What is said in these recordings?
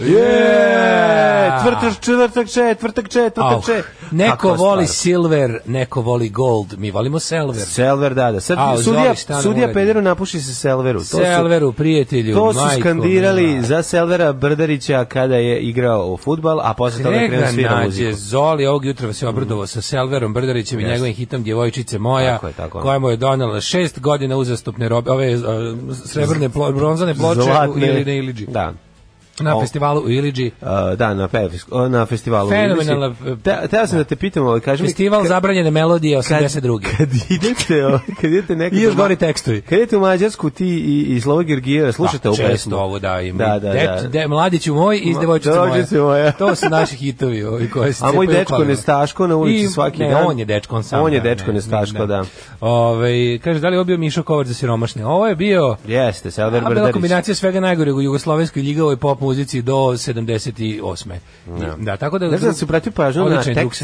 Yeah! četvrtak, četvrtak, četvrtak, oh, četvrtak. Neko voli stvar? silver, neko voli gold, mi volimo selver. Selver, da, da. Sad, A, sudija, sudija Pederu napuši se selveru. To selveru, su, prijatelju, To su majko, skandirali mila. za Selvera Brdarića kada je igrao u futbal, a posle toga krenuo svira muziku. Zoli ovog jutra se obradovao mm. sa Selverom Brdarićem yes. i njegovim hitom Djevojčice moja, tako je, tako koja mu je donela šest godina uzastopne robe, ove uh, srebrne, plo, bronzane ploče Zlatne. ili ne Iliđi. Da. Da, na festivalu u Iliđi. da, na, na festivalu Fenomenalna, u Iliđi. Te, teo sam da te pitam, ali kažem... Festival kad, zabranjene melodije 82. Kad, kad idete, o, kad idete nekada... I još gori tekstovi. Kad idete u Mađarsku, ti i, i Slovo Gergijeva, da, slušate da, ovu pesmu. Često ovu da im. Da, da, da. De, mladiću moj i devojčice moja. moja. to su naši hitovi ovi koji se A moj dečko kolima. nestaško na ulici I, svaki ne, dan. on je dečko, on sam. On je da, dečko ne, nestaško, ne, da. Ove, ovaj, kaže, da li je ovo bio Mišo Kovač za siromašne? Ovo je bio... Jeste, Selver Brdarić. A bila kombinacija svega najgoreg u jugoslovenskoj ljigavoj pop poziciji do 78. Da, da tako da... Znači da se prati pažnju na tekst,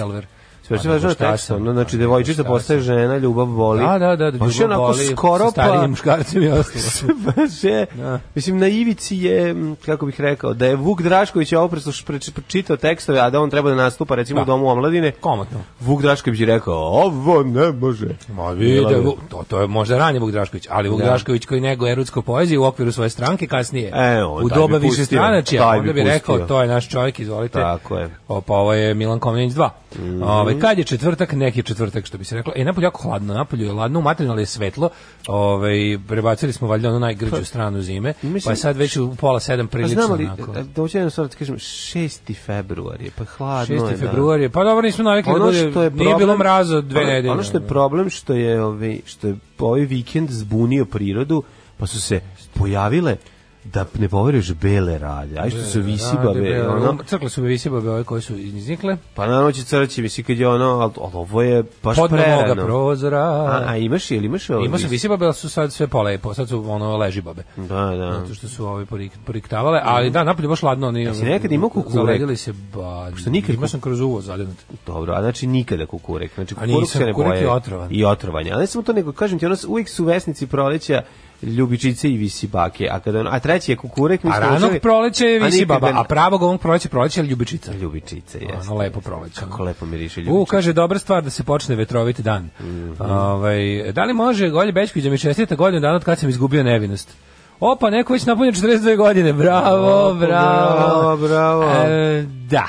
Sve pa što važno tekst, no, znači pa devojčica postaje žena, ljubav boli. Da, da, da, da ljubav onako boli. skoro pa starijim muškarcem i ostalo. baš je. Da. Mislim na ivici je kako bih rekao da je Vuk Drašković ovo prečitao tekstove, a da on treba da nastupa recimo da. u domu omladine. Komotno. Vuk Drašković je rekao: "Ovo ne može." Ma vide, to to je možda ranije Vuk Drašković, ali Vuk da. Drašković koji nego erotsku poeziju u okviru svoje stranke kasnije. E, o, u doba više stranačja, onda bi, rekao to je naš čovjek, izvolite. Tako je. O, pa ovo je Milan Komnenić 2. Mm. Ovaj Kad je četvrtak, neki četvrtak što bi se reklo. E napolje jako hladno, napolje je hladno, materijalno je svetlo. Ovaj prebacili smo valjda na najgrđu pa, stranu zime, Mislim, pa je sad već u pola 7 prilično znamo li, onako. Dođe nam sad kažem 6. februar je, pa hladno 6. je. 6. Da. februar je. Pa dobro nismo navikli da ono da bude, nije bilo mraza dve ono, nedelje. Ono što je problem što je ovaj što je ovaj vikend zbunio prirodu, pa su se pojavile da ne poveruješ bele rade, aj što su babe. ono... Crkle su mi visibave ove koje su iznikle. Pa naravno će crći misli kad je ono, ali ovo je baš Pod prerano. Pod prozora. A, a imaš ili imaš ovo? visi, su visibabe, ali su sad sve polepo, sad su ono leži babe. Da, da. Zato što su ove porik, poriktavale, ali mhm. da, napolje baš ladno. Oni, Jesi nekad imao kukurek? Zaledili se ba... Što nikad... Imao sam kroz uvo zalednut. Dobro, a znači nikada kukurek. Znači kukurek, a nisam, se ne boje. kukurek je otrovan. I otrovan. Ali samo to nego, kažem ti, ono, uvijek su vesnici proleća ljubičice i visibake. A kada a treći je kukurek, mi smo ranog učili, proleće je visibaba, a, a pravog ovog proleća proleće je ljubičica. Ljubičice jeste. Ono lepo proleće. Kako lepo miriše ljubičica. U, kaže, dobra stvar da se počne vetroviti dan. Mm -hmm. Ove, ovaj, da li može Golje Bečković da mi čestita godinu dana od kad sam izgubio nevinost? Opa, neko već napunio 42 godine. Bravo, Opa, bravo. Bravo, bravo. E, da,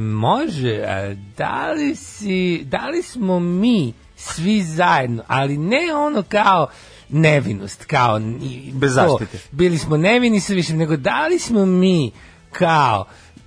može. E, da li si, da li smo mi svi zajedno, ali ne ono kao nevinost, kao... Bez zaštite. To, bili smo nevini sa više, nego dali smo mi kao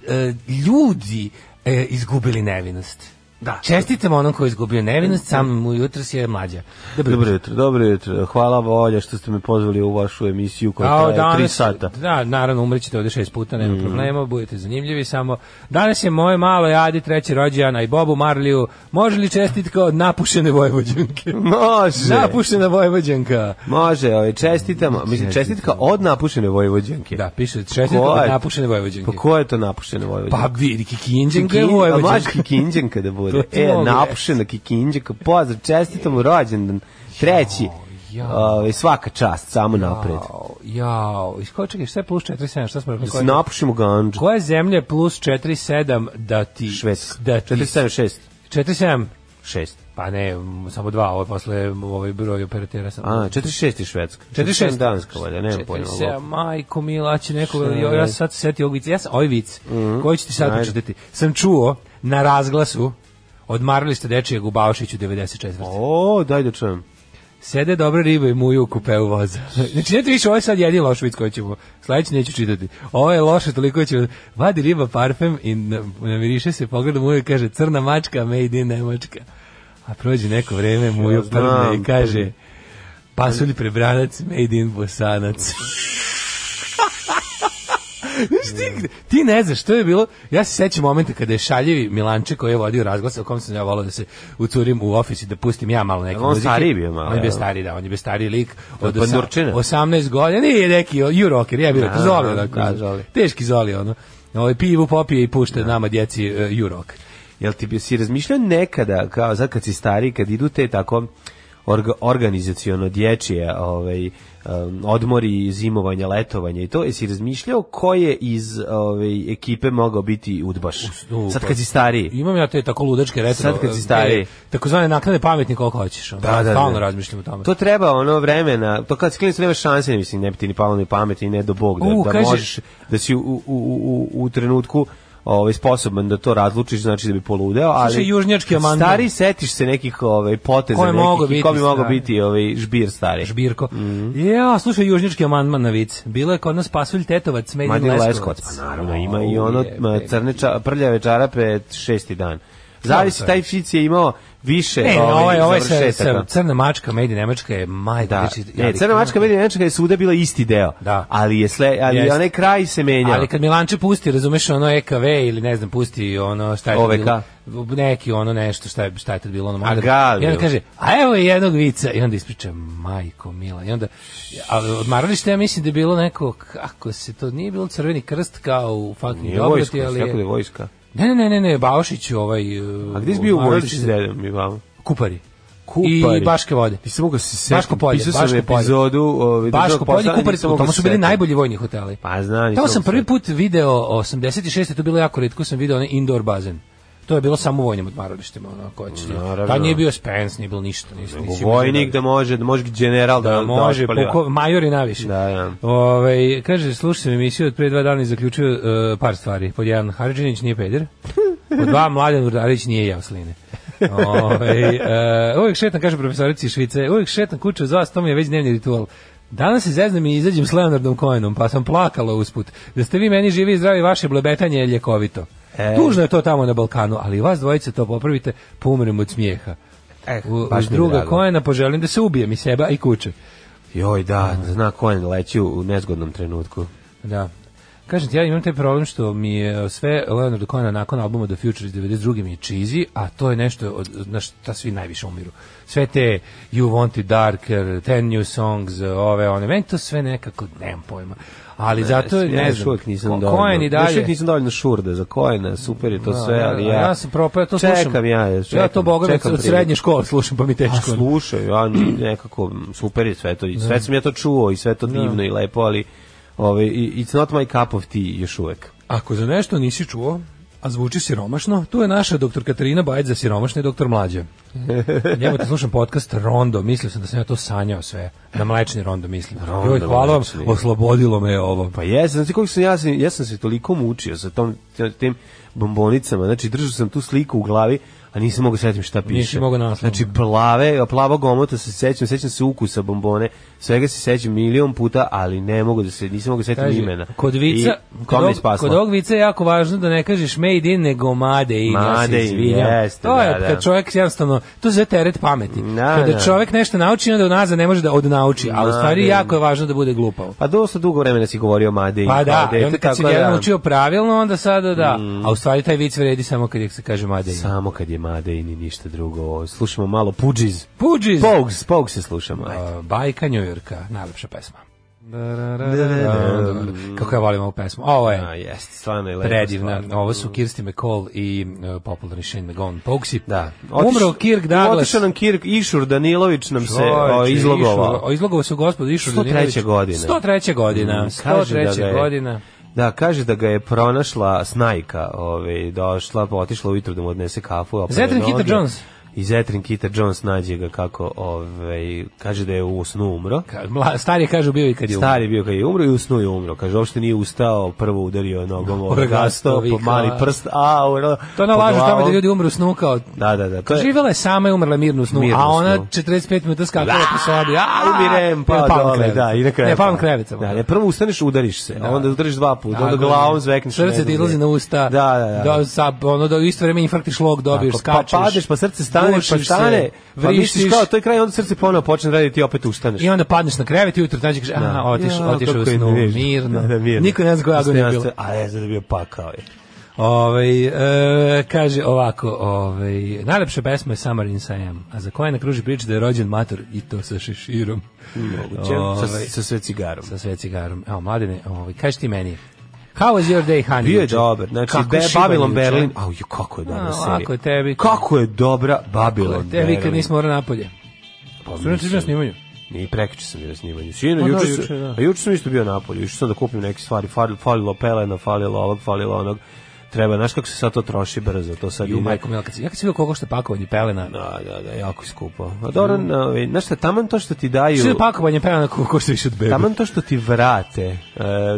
e, ljudi e, izgubili nevinost? Da. Čestitam onom koji je izgubio nevinost, sam mu jutro si je mlađa. Dobro, dobro jutro, dobro jutro. Hvala Volja što ste me pozvali u vašu emisiju koja traje danas, 3 sata. Da, naravno umrećete ovde šest puta, nema mm. problema, budete zanimljivi samo. Danas je moje malo jadi treći rođendan i Bobu Marliju. Može li čestitka od napušene Vojvođanke? Može. Napušena Vojvođanka. Može, ovaj čestitam, mislim čestitka od napušene Vojvođanke. Da, piše čestitka od napušene Vojvođanke. Pa ko je to napušene Vojvođanke? Pa vidi Kikinđenka, Vojvođanka. Pa Kikinđenka da bude. E, napušen na Kikinđaka, pozdrav, čestitam mu rođendan, treći. Jao. Ovaj, svaka čast, samo jao, napred. Jao, iskočekaj, šta je plus 47, šta smo rekli? Da napušimo ganđu. Koja zemlja je plus 47 da ti... Švedska. Da ti... 47, 6. 47? 6. Pa ne, samo dva, ovo posle ovaj broj operatera sam. A, 46 je Švedska. 46 je Danska, valjda, nemam pojma. 47, majko mila, će neko, jo, ja sad se setio ovog vica, ja sam ovaj vic, mm -hmm. koji ti sad Ajde. učitati. Sam čuo na razglasu, Odmarali ste dečijeg u 94. O, daj da čujem. Sede dobre ribe i muju u kupeu voza. Znači, neću više, ovo je sad jedin loš vic koji ćemo, sledeći neću čitati. Ovo je loše, toliko ćemo, vadi riba parfem i namiriše se, pogleda muju i kaže, crna mačka, made in Nemačka. A prođe neko vreme, muju prdne i pa kaže, pasulj prebranac, made in bosanac. ti, ti ne znaš što je bilo. Ja se sećam momenta kada je Šaljevi Milanče koji je vodio razglas, o kom sam ja volao da se ucurim u ofis da pustim ja malo neke on muzike. On stariji bio malo. On je bio stariji, da, on je bio stariji lik od od osa, 18 godina. Nije neki juroker, ja bih rekao, da, zoli da, onako. Da, zoli. Teški zoli, ono. Ovo, ovaj, pivu popije i pušta da. nama djeci uh, e, jurok. Jel ti bi si razmišljao nekada, kao sad kad si stari, kad idu te tako orga, organizacijono dječje ovaj, Um, odmori, zimovanja, letovanja i to, jesi razmišljao ko je iz ove, ekipe mogao biti udbaš? U, sad kad si stariji. Imam ja te tako ludečke retro. Sad kad si stariji. Takozvane naknade pametni koliko hoćeš. Da, da, da. Stalno da. razmišljam o To treba ono vremena, to kad si klinic nema šanse, ne mislim, ne bi ni palo ni pamet ne do bog da, uh, da kažeš, možeš da si u, u, u, u trenutku ovaj sposoban da to razlučiš, znači da bi poludeo, ali Slušaj, južnjački amandman. Stari setiš se nekih ovaj poteza ko nekih biti, ko bi mogao biti ovaj žbir stari. Žbirko. Mm -hmm. Ja, slušaj južnjački amandman na vic. Bilo je kod nas pasulj tetovac, medin leskovac. Pa naravno, ima i ono crne prljave čarape šesti dan. Zavisi, taj Fic je imao više ne, ovaj, ovaj, ovaj sa, sa crna mačka medije nemačka je maj da, znači, ne, crna mačka medije nemačka je svuda bila isti deo da. ali je sle, ali Jest. onaj kraj se menja ali kad Milanče pusti razumeš ono EKV ili ne znam pusti ono šta je OVK. neki ono nešto šta je šta je tad bilo ono mada. I onda kaže: "A evo je jednog vica." I onda ispriča: "Majko mila." I onda ali odmaralište ja mislim da je bilo neko kako se to nije bilo crveni krst kao u fucking obrati, ali je, vojska. Ne, ne, ne, ne, Baošić ovaj... A gde si uh, bio u Vojčić redom i vamo? Kupari. Kupari. I Baške vode. Ti se mogu se setiti. Baško polje. Baško sam epizodu. Ovaj, Baško polje, Kupari, tamo su bili najbolji vojni hoteli. Pa znam. Tamo sam prvi put video, 86. to bilo jako redko, sam video onaj indoor bazen to je bilo samo vojnim odmaralištima ono koje će Da nije bio Spence nije bilo ništa nisi, nisi vojnik da-, da može da može general da, da, da može da puko, major i naviše da, da. Ove, ovaj, kaže slušaj emisiju od pre dva dana i zaključio uh, par stvari pod jedan Harđinić nije peder pod dva Mladen Vrdarić nije jasline. sline Ove, ovaj, uh, uvijek šetam kaže profesorici Švice uvijek šetan kuću uz vas to mi je već dnevni ritual Danas se zeznam i izađem s Leonardom Cohenom, pa sam plakala usput. Da ste vi meni živi i zdravi, vaše blebetanje je ljekovito. E. Tužno je to tamo na Balkanu, ali vas dvojice to popravite, pa umrem od smijeha. Eh, u, baš druga kojena poželim da se ubije mi seba i kuće. Joj, da, zna kojen leći u nezgodnom trenutku. Da. Kažem ti, ja imam taj problem što mi je sve Leonard Cohen nakon albuma The Future iz 92. mi je cheesy, a to je nešto od, na šta svi najviše umiru. Sve te You Want It Darker, Ten New Songs, ove, one, meni to sve nekako, nemam pojma. Ali ne, zato ne, ne znam, uvijek nisam dovoljno. Kojen i dalje. Još nisam dovoljno šurde za Kojena, super je to no, da, sve, ali ja... Da, ja, ja sam propao, ja to čekam slušam. Čekam ja, čekam, ja to boga čekam od srednje škole slušam, pa mi teško. A slušaj, ja nekako, super je sve to, sve da. sam ja to čuo i sve to divno no. i lepo, ali Ovaj it's not my cup of tea još uvek. Ako za nešto nisi čuo, a zvuči siromašno, tu je naša doktor Katarina Bajć za siromašne i doktor Mlađe. Njemu te slušam podcast Rondo, mislio sam da sam ja to sanjao sve. Na mlečni Rondo mislim. Rondo, Joj, hvala vam, oslobodilo me ovo. Pa jesam, znači koliko sam ja, ja sam se toliko mučio sa tom, tim bombonicama, znači držao sam tu sliku u glavi, a nisam mogu da setim šta piše. Nisam mogu naslov. Znači plave, plava gomota se sećam, sećam se ukusa bombone. Svega se sećam milion puta, ali ne mogu da se nisam mogu da setim imena. Kod vica, I kod, ovog, kod ovog vica je jako važno da ne kažeš made in nego made in. Made ja se in, jeste, To je da, da. kad čovjek jednostavno, to se teret pameti. Da, Kada da. čovjek nešto nauči, onda unazad ne može da odnauči, ali u stvari jako je važno da bude glupao. Pa dosta dugo vremena si govorio made in. Pa da, i onda kad si da- ga naučio pravilno, onda sada da. Mm. A u stvari taj vic vredi samo kad je, se kaže made in. Samo kad je made i ni ništa drugo. Slušamo malo Pudžiz. Pudžiz! Pogs, Pogs se slušamo. Uh, bajka Njujorka, najlepša pesma. Da, da, da, Kako ja volim ovu pesmu. Ovo je A, jest, stvarno je predivna. Stvarno. Ovo su Kirsti McCall i uh, popularni Shane McGowan Pogsi. Da. Otiš, Umro Kirk Douglas. Otišao nam Kirk Išur Danilović nam se o, izlogovao. Išur, o, izlogovao se gospod Išur 103. Danilović. godine. 103. godina. Mm, 103. Da je, godina. Da, kaže da ga je pronašla snajka, ovaj, došla, otišla ujutro da mu odnese kafu. Zetrin Hita Jones i Zetrin Kita Jones nađe ga kako ovaj kaže da je u snu umro. Ka, mla, stari kaže bio i kad je umro. Stari bio kad je umro i u snu je umro. Kaže uopšte nije ustao, prvo udario nogom da, o gasto, po mali prst, a umro. To nalaže tamo da ljudi umru u snu kao. Da, da, da. je... Živela je sama i umrla mirno u snu, mirno a ona snu. 45 minuta skakala da, po sobi. A, umirem, pa dole, da, i na kraju. Ne, pavam krevicama. Da, ne, prvo ustaneš, udariš se, da. onda udariš dva puta, da, onda glavom zvekneš. Srce ti izlazi na usta. Da, da, da. Da, sa, ono, da u isto vreme infarktiš log dobiješ, pa skačeš. Pa padeš, pa srce stane stane, pa stane, vrištiš. Pa kao, to je kraj, onda srce ponovo počne da raditi i opet ustaneš. I onda padneš na krevet i ujutro dađe kaže, aha, da. otišao, otišao u snu, mirno. Da, da, mirno. Niko ne zna kako je bilo. A ne zna da bio pakao je. Ovaj e, kaže ovako, ovaj najlepša pesma je Summer in Siam, a za koja na kruži priča da je rođen mator i to sa šeširom. Moguće, sa, ovaj, sa sve cigarom. Sa sve cigarom. Evo, mladine, ovaj, kaži ti meni. How was your day, honey? Bio je dobar. Znači, kako Be Babylon Berlin. Au, ju, kako je dobra serija. Ako je tebi. Kako je dobra Babylon Berlin. Tebi kad nismo morali napolje. Pa, Sreći na snimanju. I prekiče sam bio na snimanju. Sino, no, da, juče, da, juče, da. a juče sam isto bio napolje. Juče sam da kupim neke stvari. Falilo pelena, falilo ovog, falilo onog. Falilo onog treba, znaš kako se sad to troši brzo, to sad Ju, ide. Majko, ja kad, ja kad sam vidio koliko pakovanje pelena. Da, da, da, jako skupo. A pa dobro, mm. ovaj, znaš šta, taman to što ti daju... Što je pakovanje pelena koliko košta više od bebe? Taman to što ti vrate, e,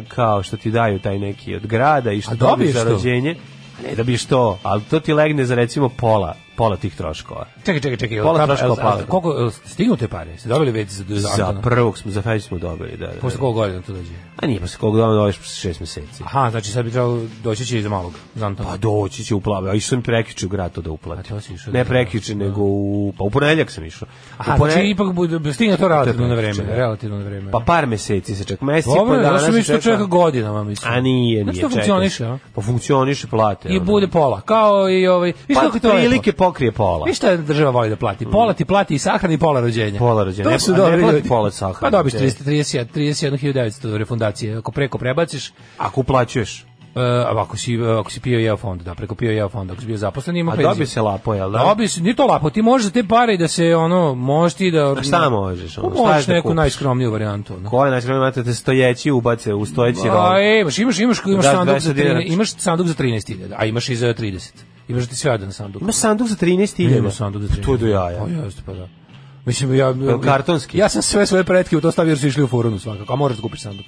kao što ti daju taj neki od grada i što dobiješ za rođenje. Ne dobiješ to, ali to ti legne za recimo pola pola tih troškova. Čekaj, čekaj, čekaj. Pola troškova pala. Koliko stignute pare? Ste dobili već za Za prvog smo, za Fajs smo dobili, da. da. Posle da. koliko godina to dođe? A nije, posle koliko godina dođeš posle šest meseci. Aha, znači sad bi trebalo doći će i za malog, za Antona. Pa doći će u plave, a išao sam prekiče u grad to da uplati. A to Ne prekiče, da. nego u, pa u ponedeljak sam išao. Aha, u znači ipak bude, da stigne to relativno na vreme, relativno na vreme. Pa par meseci se čeka, mesec i po dana. Dobro, znači čeka godinama, mislim. A nije, nije, čeka. Pa funkcioniše, plate. I bude pola, kao i ovaj, vi pa kako to pokrije pola. Vi šta država voli da plati? Pola ti plati i sahrani i pola rođenja. Pola rođenja. To su ne, ne plati pola sahrani. Pa dobiš 331.900 31, refundacije. Ako preko prebaciš... Ako uplaćuješ. Uh, ako si e, ako si pio jeo fond, da preko pio jeo fond, ako si bio zaposlen ima penziju. A dobi se lapo, jel da? Dobi se, ni to lapo, ti možeš te pare i da se ono, možeš ti da A šta možeš? Ono, možeš šta da neku da najskromniju varijantu, no? Koja najskromnija varijanta te stojeći ubace u stojeći rol. A e, imaš, imaš, imaš, imaš da, sanduk za 13, imaš sanduk za 13.000, a imaš i za 30. Imaš ti sve jedan sanduk. Ima sanduk za 13 ili? Ima sanduk za 13.000. Pa to je do jaja. O, pa jeste, pa da. Mislim, ja, ja, kartonski. Ja sam sve svoje pretke u to stavio jer su išli u forunu svakako, a moraš da kupiš sanduk.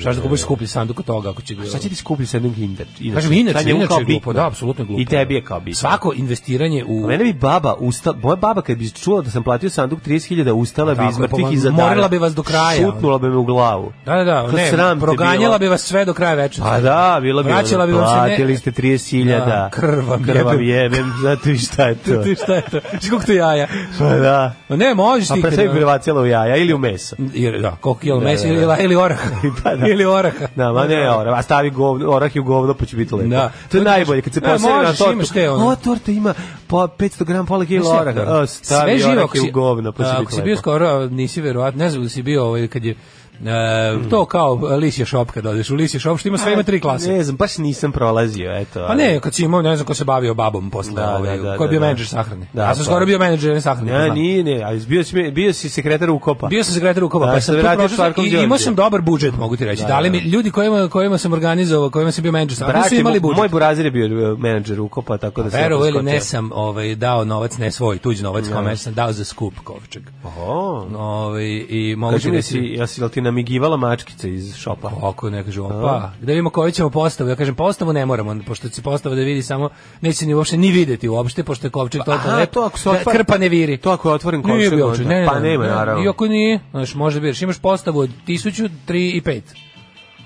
Šta da kupiš skuplji sanduk od toga ako će ga. Šta će ti skuplji sanduk Kinder? Inače, Kažem, inače, inače kao glupo, da, apsolutno glupo. I da. tebi je kao bitno. Svako investiranje u... A pa mene bi baba ustala, moja baba kad bi čula da sam platio sanduk 30.000, ustala bi iz mrtvih i zadara. Morila bi vas do kraja. Šutnula bi me u glavu. Da, da, da, ne, proganjala bi vas sve do kraja večera. A pa da, bila bi Vraćala bi Platili ste 30.000. Da, krva, krvam jebem, zato i šta je to. Ti šta je to? Skok to jaja. Pa da. Ne, možeš ti. A pa sve bi u jaja ili u meso. Da, koliko je da, mesa da, ili orah. pa, da. Ili oraha. Da, ma da, ne da. orah, a stavi govno, orah i u govno pa će biti lepo. Da. To je najbolje, kad se e, posere na tortu. Imaš torta ima po 500 g pola kila oraha. stavi Sve živo, orah i u govno pa će biti lepo. Ako si bio skoro, nisi verovatno, ne znam da si bio ovaj, kad je E, to kao lisje šop kad odeš u lisje šop što ima sve ima tri klase. Ne znam, baš nisam prolazio, eto. Pa ne, kad si imao, ne znam ko se bavio babom posle, da, ovaj, da, da, koji je bio da, da. menadžer sahrane. Da, ja sam pa- skoro bio menadžer sahrane. Ne, ne, ne, ali bio si, bio si sekretar u kopa. Bio sam sekretar u kopa, da, pa sam tu prošao i imao sam dobar budžet, mogu ti reći. Da, da li mi ljudi kojima kojima sam organizovao, kojima sam bio menadžer sahrane, su imali budžet. Moj burazir je bio e, menadžer u kopa, tako da se. Verovao ne sam, ovaj dao novac ne svoj, tuđ novac, kao sam dao za skup kovčeg. Oho. Ovaj i mogu ti reći, jesi ti na namigivala mačkica iz šopa. Oko ne kažu, pa, gde da vidimo koju ćemo postavu. Ja kažem, postavu ne moramo, pošto se postava da vidi samo, neće ni uopšte ni videti uopšte, pošto je kovčeg pa, totalno lep, to ako se otvara, krpa ne viri. To ako je otvoren kovčeg, ne, onda, ne, pa nema, naravno. I Iako nije, znaš, može biraš, da imaš postavu od 1000, 3 i 5.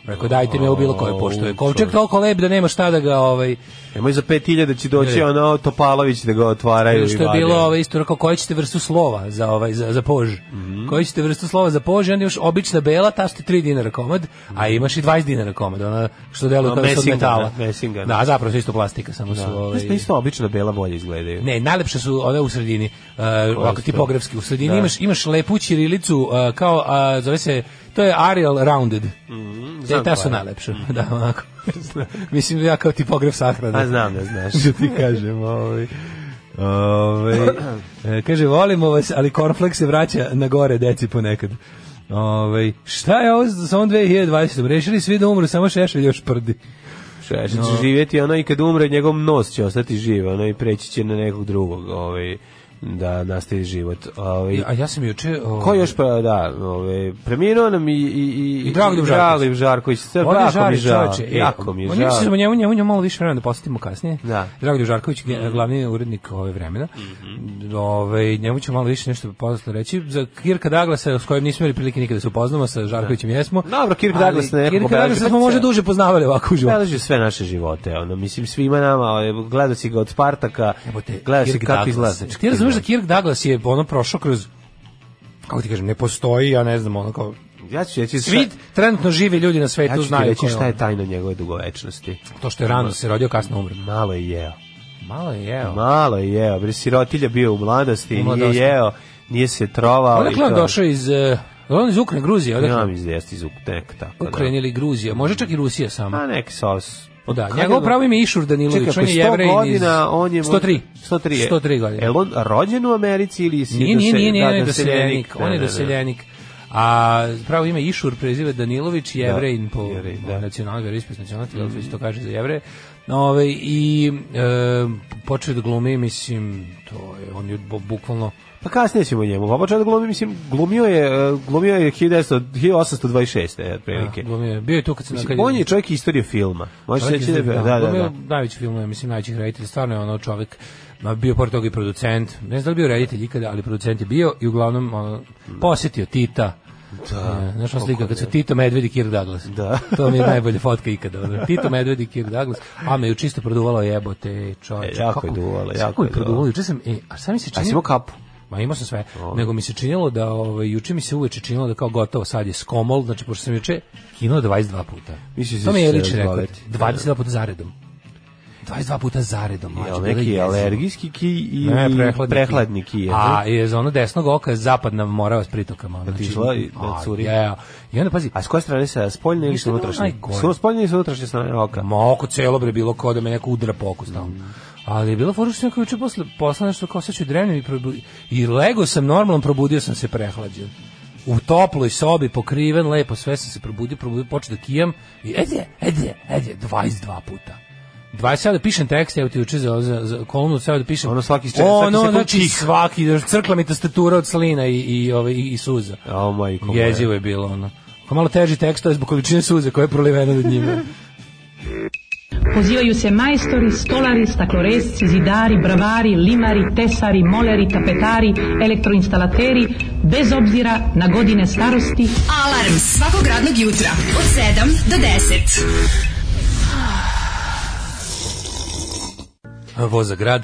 Rekao, dajte mi ovo bilo koje, pošto je kovčeg toliko lep da nema šta da ga, ovaj, Nemoj za 5000 da će doći ne. ono Topalović da ga otvaraju. i Što je bilo ovaj isto rekao koji ćete vrstu slova za ovaj za za pož. Mm -hmm. Koji ćete vrstu slova za pož, onda još obična bela ta tašti 3 dinara komad, mm -hmm. a mhm. imaš i 20 dinara komad, ona što deluje no, kao da od metala. Da, Mesinga, da, zapravo isto plastika, samo da. su ovaj. Isto, isto obična bela bolje izgledaju. Ne, najlepše su ove u sredini. Uh, ovako tipografski u sredini da. imaš imaš lepu ćirilicu uh, kao uh, zove se to je Arial rounded. Mhm. Mm -hmm, ta su najlepše. Mm -hmm. Da, onako. Mislim da ja kao tipograf sahrane. A pa znam da znaš. Da ti kažem, ovaj. Ove, ovaj, kaže, volimo vas, ali Cornflakes se vraća na gore deci ponekad. Ove, ovaj, šta je ovo sa on 2020? Rešili svi da umru, samo Šešelj još prdi. Šešelj će no. živjeti, ono i kad umre, njegov nos će ostati živ, ono i preći će na nekog drugog. Ovaj da nastavi da život. Ovaj A ja sam juče ovaj Ko još pa da, ovaj preminuo nam i i i i Dragoljub Žarković, Žarković Sve, jako žari, mi žal. Čoveče, e, jako mi je žal. Mislim da njemu njemu malo više vremena da posvetimo kasnije. Da. Dragoljub Žarković glavni urednik ove vremena. Mm -hmm. Ovaj njemu ćemo malo više nešto posle reći za Kirka Daglasa s kojim nismo imali prilike nikada da se upoznamo sa Žarkovićem da. jesmo. Dobro, Kirk Daglas ne. Kirk Daglas smo možda duže poznavali ovako uživo. Beleži sve naše živote, ono mislim svima nama, ovaj, gledaoci ga od Spartaka, gledaoci kako izlazi znaš da. da Kirk Douglas je ono prošao kroz kako ti kažem, ne postoji, ja ne znam, ono kao ja ću reći svi trenutno živi ljudi na svetu ja znaju reći šta je tajna njegove dugovečnosti. To što je rano se rodio, kasno umro. Malo je jeo. Malo je jeo. Malo je jeo. Bre sirotilja bio u mladosti, u mladosti. nije jeo, nije se trovao. Odakle on došao iz uh, on iz Ukrajine, Gruzije, odakle? Ja mislim da iz Ukrajine, tako da. Ukrajina ili Gruzija, može čak i Rusija sama. A pa neki sos O da, njegovo pravo ime je Išur Danilović, Čekaj, on je jevrejin godina, on 103. 103. 103 godine. Je on rođen u Americi ili si nije, nije, nije, nije, da, doseljenik? On je da, da, da. doseljenik. A pravo ime Išur preziva Danilović, jevrejin po nacionalnoj veroispovesti, nacionalnosti, mm -hmm. to kaže za jevreje. Ove, I e, počeo da glumi, mislim, to je, on je bukvalno Pa kasnije ćemo njemu. Pa Obačan da glumi, mislim, glumio je, e, glumio je 1826. E, otprilike. Da, glumio je. Bio je tu kad se mislim, On je čovjek istorije filma. Možeš reći da, da, da, da. Najveći film je, mislim, najveći reditelj. Stvarno je ono čovjek Ma bio pored toga i producent. Ne znam da li bio reditelj ikada, ali producent je bio i uglavnom ono, posjetio Tita. Da. E, znaš ona slika kad su da. Tito Medved i Kirk Douglas. Da. to mi je najbolja fotka ikada. Tito Medved i Kirk Douglas. A me ju čisto produvalo jebote, čoveče. E, jako kako, je duvalo, jako je duvalo. Produvalo, juče sam, e, a šta mi se čini... A si imao kapu? Ma imao sam sve. Ovi. Nego mi se činilo da ovaj juče mi se uveče činilo da kao gotovo sad je skomol, znači pošto sam juče kino 22 puta. Mislim to mi je liči rekao 22 puta zaredom. 22 puta zaredom. Mlađe, je neki je alergijski ki i ne, prehladni, prehladni ki. je. A je za ono desnog oka zapadna morava s pritokama. Da ti išla znači, i da curi. Ja, ja. I onda pazi. A s koje strane se spoljne ili sa unutrašnje? Sa spoljne ili sa unutrašnje strane oka? Ma oko celo bre bilo kao da me neko udara po oku stalno. Mm. Ali je bilo fora što sam juče posle posla nešto kao seću drenem i probudi, i lego sam normalno probudio sam se prehlađen. U toploj sobi pokriven lepo sve sam se probudio, probudio počeo da kijam i ajde, ajde, ajde 22 puta. 20 da pišem tekst, evo ti uče za, za, za kolumnu, sad da pišem. Ono svaki čas, ono, svaki znači, čih. svaki, crkla mi tastatura od slina i, i, ove, ovaj, i, i suza. Oh my, Jezivo je bilo ono. Ko malo teži tekst, to je zbog količine suze koje je prolivena od njima. Pozivaju se majstori, stolari, stakloresci, zidari, bravari, limari, tesari, moleri, tapetari, elektroinstalateri, bez obzira na godine starosti. Alarm svakog radnog jutra od 7 do 10. Voza grad.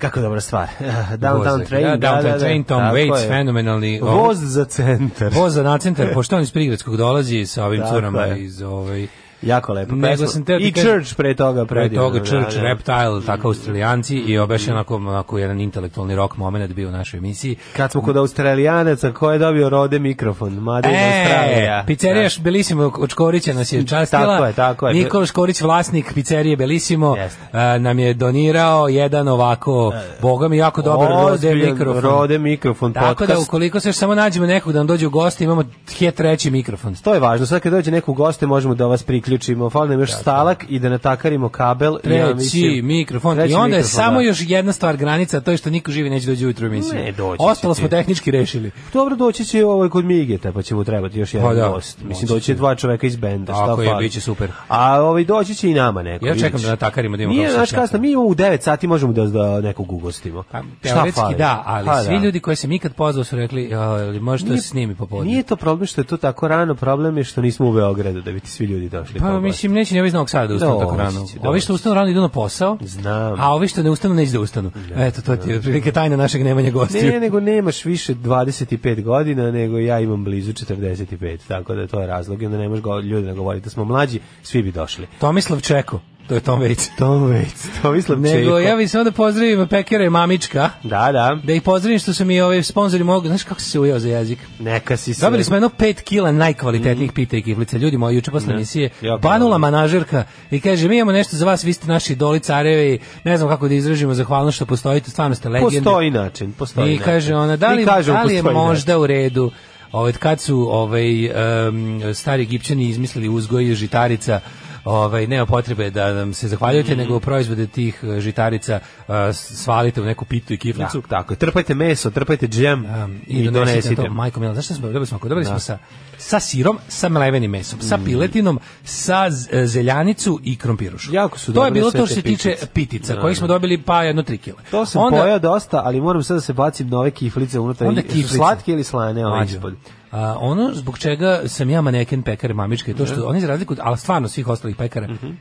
Kako dobra stvar. Downtown voz Train. Da, downtown da, da, Train, Tom Waits, fenomenalni. Voz za centar. Voz za na centar, pošto on iz Prigradskog dolazi sa ovim tako curama iz... Ovaj, Jako lepo. Nego sam te I Church pre toga. Pre toga da, Church, da. Reptile, tako Australijanci i obeš onako, onako jedan intelektualni rock moment bio u našoj emisiji. Kad smo kod Australijanaca, ko je dobio rode mikrofon? Mada e, Australija. Pizzerija da. Belisimo od Škorića nas je častila. Tako je, tako je. Nikola Škorić, vlasnik pizzerije Belisimo, e, nam je donirao jedan ovako, e, boga mi, jako dobar rode mikrofon. Rode mikrofon podcast. Tako da ukoliko se samo nađemo nekog da nam dođe u goste, imamo je treći mikrofon. To je važno. Sad kad dođe neko u goste, možemo da vas priključimo uključimo, fali nam još Tako. stalak i da natakarimo kabel. Treći ja mislim, mikrofon. Treći I onda je samo da. još jedna stvar granica, to je što niko živi neće dođi ujutru emisiju. Ne, doći Ostalo smo tehnički rešili. Dobro, doći će ovaj kod Migeta, pa će mu trebati još jedan pa da, gost. Mislim, doći će dva čoveka iz benda. Tako je, biće super. A ovaj, doći će i nama neko. Ja čekam da natakarimo da imamo Nije, naš kasno, mi imamo u 9 sati, možemo da, da nekog ugostimo. Pa, teoretski da, ali pa, svi da. ljudi koji se mi kad pozvao su rekli, e, ali možete da se snimi popodne. Nije to problem što je to tako rano, problem je što nismo u Beogradu da bi ti svi ljudi došli. Pa mislim neće ni ovi iz Novog Sada da ustanu da, tako rano. Da ovi što ustanu rano idu na posao. Znam. A ovi što ne ustanu neće da ustanu. Eto to ti je prilike tajna našeg nemanja gostiju. Ne, nego nemaš više 25 godina, nego ja imam blizu 45, tako da to je razlog i onda ne možeš ljudi da govorite smo mlađi, svi bi došli. Tomislav Čeko to je Tom Waits. Tom Waits, Tomislav Nego, ja bih samo da pozdravim pekere mamička. Da, da. Da ih pozdravim što su mi ovi sponzori mogu, znaš kako si se ujao za jezik? Neka si se. Dobili smo jedno 5 kila najkvalitetnijih mm. pita i kiflica. Ljudi moji, juče posle da. emisije, banula manažerka i kaže, mi imamo nešto za vas, vi ste naši idoli carevi, ne znam kako da izražimo zahvalnost što postojite, stvarno ste legende. Postoji način, postoji I kaže ona, da li, kažem, da li je možda način. u redu ovaj kad su ovaj um, stari Egipćani izmislili uzgoj žitarica ovaj, nema potrebe da nam se zahvaljujete, mm. nego proizvode tih e, žitarica a, e, svalite u neku pitu i kiflicu. Da, tako, trpajte meso, trpajte džem um, i, i donesite. To, majko mila, znaš smo, dobili smo, dobili smo da. sa, sa sirom, sa mlevenim mesom, mm. sa piletinom, sa e, zeljanicu i krompirušu. Jako su to je bilo to što se tiče pitica, da, koji da. smo dobili pa jedno 3 kg. To sam onda, dosta, ali moram sad da se bacim nove kiflice unutra. Onda kiflice. Slatke ili slane, ovaj ispod. A, ono zbog čega sam ja maneken pekare mamičke, to što ne. Da. oni za razliku, ali stvarno svih ostalih pekara, mm -hmm.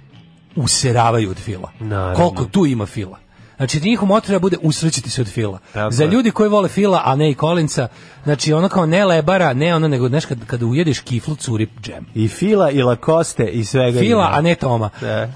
useravaju od fila. Naravno. Koliko tu ima fila. Znači, njih motor treba bude usrećiti se od Fila. Tako Za ljudi koji vole Fila, a ne i Kolinca, znači ono kao ne lebara, ne ono, nego, nešto kad, kada ujediš kiflu, curi džem. I Fila, i Lakoste, i svega. Fila, ima. a ne Toma. Da.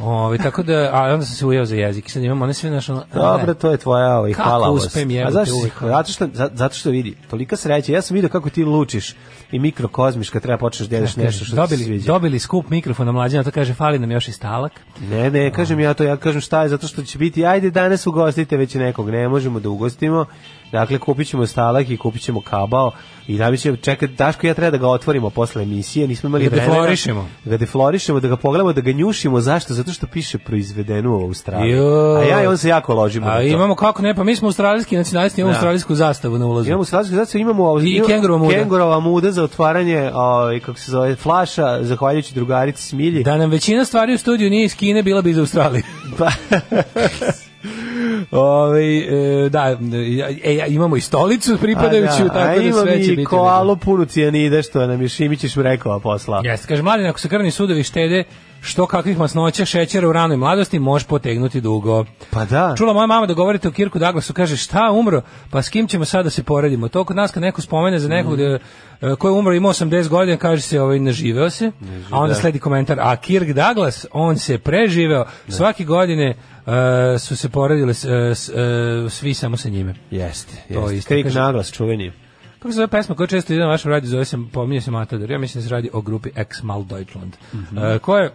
tako da, a onda sam se ujeo za jezik. Sad imam one sve naš... Dobro, to je tvoja, ali ovaj, kako hvala vas. A zašto, zato, što, zato što vidi, tolika sreća. Ja sam vidio kako ti lučiš i mikrokozmiš kad treba počneš da jedeš nešto što dobili, ti sviđa. Dobili skup mikrofona mlađina, to kaže, fali nam još i stalak. Ne, ne, kažem ja to, ja kažem šta je, zato što će biti, ajde danas u ugostite već nekog, ne možemo da ugostimo. Dakle, kupit ćemo stalak i kupit ćemo kabao i da bi će, čekaj, Daško ja treba da ga otvorimo posle emisije, nismo imali da vremena. Da deflorišemo. Da ga deflorišemo, da ga pogledamo, da ga njušimo. Zašto? Zato što piše proizvedeno u Australiji. Jo. A ja i on se jako ložimo. A imamo kako ne, pa mi smo australijski nacionalisti, imamo da. australijsku zastavu na ulazu. Imamo australijsku zastavu, imamo I kengurova muda. Kengurova muda za otvaranje, ovaj kako se zove, flaša, zahvaljujući drugarici Smilji. Da nam većina stvari u studiju nije iz Kine, bila bi iz Australije. pa Ove, e, da, e, e, imamo i stolicu pripadajuću, a, da, tako da sve će biti. A imam koalu punu cijanide, što nam je Šimić i Šmrekova posla. Jeste, kaže, mladin, ako se krvni sudovi štede, što kakvih masnoća šećera u ranoj mladosti može potegnuti dugo. Pa da. Čula moja mama da govorite o Kirku Douglasu, kaže šta umro, pa s kim ćemo sada da se poredimo? To kod nas kad neko spomene za nekog mm. da, e, koji je umro ima 80 godina, kaže se ovaj naživeo se, ne a onda da. sledi komentar, a Kirk Douglas, on se preživeo, ne. Da. svake godine Uh, su se poredile E, e, svi samo sa njime. Jeste, jeste. Isto, Krik kaže, naglas, čuveni. Kako se zove pesma koja često ide na vašem radiju, zove se, pominje se Matador, ja mislim da se radi o grupi Ex Mal Deutschland, mm -hmm. E, uh, koja je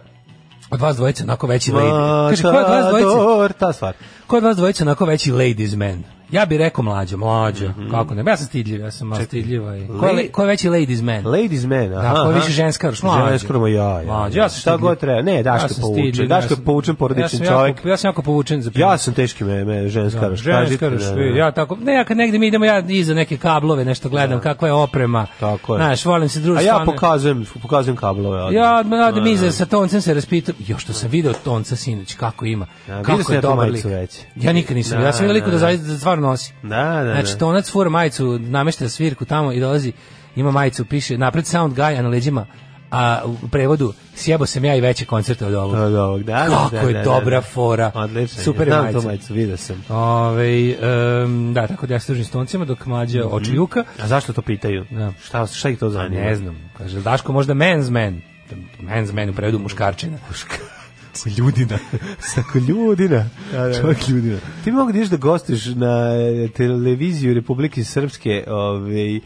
od vas dvojice onako veći lady. Kaže, koja od vas dvojice? Ta stvar. Koja od vas dvojice onako veći ladies man? Ja bih rekao mlađa, mlađa. Mm -hmm. Kako ne? Ja sam stidljiv, ja sam malo stidljiva. Ovaj. I... Ko, je, ko je veći ladies man? Ladies man, da, aha. Da, ko je više ženska, još mlađa. Ženska, ja, ja. Mlađa, ja sam Šta god treba. Ne, daš ja te povučen, daš te povučen porodični čovjek. ja sam jako povučen za Ja sam teški me, me ženska, da, ženska, da, da. ja tako, ne, ja kad negde mi idemo, ja iza neke kablove nešto gledam, da. kakva je oprema. Tako je. Znaš, volim se družiti. A ja pokazujem, pokazujem kablove. Ja, ja da mi sa toncem se raspitam, jo što sam video tonca sinoć kako ima. Kako je dobar lik. Ja nikad nisam. Ja sam veliko da zaista stvarno nosi. Da, da, da. Znači, tonac majicu, namešta svirku tamo i dolazi, ima majicu, piše napred sound guy, a na leđima a u prevodu sjebo sam ja i veće koncerte od ovog. Od ovog, da, Kako da, da, je da, da, dobra da, fora. Odlično. Super je majica. majicu, vidio sam. Ove, um, da, tako da ja služim stoncima dok mlađe mm -hmm. očijuka. A zašto to pitaju? Da. Šta, šta ih to pa zanima? A ne znam. Kaže, Daško možda men's man. Men's man u prevodu muškarčina. Muškarčina. Ljudina. Sako ljudina. Da, da, da. Čovjek ljudina. Ti mogu da, da gostuješ na eh, televiziju Republike Srpske, ovaj,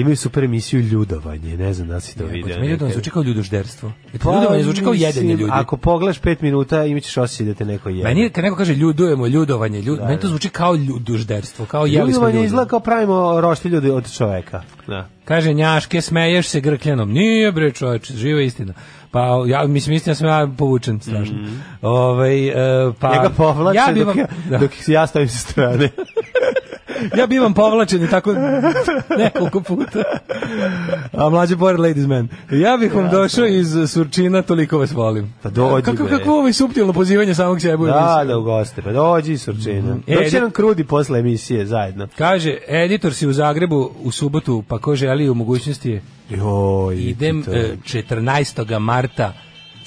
imaju super emisiju ljudovanje, ne znam da si to ja, vidio. Meni ljudovanje zvuči kao ljudožderstvo. Pa, ljudovanje zvuči kao jedenje ljudi. Ako pogledaš pet minuta, imaćeš osjećaj da te neko jede. Meni kad neko kaže ljudujemo, ljudovanje, ljud, da, meni to da. zvuči kao ljudožderstvo, kao jeli smo Ljudovanje izgleda kao pravimo rošti ljudi od čoveka. Da. Kaže njaške, smeješ se grkljenom. Nije bre čoveče, živa istina. Pa ja mislim istina sam ja povučen strašno. Mm -hmm. Ovaj e, pa ja ga povlače ja bi vam, da. dok ja stavim sa strane. ja bivam povlačen tako nekoliko puta. A mlađe Bore Ladies Man. Ja bih vam došao da. iz Surčina, toliko vas volim. Pa dođi kako, bre. Kako ovo ovaj suptilno pozivanje samog sebe? Da, da, u goste. Pa dođi iz Surčina. Mm. Doći e, da- nam krudi posle emisije zajedno. Kaže, editor si u Zagrebu u subotu, pa ko želi u mogućnosti je. Joj, Idem 14. E, marta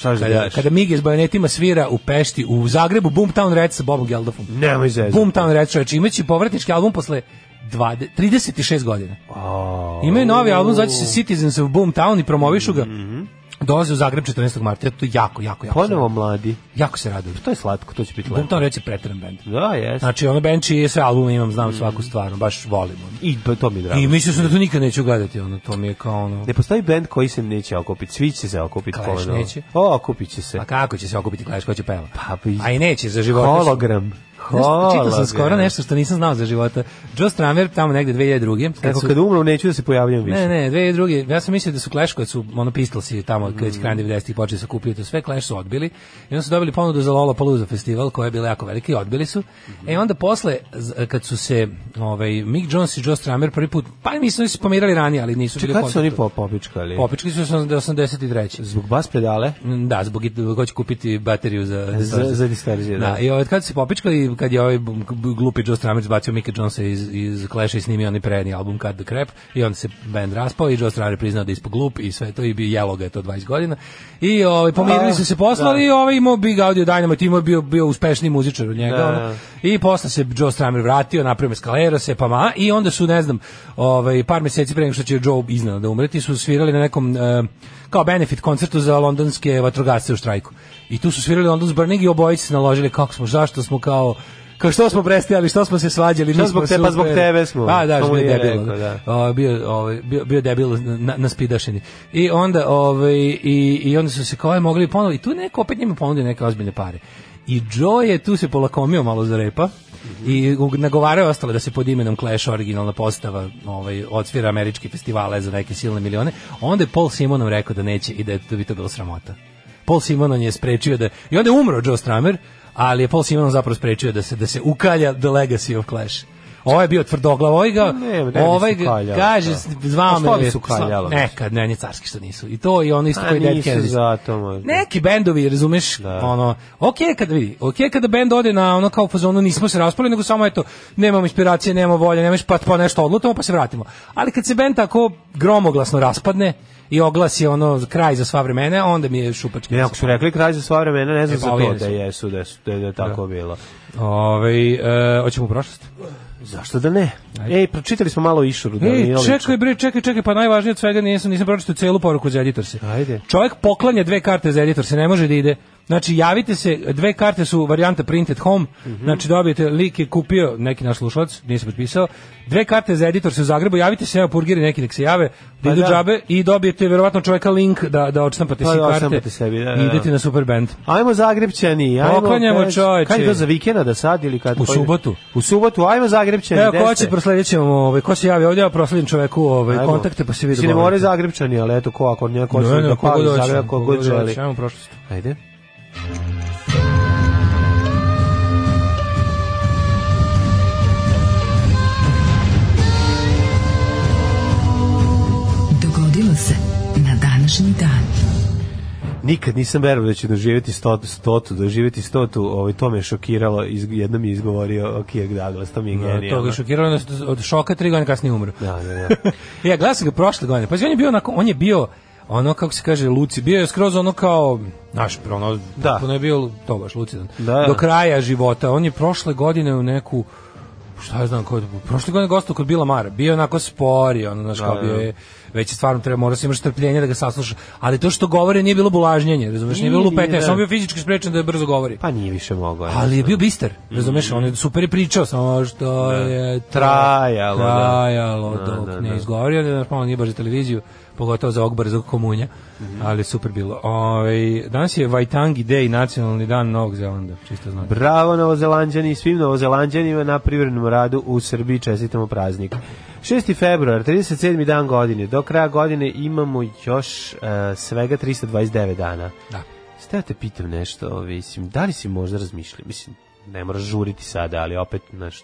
kada, kada Migi s bajonetima svira u Pešti, u Zagrebu, Boomtown Red sa Bobom Geldofom. Nemoj zezati. Boomtown Red, čovječ, imaći povratnički album posle 20, 36 godina. Oh. Imaju novi album, zove se Citizens of Boomtown i promovišu ga. Mm -hmm dolaze u Zagreb 14. marta, to jako, jako, jako. Ponovo mladi. Jako se raduju. To je slatko, to će biti da, lepo. to reći pretran bend. Da, jes. Znači, ono bend čiji sve albume imam, znam mm. svaku stvar, baš volim. Ono. I to mi je drago. I mislio sam da to nikad neću gledati, ono, to mi je kao ono... Ne postavi bend koji se neće okupiti, svi će se okupiti. Clash neće. O, okupit će se. A pa kako će se okupiti Clash, ko će peva? Pa, pa i... A i neće, za život. Hologram. Hvala. Čitao sam skoro nešto što nisam znao za života. Joe Stramer tamo negde 2002. Kad Kako kad umro, neću da se pojavljam više. Ne, ne, 2002. Ja sam mislio da su Clash kad su ono Pistolsi tamo mm. kad krajem 90-ih počeli da se kupiti to sve, Clash su odbili. I onda su dobili ponudu za Lollapalooza festival koja je bila jako velika i odbili su. Mm -hmm. E onda posle kad su se ovaj Mick Jones i Joe Stramer prvi put pa nisu se pomirali ranije, ali nisu Čekaj, bili kako su oni po, popičkali? Popičkali su se 83. Zbog bas pedale? Da, zbog ko će kupiti bateriju za za, za, za da. da, i ovaj kad su se popičkali kad je ovaj glupi Joe Stramic bacio Mika Jonesa iz, iz Clash i snimio onaj prednji album Cut the Crap i on se band raspao i Joe Stramic priznao da je ispog glup i sve to i bi jelo ga je to 20 godina i ovaj, pomirili su se poslali da. i ovaj imao Big Audio Dynamite timo bio, bio uspešni muzičar od njega da, ono. i posle se Joe Stramic vratio napravio skalera se pa ma i onda su ne znam ovaj, par meseci pre nego što će Joe da umreti su svirali na nekom uh, kao benefit koncertu za londonske vatrogasce u štrajku. I tu su svirali London's Burning i obojice se naložili kako smo, zašto smo kao kao što smo prestajali, što smo se svađali, što zbog tebe, pa zbog tebe smo. A, pa da, što je debil. da. O, bio, ovaj bio, bio debil na, na naspidašeni. I onda, ovaj i, i onda su se kao je mogli ponovo i tu neko opet njima ponudio neke ozbiljne pare. I Joe je tu se polakomio malo za repa i nagovaraju ostale da se pod imenom Clash originalna postava ovaj, odsvira američki festivale za neke silne milione, onda je Paul Simonom rekao da neće i da, je, da bi to bilo sramota. Paul Simonon je sprečio da... I onda je umro Joe Stramer, ali je Paul Simonon zapravo sprečio da se, da se ukalja The Legacy of Clash. Ovaj bio tvrdoglav, ovaj ga, ne, ne, ovaj ga, kaže, da. zvao me, su kaljali, nekad, ne, ne, carski što nisu. I to i ono isto koji Dead Kennedys. Neki bendovi, razumeš, da. ono, okej okay, kada vidi, okej okay, kada bend ode na ono kao fazonu nismo se raspali, nego samo eto, nemamo inspiracije, nemamo volje, nemaš pa, pa nešto odlutamo pa se vratimo. Ali kad se bend tako gromoglasno raspadne, i oglasi ono kraj za sva vremena, onda mi je šupački. Ne, ako su rekli kraj za sva vremena, ne znam e, pa, za to da jesu, da, da, je, da, je, da tako da. bilo. Ove, ovaj, e, hoćemo u prošlost? Zašto da ne? Ajde. Ej, pročitali smo malo Išuru. Da Ej, čekaj bre, čekaj, čekaj, pa najvažnije od svega nisam, nisam pročitao celu poruku za editorse. Ajde. Čovjek poklanja dve karte za editorse, ne može da ide. Znači, javite se, dve karte su varijanta printed home, mm -hmm. znači dobijete, lik je kupio, neki naš slušalac, nisam potpisao, dve karte za editor se u Zagrebu, javite se, evo purgiri neki nek se jave, pa da. džabe i dobijete verovatno čoveka link da, da odštampate pa, si da karte sebi, da, da. i da. idete na super band. Ajmo Zagrebčani, ajmo. Poklanjamo čoveče. Kad je to za vikenda da sad ili kad? U pojde? subotu. U subotu, ajmo Zagrebčani. Evo, ko će prosledećemo, ovaj, ko se javi ovdje, ja prosledim čoveku ovaj, ajmo. kontakte pa se vidimo. Si ne more Zagrebčani, ali eto ko, ako neko ne, ne, da pali Zagreb, ko god želi. Ajmo prošlost. Ajde. Dogodilo se na današnji dan. Nikad nisam verovao da ću doživjeti stotu, stotu doživjeti stotu, ovaj, to me je šokiralo, iz, jedno mi je izgovorio Kirk Douglas, to mi je da, genijalno. to ga je šokiralo, od šoka tri godine kasnije umro. Da, da, da. ja, glasam ga prošle godine, pa on je bio, onako, on je bio ono kako se kaže Luci bio je skroz ono kao naš ono da. ne bio to baš lucidan da, da. do kraja života on je prošle godine u neku šta ja znam kod prošle godine gostao kod Bila Mara bio onako spori ono znaš da, kao da, bio je već je stvarno treba mora se imaš strpljenje da ga sasluša ali to što govori nije bilo bulažnjenje razumeš nije, bilo lupetanje samo bio fizički sprečen da brzo govori pa nije više mogao ali je bio bister razumeš mhm. on je super pričao samo što je trajalo trajalo dok ne izgovorio da nije baš televiziju pogotovo za ovog za komunja, mm -hmm. ali super bilo. Ove, ovaj, danas je Vajtangi Day, nacionalni dan Novog Zelanda, čisto znate. Bravo Novozelanđani i svim Novozelanđanima na privrednom radu u Srbiji čestitamo praznik. 6. februar, 37. dan godine, do kraja godine imamo još uh, svega 329 dana. Da. Sada te pitam nešto, mislim, da li si možda razmišljao, mislim, ne moraš žuriti sada, ali opet, naš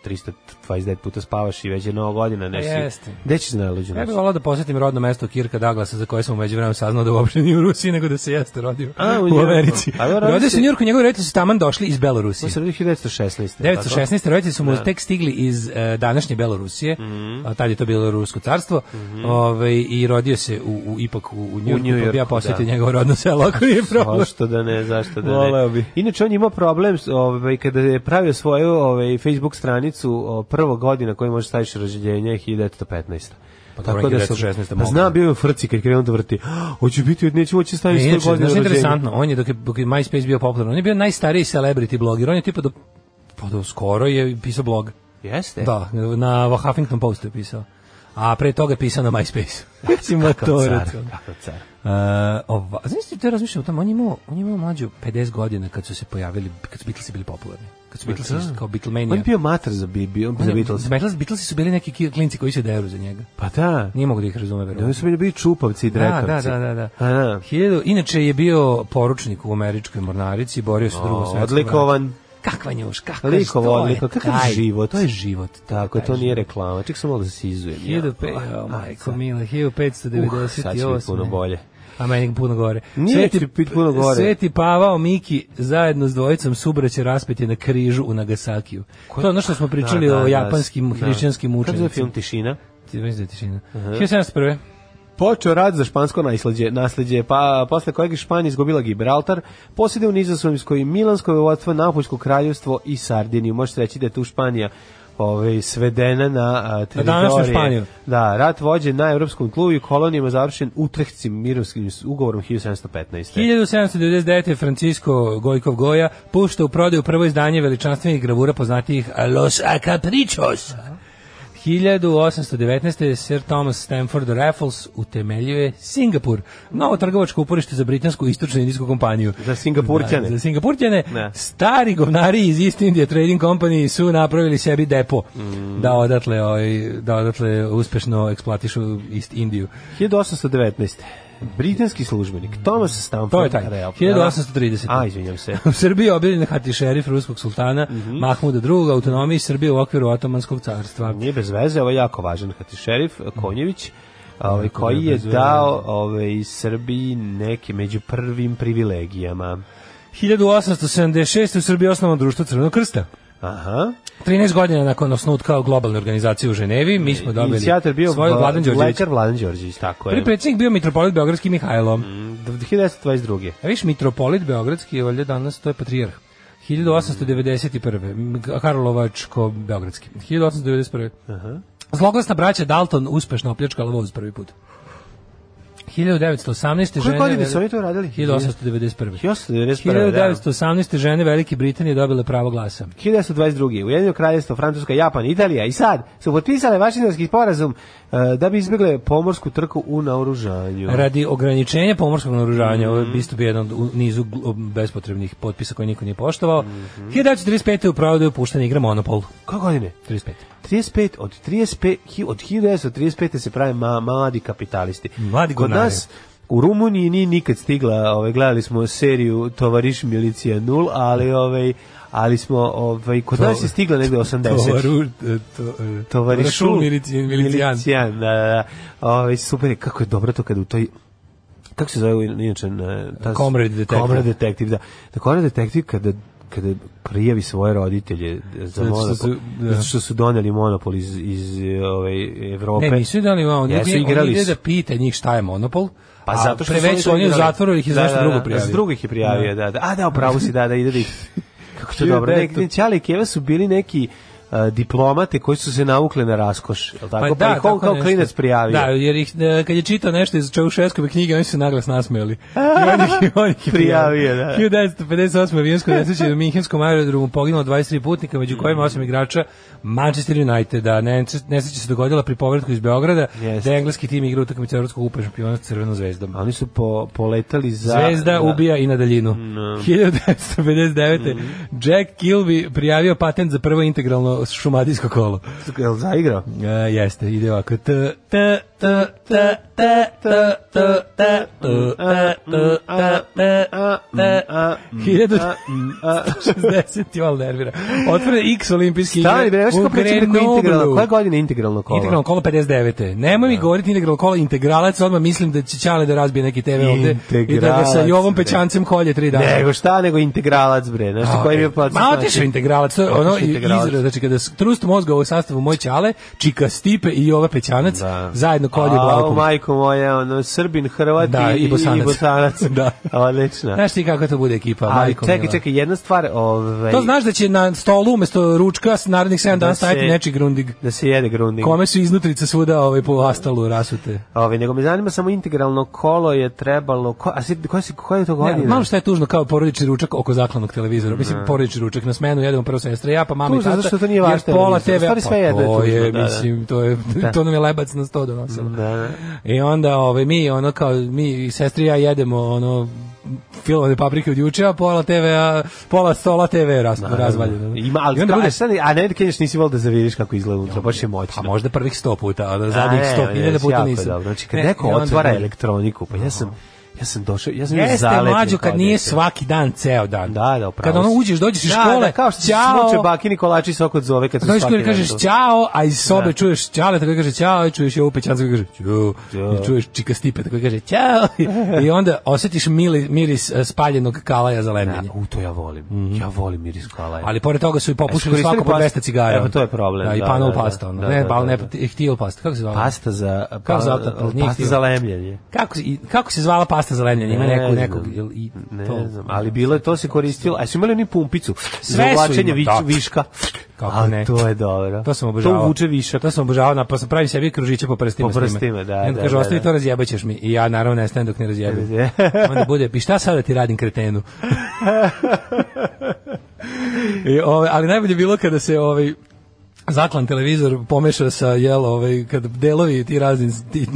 329 puta spavaš i već je nova godina, ne si... Gde ćeš da na luđu Ja bih volao da posjetim rodno mesto Kirka Daglasa, za koje sam umeđu vremenu saznao da uopšte nije u Rusiji, nego da se jeste rodio A, u, u Americi. Rodio se u Njurku, njegovi roditelji su taman došli iz Belorusije. U 1916. 1916. Roditelji su mu da. tek stigli iz uh, današnje Belorusije, mm -hmm. tad je to bilo Rusko carstvo, mm -hmm. ove, ovaj, i rodio se u, u ipak u, u Njurku, New Yorku, pa ja da. posjetio njegovo rodno selo, ako nije problem. Zašto da ne, zašto da ne. bi. Inače, on ima problem ovaj, kada je pravio svoju ovaj, Facebook stranicu o, prvo godina koju može staviti rođenje 1915. Pa tako da se 16. Pa zna bio je frci kad krenuo da vrti. Hoće biti od neće moći da staviti ne, 100 godina. Znači, interesantno, on je dok je, dok je MySpace bio popularan, on je bio najstariji celebrity bloger, on je tipa do, pa do skoro je pisao blog. Jeste? Da, na Huffington Postu je pisao a pre toga je pisao na MySpace. Simulatorac. Kako car. Uh, ova, znači, to je razmišljao tamo, on je imao, on je imao mlađu 50 godina kad su se pojavili, kad su Beatlesi bili popularni. Kad su Beatlesi da. kao Beatlemania. On je bio mater za, bi, on za Beatles. Beatles. Beatlesi su bili neki klinci koji se deru za njega. Pa da. Nije mogu da ih razume, Da, oni su bili, bili čupavci i drekavci. Da, da, da. da. A, da. Hiljadu, inače je bio poručnik u američkoj mornarici, borio se u drugom svetskom. Odlikovan. Vratu kakva njuš, kakva Likovo odliko, kakav taj. život, to je život, tako, to nije reklama, ček sam malo da se izujem. 1500, ja. oh, majko mila, 1598. Uh, sad će biti puno bolje. A meni puno gore. Nije Sveti, pit puno gore. Sveti Pavao Miki zajedno s dvojicom subraće raspeti na križu u Nagasakiju. Ko? To je ono što smo pričali da, da, o da, japanskim da, hrišćanskim učenicima. Kako je film Tišina? Ti mislim da je Tišina. Uh -huh. 1701 počeo rad za špansko nasleđe, nasleđe pa posle kojeg je Španija izgubila Gibraltar, posjede u Nizozemskoj, Milanskoj vodstvo, Napuljsko kraljevstvo i Sardiniju. Možete reći da je tu Španija ove, ovaj, svedena na a, teritorije. Na da, rat vođen na evropskom tlu i kolonijama završen Utrehcim mirovskim ugovorom 1715. 1799. Francisco Gojkov Goja pušta u prodaju prvo izdanje veličanstvenih gravura poznatijih Los Acaprichos. 1819. Sir Thomas Stamford Raffles utemeljuje Singapur. Novo trgovačko uporište za britansku istočnu indijsku kompaniju. Za Singapurćane. Da, za Singapurćane. Stari govnari iz East India Trading Company su napravili sebi depo mm. da, odatle, ovaj, da odatle uspešno eksploatišu East Indiju. 1819 britanski službenik Thomas Stamford to je taj, 1830. Da. A, izvinjam se. u Srbiji je hati šerif ruskog sultana mm -hmm. Mahmuda II, autonomiji Srbije u okviru Otomanskog carstva. Nije bez veze, ovo je jako važan hati šerif mhm. Konjević. Ovaj, koji je dao ovaj, Srbiji neke među prvim privilegijama. 1876. u Srbiji osnovno društvo Crvenog krsta. Aha. 13 godina nakon osnutka globalne organizacije u Ženevi, mi smo dobili Inicijator bio svoju Vladan Đorđević. Lekar Vladan Đorđević, tako je. Prvi predsjednik bio mitropolit Beogradski Mihajlo. Mm, 1922. A viš, mitropolit Beogradski je valjda danas, to je patrijarh. 1891. Karlovačko-Beogradski. 1891. Aha. Zloglasna braća Dalton uspešno opljačkala voz prvi put. 1918. Koje godine su oni to radili? 1891. 1891. 1918. žene Velike Britanije dobile pravo glasa. 1922. Ujedinjeno kraljevstvo Francuska, Japan, Italija i sad su potpisale Vašingtonski sporazum uh, da bi izbegle pomorsku trku u naoružanju. Radi ograničenja pomorskog naoružanja, mm -hmm. ovo je mhm. isto bi jedan u nizu bespotrebnih potpisa koji niko nije poštovao. Mm -hmm. 1935. u provodu puštena igra Monopol. Kako godine? 35. 35 od 35 od 1935 se prave ma, mladi kapitalisti. Mladi Kod nas. U Rumuniji nije nikad stigla, ovaj, gledali smo seriju Tovariš milicija 0, ali ovaj, ali smo ovaj kod to, nas je stigla negde 80. Tovaru, to, eh, eh, tovarišu milicijan, milicijan. Da, da, da. Ovaj super kako je dobro to kad u toj kako se zove inače ta Comrade Detective. Comrade Detective, da. Da Comrade Detective kada kada prijavi svoje roditelje za znači što su, da. što su doneli monopol iz, iz ove, ovaj, Evrope. Ne, nisu doneli monopol, oni, igrali oni ide da pita njih šta je monopol, pa a zato što preveć oni u zatvoru ih je da, nešto da, drugo da. prijavio. Da, drugo je prijavio, da, da. da. A da, upravo si, da, da, ide da ih... Kako to dobro, ne, Ćale i su bili neki diplomate koji su se navukle na raskoš, je tako? Pa, da, pa on kao klinac prijavio. Da, jer ih, e, kad je čitao nešto iz Čaušeskove knjige, oni su naglas nasmijali. I on ih, on ih prijavio. da. 1958. Vijensko nesreće u Minhenskom aerodromu poginulo 23 putnika, među kojima osam igrača Manchester Uniteda. Da, nesreća se dogodila pri povratku iz Beograda, yes. da je engleski tim igra utakmicu Evropskog kupa šampiona sa Crvenom zvezdom. A oni su po, poletali za... Zvezda da. ubija i na daljinu. No. 1959. Mm -hmm. Jack Kilby prijavio patent za prvo integralno ono šumadijsko kolo. Jel zaigrao? E, jeste, ide ovako. T, t, t, t, 1060 val nervira. Otvore X olimpijski igre. Stari, da nešto kako pričam neko integralno. Koja godina je integralno kolo? Integralno kolo 59. Nemoj mi da. govoriti integralno kolo, integralac, odmah mislim da će Ćale da razbije neki TV ovde. I da ga sa Jovom Pećancem kolje tri dana. Nego šta, nego integralac, bre. Znaš, koji mi je plaća? Ma otišao znači. integralac, to je ono izraz, znači kada trust mozga u sastavu moj Ćale, Čika Stipe i Jova Pećanac, da. zajedno kolje blago majko moja, ono, Srbin, Hrvat da, i, i Bosanac. I Bosanac. da. Odlično. Znaš ti kako to bude ekipa, Ali, majko čekaj, čekaj, jedna stvar, ovaj... To znaš da će na stolu umesto ručka s narednih 7 da dana staviti neči grundig. Da se jede grundig. Kome su iznutrice svuda ovaj, po astalu rasute. Ovaj, nego me zanima samo integralno kolo je trebalo... Ko, a si, koja, si, koja je to godina? Ne, malo šta je tužno kao porodični ručak oko zaklanog televizora. Da. Mislim, porodični ručak na smenu, jedemo prvo sestra, ja pa mama i tata. Zašto to nije vaš televizor? Pola TV, pa, to je, da, da. mislim, to je, to nam je lebac na sto donosilo. Da, da. I onda ove ovaj, mi ono kao mi i sestri ja jedemo ono filmove paprike od juče, a pola TV, a pola stola TV raz, no, razvaljeno. Ima, ali, onda bude... Stani, a ne da kažeš nisi volio da zaviriš kako izgleda unutra, baš je moćno. Pa možda prvih 100 puta, a da zadnjih 100 hiljada puta nisam. Dobro. Znači, kad ne, neko otvara elektroniku, pa ja sam Ja sam došao, ja sam Jeste zalepljen. mlađo kad nije djece. svaki dan ceo dan. Da, da, upravo. Kad ono uđeš, dođeš iz da, da, škole, da, kao što ćao. Sluče baki Nikolači svak od zove kad su svaki. Dođeš kažeš ćao, a iz sobe da. čuješ ćale, tako kaže ćao, i čuješ je opet ćao, kaže ćao. I čuješ čika Stipe, tako kaže ćao. I onda osetiš mili, miris e, spaljenog kalaja za lemljenje. Da, u to ja volim. Mm -hmm. Ja volim miris kalaja. Ali pored toga su i popušili svako po 200 cigara. Evo to je problem. Da, i da, panel pasta, ono. Ne, pa ne, htio pasta. Kako se zvala? Pasta za kako pasta za lemljenje. Kako kako se zvala pasta pasta za lemljenje, ima ne, nekog nekog i ne to. Ne znam, ali bilo je to se koristilo. A su imali oni pumpicu za uvlačenje vič, viška. Kako ne? To je dobro. To sam obožavao. To vuče više. To sam obožavao, pa sam pravi sebi kružiće po prstima. Po prstima, da. Onda da, kaže, da, ostavi da. to razjebaćeš mi. I ja naravno nestajem dok ne razjebem. Onda bude, i šta sad da ti radim kretenu? I, ove, ovaj, ali najbolje bilo kada se ovaj zaklan televizor pomeša sa jel ovaj kad delovi ti razni ti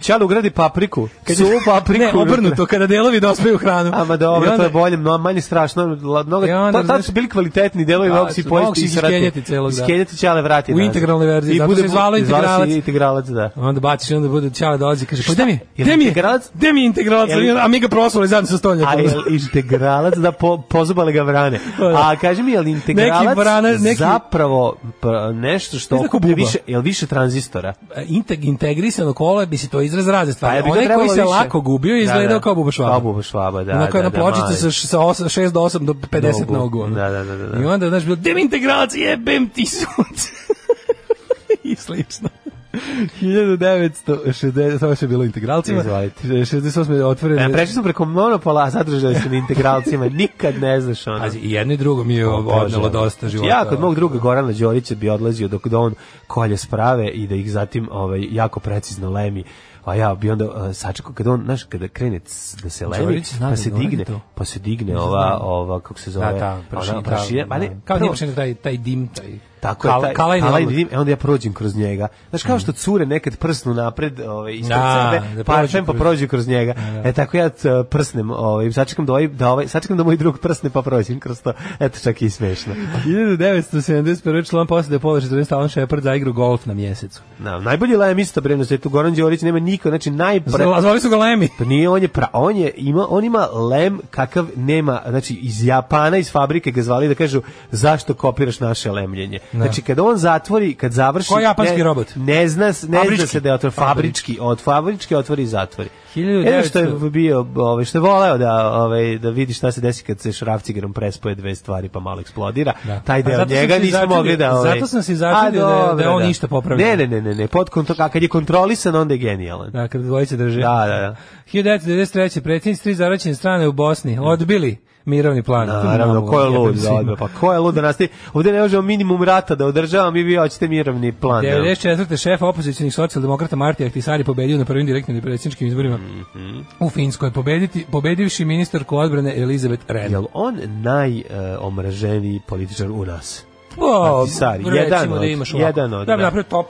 čalo ugradi papriku kad su papriku ne obrnuto kada delovi dospeju da hranu a ma dobro da, to je bolje no manje strašno mnogo ta tad su bili kvalitetni delovi da, mogu se pojesti i srati celog da skeljeti čale vrati u integralnoj verziji i bude zvalo integralac integralac da onda baciš onda bude čale dolazi kaže pa mi gde mi integralac gde mi integralac a mi ga prosuli zadnje sa stolja ali integralac da pozobale ga vrane a kaži mi je integralac zapravo nešto što okuplja više, jel više tranzistora? E, integ, integrisano kolo bi se to izraz razne stvari. Pa, Onaj koji se više. lako gubio je da, izgledao da, da. kao buba švaba. Kao buba švaba, da. Onako da, jedna da, pločica sa, sa 6 do 8 do 50 na nogu. Da, da, da, da, da. I onda, znaš, bilo, demintegracije, bem ti sunce. I slično. 1960, to je bilo integralcima. Izvolite. 68 je otvoreno. Ja, e, prešli smo preko monopola, a zadržali smo integralcima. Nikad ne znaš ono. Pazi, i jedno i drugo mi je odnelo dosta znači, života. Ja kod mog druga Gorana Đorića bi odlazio dok da on kolje sprave i da ih zatim ovaj, jako precizno lemi pa ja bi onda eh, sačekao kad on znaš kada krene da se levi pa, pa se digne pa se digne ova ova kako se zove da, da, prašina, prašina, prašina, prašina, prašina, prašina, prašina, Tako Kala, je, taj, kalaj vidim, e onda ja prođem kroz njega. Znaš, kao mhm. što cure nekad prsnu napred, ovaj, ispred da, sebe, da pa prođu pa prođu kroz njega. Da, da. E tako ja prsnem, ovaj, sačekam da, ovaj, da, ovaj, sačekam da moj drug prsne pa prođem kroz to. Eto, čak i smešno. 1971. član posade pola 14. Alan Shepard za igru golf na mjesecu. Da, na, najbolji lem isto bremno se tu Goran Đorić nema niko, znači najpre... Zvali su ga lemi. Pa nije, on je, pra, on je ima, on ima lem kakav nema, znači iz Japana, iz fabrike ga zvali da kažu zašto kopiraš naše lemljenje. Da. Znači kad on zatvori, kad završi Koji japanski ne, robot? Ne zna, ne fabrički. zna se da je otvor fabrički, od fabrički otvori i zatvori. 1900... Evo što je bio, ovaj što je voleo da ovaj da vidi šta se desi kad se šrafcigerom prespoje dve stvari pa malo eksplodira. Da. Taj deo njega nismo mogli da ovaj. Zato sam se začudio da, da on da. ništa popravi. Ne, ne, ne, ne, ne, pod kontrol, a kad je kontrolisan onda je genijalan. Da, kad dvojice drže. Da, da, da. 1993. predsjednici tri zaraćene strane u Bosni da. odbili mirovni plan. Naravno, ko je lud pa ko je lud da nastavi? Ovde ne možemo minimum rata da održavam mi vi hoćete mirovni plan. 94. šef opozicionih socijaldemokrata Marti Ahtisari pobedio na prvim direktnim predsjedničkim izborima mm -hmm. u Finskoj, pobediti, pobedivši ministarku odbrane Elizabeth Ren. Jel on najomraženiji e, uh, političar u nas? Pa, jedan da od, da imaš ovako. jedan od. Da bi da. napravio top,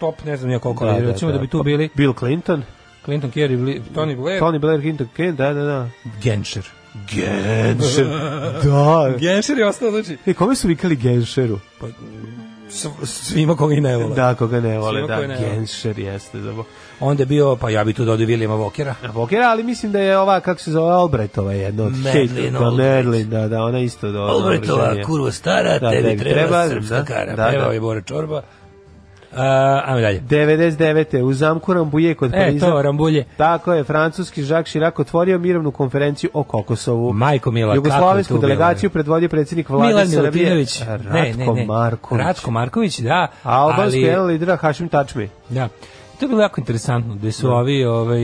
top, ne znam ja koliko, da, da, recimo da, da. da bi tu pa bili... Bill Clinton? Clinton, Kerry, Tony Blair. Tony Blair, Clinton, Clinton, da, da, da. Genscher. Genšer. Da. Genšer je ostao, znači. E, kome su vikali Genšeru? Pa, svima koga i ne vole. Da, koga ne vole, svima da. Ne vole. Genšer jeste, zabo. Da Onda je bio, pa ja bih tu dodao da Vilijama Vokera. A Vokera, ali mislim da je ova, kako se zove, Albrightova jedna od Merlin, da, pa Merlin, da, da, ona isto. Da, Albrightova, kurva stara, da, tebi, treba, treba srpska da, kara. Da, Pevao da. je Bore Čorba Uh, ajmo dalje. 99. u zamku Rambulje kod Pariza. E, to, Rambulje. Tako je, francuski Žak Chirac otvorio mirovnu konferenciju o Kokosovu. Majko Mila, Jugoslovensku delegaciju bilo, predvodio predsjednik vlade Milan Milutinović. Ratko ne, ne, ne. Marković. Ratko Marković, da. A albanski ali... jedan lidera Hašim Tačmi. Da. To je bilo jako interesantno, gde su da. ovi, ovaj,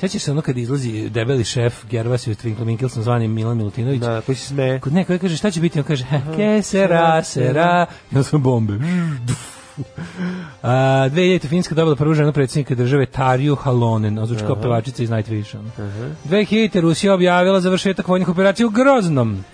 Sećaš se ono kad izlazi debeli šef Gervas i Twinkle Minkelson zvani Milan Milutinović? Da, koji se smeje. Kod neko kaže šta će biti, on kaže ke sera, sera, ja da. da sam bombe. A, 2000. Finjska dobila prvu ženu predsjednika države Tariju Halonen, a zvuči pevačica iz Nightwish. Uh -huh. 2000. Rusija objavila završetak vojnih operacija u Groznom.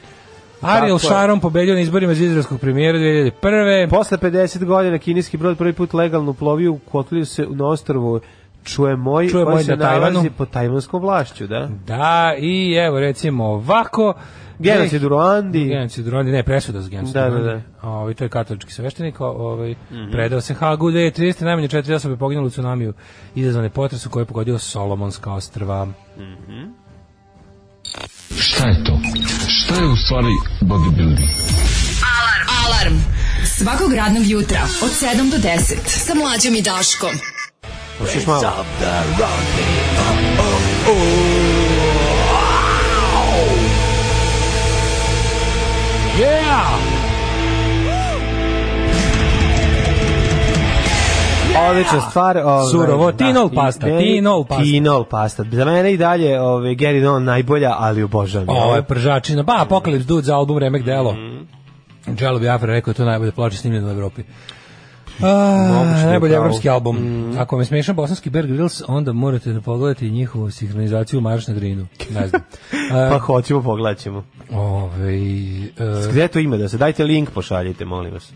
Ariel Sharon pobedio na izborima za izraelskog premijera 2001. Posle 50 godina kineski brod prvi put legalno plovio u kotliju se na ostrvu Čuje moj, Čuje moj se na nalazi po tajvanskom vlašću, da? Da, i evo recimo ovako, Genocid u Ruandi. Genocid u Ruandi, ne, presuda za genocid da, u da, Ruandi. Da, da. Ovi, ovaj, to je katolički sveštenik, ovaj, mm -hmm. predao se Hagu u 2013. Najmanje četiri osobe poginule u tsunamiju izazvane potresu koje je pogodio Solomonska ostrva. Mm -hmm. Šta je to? Šta je u stvari bodybuilding? Alarm! Alarm! Svakog radnog jutra od 7 do 10 sa mlađom i Daškom. Hoćeš malo? oh, oh, oh. Yeah! odlična stvar. Ovaj, Surovo, da, tinol pasta, tinol pasta. Tinol pasta. Za mene i dalje ovaj, Gary Don najbolja, ali obožavam. Ovo je pržačina. Ba, pa, Apocalypse Dude za album Remek Delo. Mm -hmm. Jello Biafra rekao je to najbolje plaće snimljeno u Evropi. A, da najbolji evropski album. Mm. Ako me smiješam bosanski Bear Grylls, onda morate da pogledate njihovu sinhronizaciju Marš na Drinu. Ne znam. pa hoćemo, pogledat ćemo. Ove, ovaj, uh, Gde to ima da se? Dajte link, pošaljite, molim vas.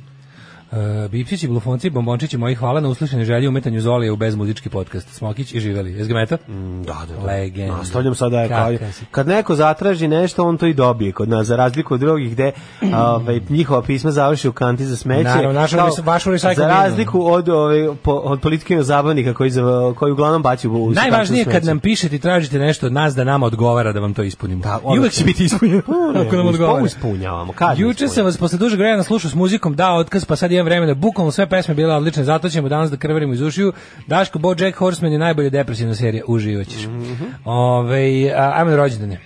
Uh, eh, Bipsići, Blufonci, Bombončići, moji hvala na uslišene želje umetanju Zolije u bezmuzički podcast. Smokić i Živeli. Jesi ga meta? Mm, da, da, da. Legend. Nastavljam sada. Kao, kad neko zatraži nešto, on to i dobije kod nas, za razliku od drugih gde ovaj, njihova pisma završi u kanti za smeće. Naravno, našu, kao, vašu Za razliku od, ove, ovaj, po, od politike zabavnika koji, za, koji uglavnom baci u Najvažnije kad nam pišete i tražite nešto od nas da nama odgovara da vam to ispunimo. Da, I uvek će biti ispunjeno. Pa, ako nam pa, odgovara. Ispunjavamo. Juče sam vas posle dužeg vremena slušao s muzikom, da, otkaz, pa sad imam vremena. Bukvalno sve pesme bile odlične, zato ćemo danas da krvarimo iz ušiju. Daško, Bo Jack Horseman je najbolja depresivna serija, uživaćeš. Mm -hmm. Ove, ovaj, a, ajmo na rođendane.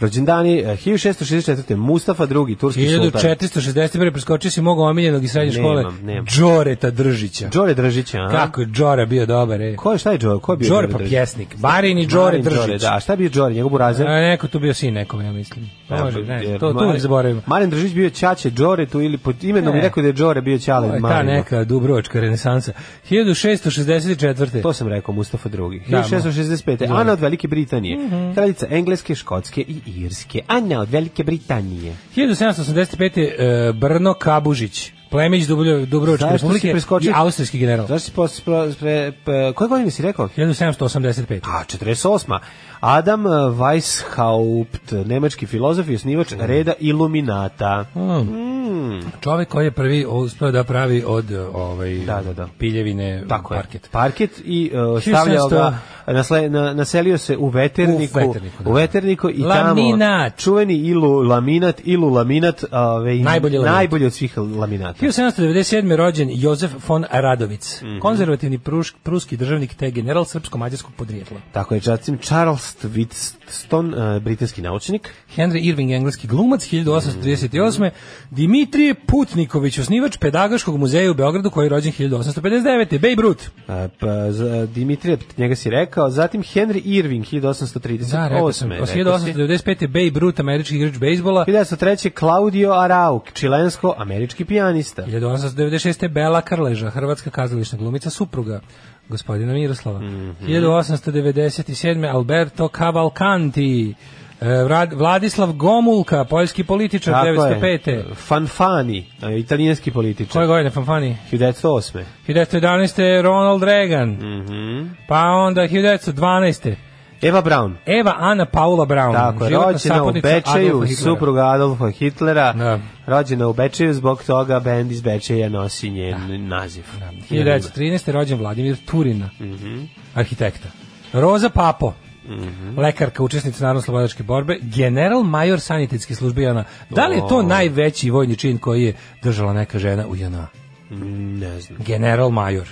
Rođendani 1664. Eh, Mustafa II, turski 1461. sultan. 1461. preskočio si mog omiljenog iz srednje škole. Nemam, nemam. Džoreta Držića. Đore Držića, a? Kako je Džora bio dobar, ej. Ko je, šta je Džore? Ko je bio Džore? Džore pa pjesnik. Barini Džore Marin Đore, Držić. da, šta je bio Đore, njegov burazer? A, e, neko tu bio sin nekom, ja mislim. Ne pa, Može, ne, to, to uvijek zaboravimo. Marin Držić bio Ćaće Đore tu ili pod imenom mi rekao da je Đore bio Ćale Marin. Ta neka Dubrovačka renesansa. 1664. To sam rekao Mustafa II. 1665. Da, Ana od Velike Britanije, mhm. kraljica Engleske, Škotske i Irske, a ne od Velike Britanije. 1785. E, Brno Kabužić, Plemić Dubro, Dubrovačke republike i austrijski general. Zašto si posle, pre, pre, pre, koje godine si rekao? 1785. A, 48. Adam eh, Weishaupt, nemački filozof i osnivač mm. reda Iluminata. Mm. Mm. Čovek koji je prvi uspeo da pravi od ovaj, da, da, da. piljevine Tako parket. Je. Parket i uh, stavljao ga, nasle, na, naselio se u veterniku, u veterniku, da. u veterniku i laminat. tamo čuveni ilu laminat, ilu laminat, ovaj, najbolje, najbolje od svih laminata. 1797. rođen Jozef von Radovic, mm -hmm. konzervativni prušk, pruski državnik te general srpsko-mađarskog podrijetla. Tako je, zatim Charles Whitstone, uh, britanski naučnik. Henry Irving, engleski glumac, 1838. Mm -hmm. Dimitrije Putniković, osnivač Pedagoškog muzeja u Beogradu, koji je rođen 1859. Babe Ruth. Uh, pa, e, Dimitrije, njega si rekao. Zatim Henry Irving, 1838. Da, rekao sam, 1895. Babe Ruth, američki igrač bejsbola. 1903. Claudio Arauk, čilensko-američki pijanist lista. 1896. Bela Karleža, hrvatska kazališna glumica, supruga gospodina Miroslava. Mm -hmm. 1897. Alberto Cavalcanti, e, Vladislav Gomulka, poljski političar, Tako 905. Je. Fanfani, e, italijanski političar. Koje godine Fanfani? 1908. 1911. Ronald Reagan. Mm -hmm. Pa onda 1912. Eva Braun. Eva Ana Paula Braun. Tako, rođena u Bečeju, supruga Adolfa Hitlera. Da. Rođena u Bečeju, zbog toga band iz Bečeja nosi njen da. naziv. Da. 1913. rođen Vladimir Turina, mm -hmm. arhitekta. Roza Papo, Mm -hmm. lekarka, učesnica narodno-slobodačke borbe, general major sanitetske službe JNA. Da li je to najveći vojni čin koji je držala neka žena u JNA? Mm, ne znam. General major.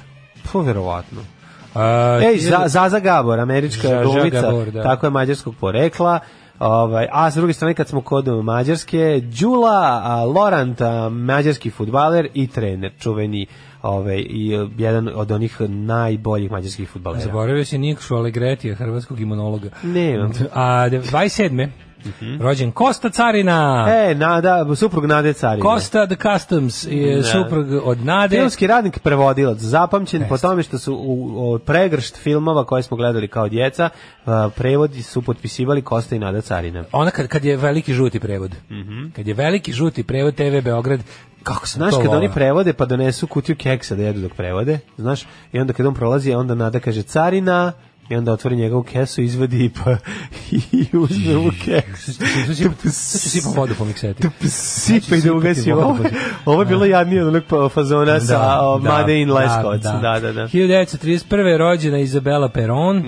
Pa verovatno. Ej, za, Zaza Gabor, američka Ža, glumica, da. tako je mađarskog porekla. Ovaj, a sa druge strane kad smo kod Mađarske, Đula a, Lorant, mađarski futbaler i trener, čuveni ovaj, i jedan od onih najboljih mađarskih futbalera. Zaboravio se Nikšu Alegretija, hrvatskog imunologa. Ne. A 27. -hmm. Rođen Kosta Carina. E, Nada, suprug Nade Carine. Kosta the Customs je ne. Da. suprug od Nade. Filmski radnik prevodilac, zapamćen Vest. po tome što su u, u pregršt filmova koje smo gledali kao djeca, a, prevodi su potpisivali Kosta i Nada Carina. Ona kad, kad je veliki žuti prevod. Mm -hmm. Kad je veliki žuti prevod TV Beograd, kako se znaš kad oni prevode pa donesu kutiju keksa da jedu dok prevode, znaš? I onda kad on prolazi, onda Nada kaže Carina, i onda otvori njegovu kesu, izvadi pa i uzme mu kesu. Sad ću sipam vodu po mikseti. Sipa i da ugasi ovo. Ovo je da. bilo jadnije od onog pa- fazona da, sa da, Made in Leskovac. Da, da, da. 1931. rođena Izabela Peron.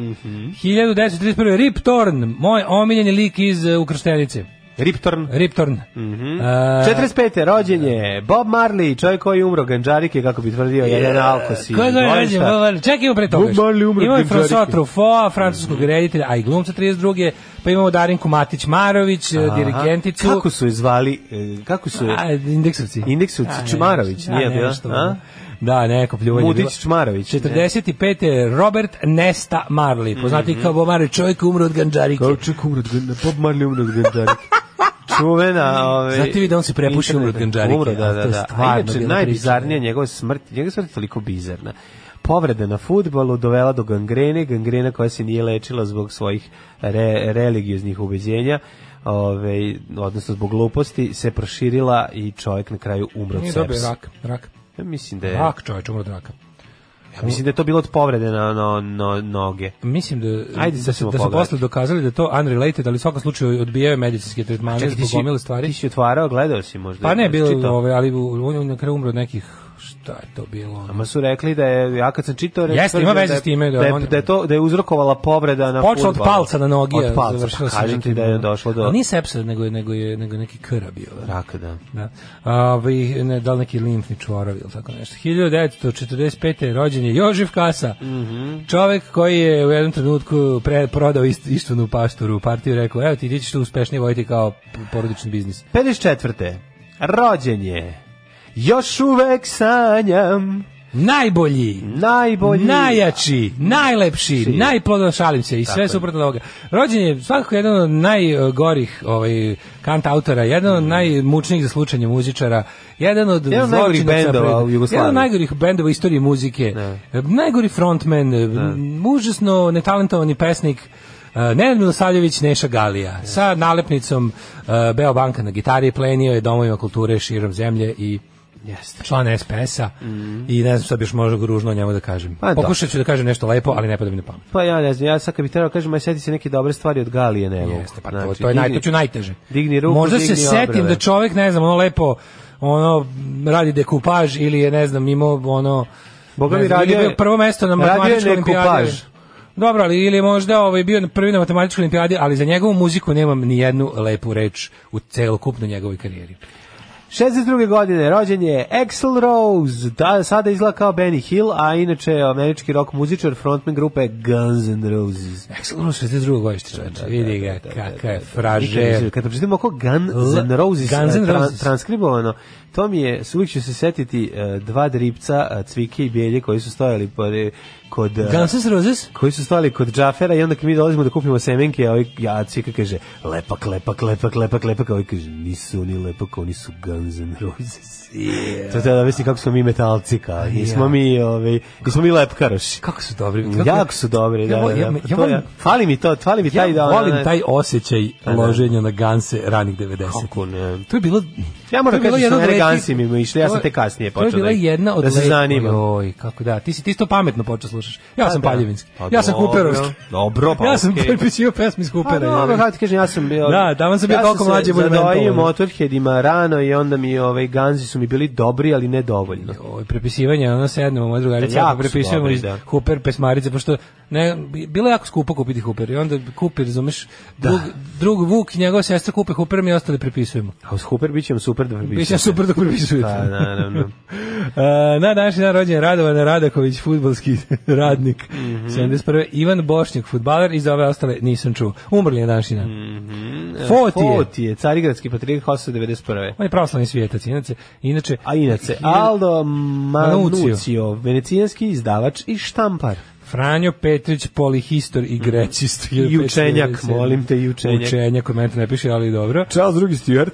1931. Mhm. Rip Torn, moj omiljeni lik iz e, Ukrštenice. Riptorn. Riptorn. Mm -hmm. uh, 45. rođen je Bob Marley, čovjek koji umro ganđarike, kako bi tvrdio, je, jedan alkosi. Ko je rođen? Čekaj, imamo pre toga. Bob Marley umro Imamo i François Truffaut, francuskog mm -hmm. reditelja, a i glumca 32. Pa imamo Darinku Matić-Marović, dirigenticu. Kako su je zvali? E, kako su je? A, indeksovci. Indeksovci, Čumarović, nije bilo. Da, neko pljuvanje. Mutić Čmarović. 45. Ne. Robert Nesta Marley, poznati mm -hmm. kao Bob Marley, čovjek umro od ganđarike. Kao čovjek umro od ganđarike, Bob Marley umro od ganđarike. čuvena, ovaj. Znate vi da on se prepušio umro od ganđarike. Umro, da, da, da. A inače najbizarnija njegova smrt, njegova smrt je toliko bizarna povrede na futbolu dovela do gangrene, gangrena koja se nije lečila zbog svojih re, religioznih ubeđenja, ove, ovaj, odnosno zbog gluposti, se proširila i čovjek na kraju umro od sepsa. Nije dobio rak, rak. Ja mislim da je... Rak čovječ, umro od raka. Ja mislim da je to bilo od povrede na, na, na noge. Mislim da, Ajde, da, se, da su posle dokazali da to unrelated, ali u svakom slučaju odbijaju medicinske tretmane zbog gomile stvari. Ti si otvarao, gledao si možda. Pa ne, bilo, ove, ali on je na kraju umro od nekih šta je to bilo? Ono. Ama su rekli da je, ja kad sam čitao... Rekli, Jeste, ima da veze s time. Da, da, je, da, je to, da je uzrokovala povreda na Počeo od palca na nogi. Od palca, pa kažem ti da je došlo do... Ali nije sepsa, nego je, nego je nego neki krab bio. Da. Raka, da. da. A, vi, ne, dal neki limfni čvorovi ili tako nešto. 1945. rođen je Jožif Kasa, mm -hmm. čovek koji je u jednom trenutku pre, prodao ist, istvanu pašturu u partiju, rekao, evo ti, ti ćeš tu uspešnije vojiti kao porodični biznis. 54. Rođen je Još uvek sanjam. Najbolji, najbolji, najjači, najlepši, Sije. najplodan se i sve suprotno ovoga. Rođen je svakako jedan od najgorih ovaj kant autora, jedan od mm. najmučnijih za slučanje muzičara, jedan od jedan najgorih bendova u Jugoslaviji. Jedan od najgorih bendova u istoriji muzike. Ne. Da. Najgori frontman, ne. Da. užasno netalentovani pesnik. Uh, Nenad Milosavljević Neša Galija ne. sa nalepnicom uh, e, Beobanka na gitari plenio je domovima kulture širom zemlje i Jeste. Član SPS-a mm -hmm. i ne znam šta bi još možda gružno o njemu da kažem. Pa, da. Pokušat ću da kažem nešto lepo, ali ne pada mi na pamet. Pa ja ne znam, ja sad kad bih trebalo da kažem, aj seti se neke dobre stvari od Galije, ne mogu. Jeste, pa znači, to, je digni, naj, to ću najteže. Digni ruku, možda digni se setim da čovjek, ne znam, ono lepo ono radi dekupaž ili je, ne znam, imao ono... Boga mi radio prvo mesto na matematičkoj olimpijadi. Dobro, ali ili možda ovaj bio na prvi na matematičkoj olimpijadi, ali za njegovu muziku nemam ni jednu lepu reč u celokupnoj njegovoj karijeri. 62. godine rođen je Axl Rose, da, sada izgleda kao Benny Hill, a inače je američki rock muzičar, frontman grupe Guns N' Roses. Axl Rose 62. godište čovječe, da, da, vidi da, ga, kakav fražer. Kad pročitamo oko Guns N' Roses, transkribovano, to mi je, uvijek ću se setiti e, dva dripca e, Cvike i Bjelje koji su stojali pored kod e, Guns Roses koji su stali kod Džafera i onda kad mi dolazimo da kupimo semenke, a ovaj ja cika kaže lepak, lepak, lepak, lepak, lepak, a ovaj kaže nisu oni lepak, oni su Guns N' Roses. Yeah. To treba da misli kako smo mi metalci, kao pa nismo yeah. mi, ovaj, nismo mi lepkaroši. Kako su dobri. Mm, kako... Jako su dobri, da, da, ja, ja, da. ja, to, ja, fali mi to, fali mi taj da. volim taj osjećaj da. loženja na Ganse ranih 90. Kako ne. To je bilo Ja moram kažem što eleganci mi išli, ja sam te kasnije počeo. To je bila da- jedna od da se zanima. Oj, kako da, ti si ti isto pametno počeo da slušaš. Ja pa sam da. Paljevinski. Pa ja sam Kuperovski. Dobro, pa. Ja sam prepisio pesmi iz pa Kupera. Dobro, hajde kažem, ja sam bio. Da, da vam sam bio koliko mlađe budem. Ja sam Motorheadima rano i onda mi ovaj Ganzi su mi bili dobri, ali ne dovoljno. Oj, prepisivanje, ona sednemo, moja drugarica, prepisujemo iz Kuper pesmarice, pošto ne bilo je jako skupo kupiti Hooper i onda kupi, razumeš, drug, drug Vuk i njegova sestra kupe Hooper mi ostali prepisujemo. A uz Hooper bićem super super da prepisujete. Biće super da prepisujete. Da, naravno. Uh, na današnji dan rođen Radovan Radaković, futbalski radnik. Mm -hmm. 71. Ivan Bošnjak, futbaler, i za ove ostale nisam čuo. Umrli je današnji dan. Mm -hmm. Fotije. Fotije, carigradski patrijarh 891. On je pravoslavni svijetac, inače. inače A inače, Aldo Manucio, venecijanski izdavač i štampar. Franjo Petrić, polihistor i mhm. grecist. I učenjak, molim te, i učenjak. Učenjak, komentar ne piše, ali dobro. Charles drugi Stuart,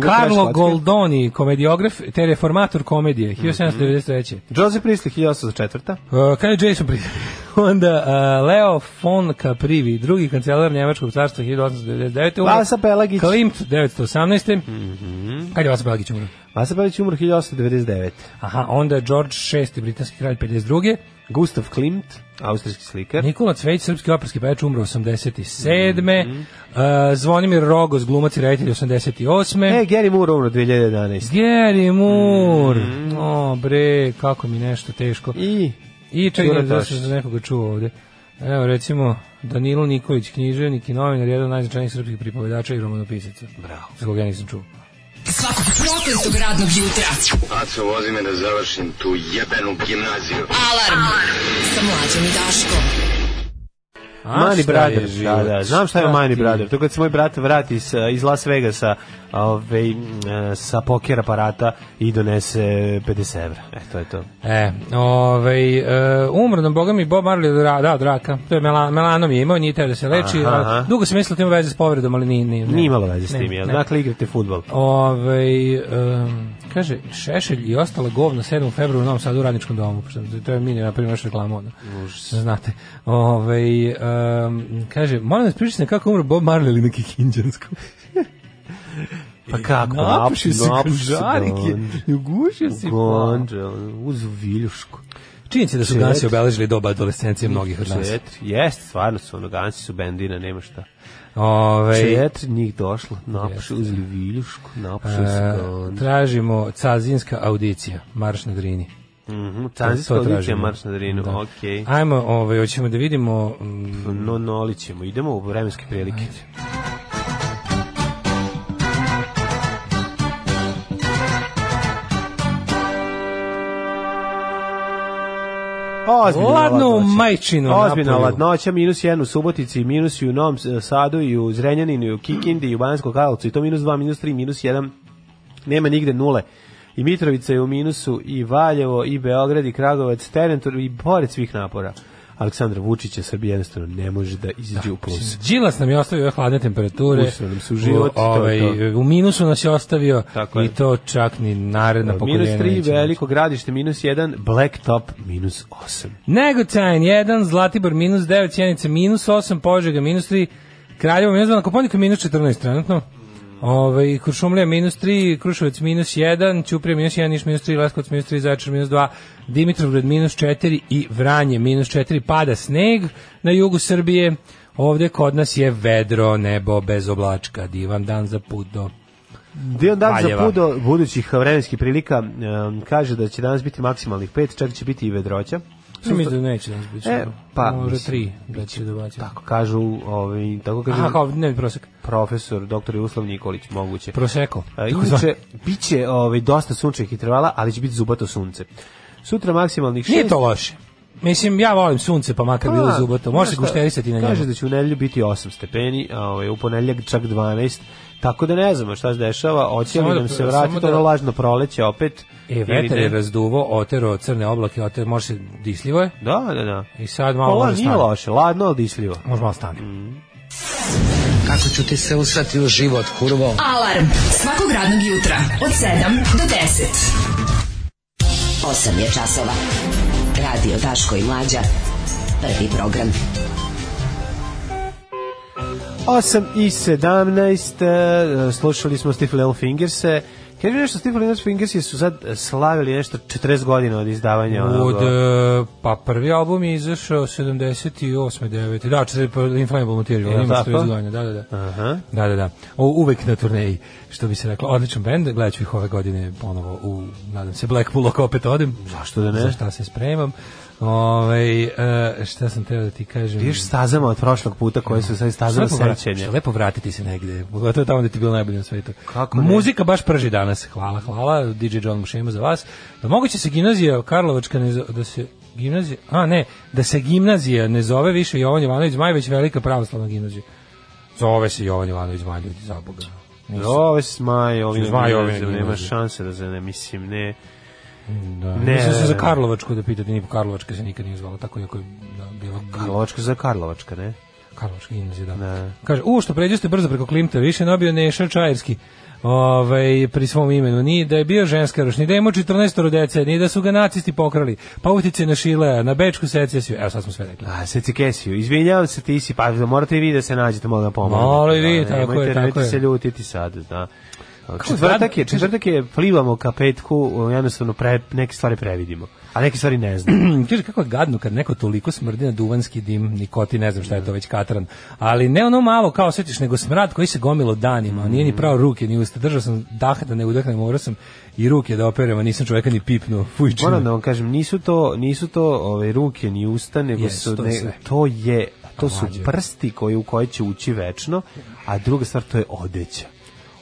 Carlo Goldoni, komediograf, te reformator komedije, 1793. Mm -hmm. Joseph Priestley, 1804. Uh, Kaj Jason Priestley? Onda uh, Leo von Caprivi, drugi kancelar Njemačkog carstva, 1899. Vasa Pelagić. Klimt, 1918. Mm -hmm. Kad je Vasa Pelagić umro? Vasa Pelagić umro 1899. Aha, onda George VI, britanski kralj, 52. Gustav Klimt, austrijski slikar. Nikola Cvejić, srpski operski pevač, umro 87. Mm -hmm. uh, Zvonimir Rogoz, glumac i reditelj 88. E, Gary Moore umro 2011. Gary Moore! Mm -hmm. O, bre, kako mi nešto teško. I? I čekaj, da se za nekoga čuo ovde. Evo, recimo, Danilo Nikolić, književnik i novinar, jedan od najznačajnijih srpskih pripovedača i romanopisaca. Bravo. Za koga ja nisam čuo. Svakog prokletog radnog jutra. Aco, vozi me da završim tu jebenu gimnaziju. Alarm! Alarm. Sa mlađom i Daškom. Mani Brother, da, da, znam šta je Mani Brother, to kad se moj brat vrati iz, iz Las Vegasa ove, e, sa poker aparata i donese 50 evra. E, to je to. E, ovaj, e, umrno, boga mi, Bob Marley od, ra, da, od raka. To je melan, melanom je imao, nije teo da se leči. Aha, aha. Dugo sam mislio da ima veze s povredom, ali nije. Nije, nije imalo veze s tim, jel? Dakle, igrate futbol. Ove, um, kaže, Šešelj i ostala govna 7. februara u Novom Sadu u radničkom domu. To je mini, na primjer, reklamu. Znate. Ove, um, kaže, molim da spričati kako umro Bob Marley ili neki kinđansku. Pa kako? Napuši se napuši kožarike, ugušio si Gondža, uz viljušku. Čini Činjenica da su Gansi obeležili doba adolescencije mnogih od nas. Četiri, jest, stvarno su ono, Gansi su bendina, nema šta. Ove, ovaj, Četiri njih došlo, napušio uz viljušku, napušio se Gondža. E, tražimo cazinska audicija, Marš na Drini. Mhm, Tanzijska odličija Marš na Drinu, da. Okay. Hajmo, ovaj, hoćemo da vidimo... Mm, no, nolićemo, idemo u vremenske prilike. Ajde. Ozbiljno Ladno ladnoća. majčino Ozbiljno napolju. ladnoća, minus jedan u Subotici, minus i u Novom Sadu, i u Zrenjaninu, i u Kikindi, i u Banjskom Karlovcu, i to minus dva, minus tri, minus jedan. Nema nigde nule. I Mitrovica je u minusu, i Valjevo, i Beograd, i Kragovac, Terentor, i pored svih napora. Aleksandra Vučića Srbija jednostavno ne može da izađe da, u plus. Đilas nam je ostavio hladne temperature. Usio nam se u život. U, ovaj, to to. u minusu nas je ostavio Tako i to čak ni naredna pokoljenja. Minus 3, veliko gradište, minus 1, Blacktop, minus 8. Negotajn, 1, Zlatibor, minus 9, Sjenica, minus 8, Požega, minus 3, Kraljevo, minus 2, na Koponiku, minus 14 trenutno. Ove, Kuršumlija minus 3, Kruševac minus 1, Ćuprija minus 1, Niš minus 3, Leskovac minus 3, Zaječar minus 2, Dimitrovgrad minus 4 i Vranje minus 4. Pada sneg na jugu Srbije. Ovde kod nas je vedro nebo bez oblačka. Divan dan za put do Dion dan za pudo budućih vremenskih prilika um, kaže da će danas biti maksimalnih 5, čak će biti i vedroća. Ne mi da, da neće da nas biti. E, pa, Može tri da će dobaći. Tako kažu, ovaj, tako kažu... Aha, kao ne, prosek. Profesor, doktor Juslav Nikolić, moguće. Proseko. E, inače, biće ovaj, dosta sunčevih i trvala, ali će biti zubato sunce. Sutra maksimalnih šest... Nije to loše. Mislim, ja volim sunce, pa makar pa, bilo zubato. Može se gušterisati na njemu. Kaže da će u nedelju biti 8 stepeni, a ovaj, u ponedeljak čak 12 Tako da ne znamo šta se dešava, hoće li da nam se vratiti da, lažno proleće opet. E, vetar je razduvo, otero crne oblake, otero, može se disljivo je. Da, da, da. I sad malo Ola, da Nije loše, ladno, ali disljivo. Može malo da stane. Mm. Kako ću ti se usrati u život, kurvo? Alarm svakog radnog jutra od 7 do 10. 8 je časova. Radio Daško i Mlađa. Prvi program. 8 i 17, e, slušali smo Stifle Little Fingerse, Kaže nešto Steve Linus Fingersi su sad slavili nešto 40 godina od izdavanja onog. Od e, pa prvi album je izašao 78. 9. Da, četiri pa Inflammable Material, ja, ima što izdavanje, da, da, da. Aha. Da, da, da. O, uvek na turneji, što bi se reklo, odličan bend, gledaću ih ove godine ponovo u nadam se Blackpool ako opet odem. Zašto da ne? Za šta se spremam? Ove, ovaj, šta sam teo da ti kažem? Viš stazama od prošlog puta koje su sad stazama sećenja. Lepo vratiti se negde. To je tamo gde ti bilo najbolje na svetu. Kako ne? Muzika baš prži danas. Hvala, hvala. DJ John Mušema za vas. Da moguće se gimnazija Karlovačka ne, da se gimnazija, a ne, da se gimnazija ne zove više Jovan Jovanović Maj, već velika pravoslavna gimnazija. Zove se Jovan Jovanović Maj, ljudi, za Boga. Zove se Maj, ovim nema šanse da se ne, mislim, ne Da. Ne, Mislim da se za Karlovačku da pitate, da ni Karlovačka se nikad nije zvala, tako iako je da, bilo... Karlovačka za Karlovačka, ne? Karlovačka gimnazija, da. Ne. Da. Kaže, u što pređeste brzo preko Klimta, više nabio Neša Čajerski ovaj, pri svom imenu, ni da je bio ženska roš, ni da je imao 14 dece, ni da su ga nacisti pokrali, pa utice na Šile, na Bečku secesiju, evo sad smo sve rekli. A, secikesiju, izvinjavam se, ti si, pa morate i vi da se nađete, mogu da pomoći. Malo i vi, da, tako je, tako je. se ljutiti sad, da. Četvrtak je, četvrtak je plivamo ka petku, jednostavno pre, neke stvari previdimo. A neke stvari ne znam. Kaže kako je gadno kad neko toliko smrdi na duvanski dim, nikoti, ne znam šta je to već katran. Ali ne ono malo kao osjetiš, nego smrad koji se gomilo danima. Mm. Nije ni pravo ruke, ni usta. Držao sam dah da ne udahnem, morao sam i ruke da operem, a nisam čoveka ni pipnuo. Fujčinu. Moram da vam kažem, nisu to, nisu to ove, ovaj, ruke ni usta, nego yes, su, to, ne, to je to su prsti koji u koje će ući večno, a druga stvar to je odeća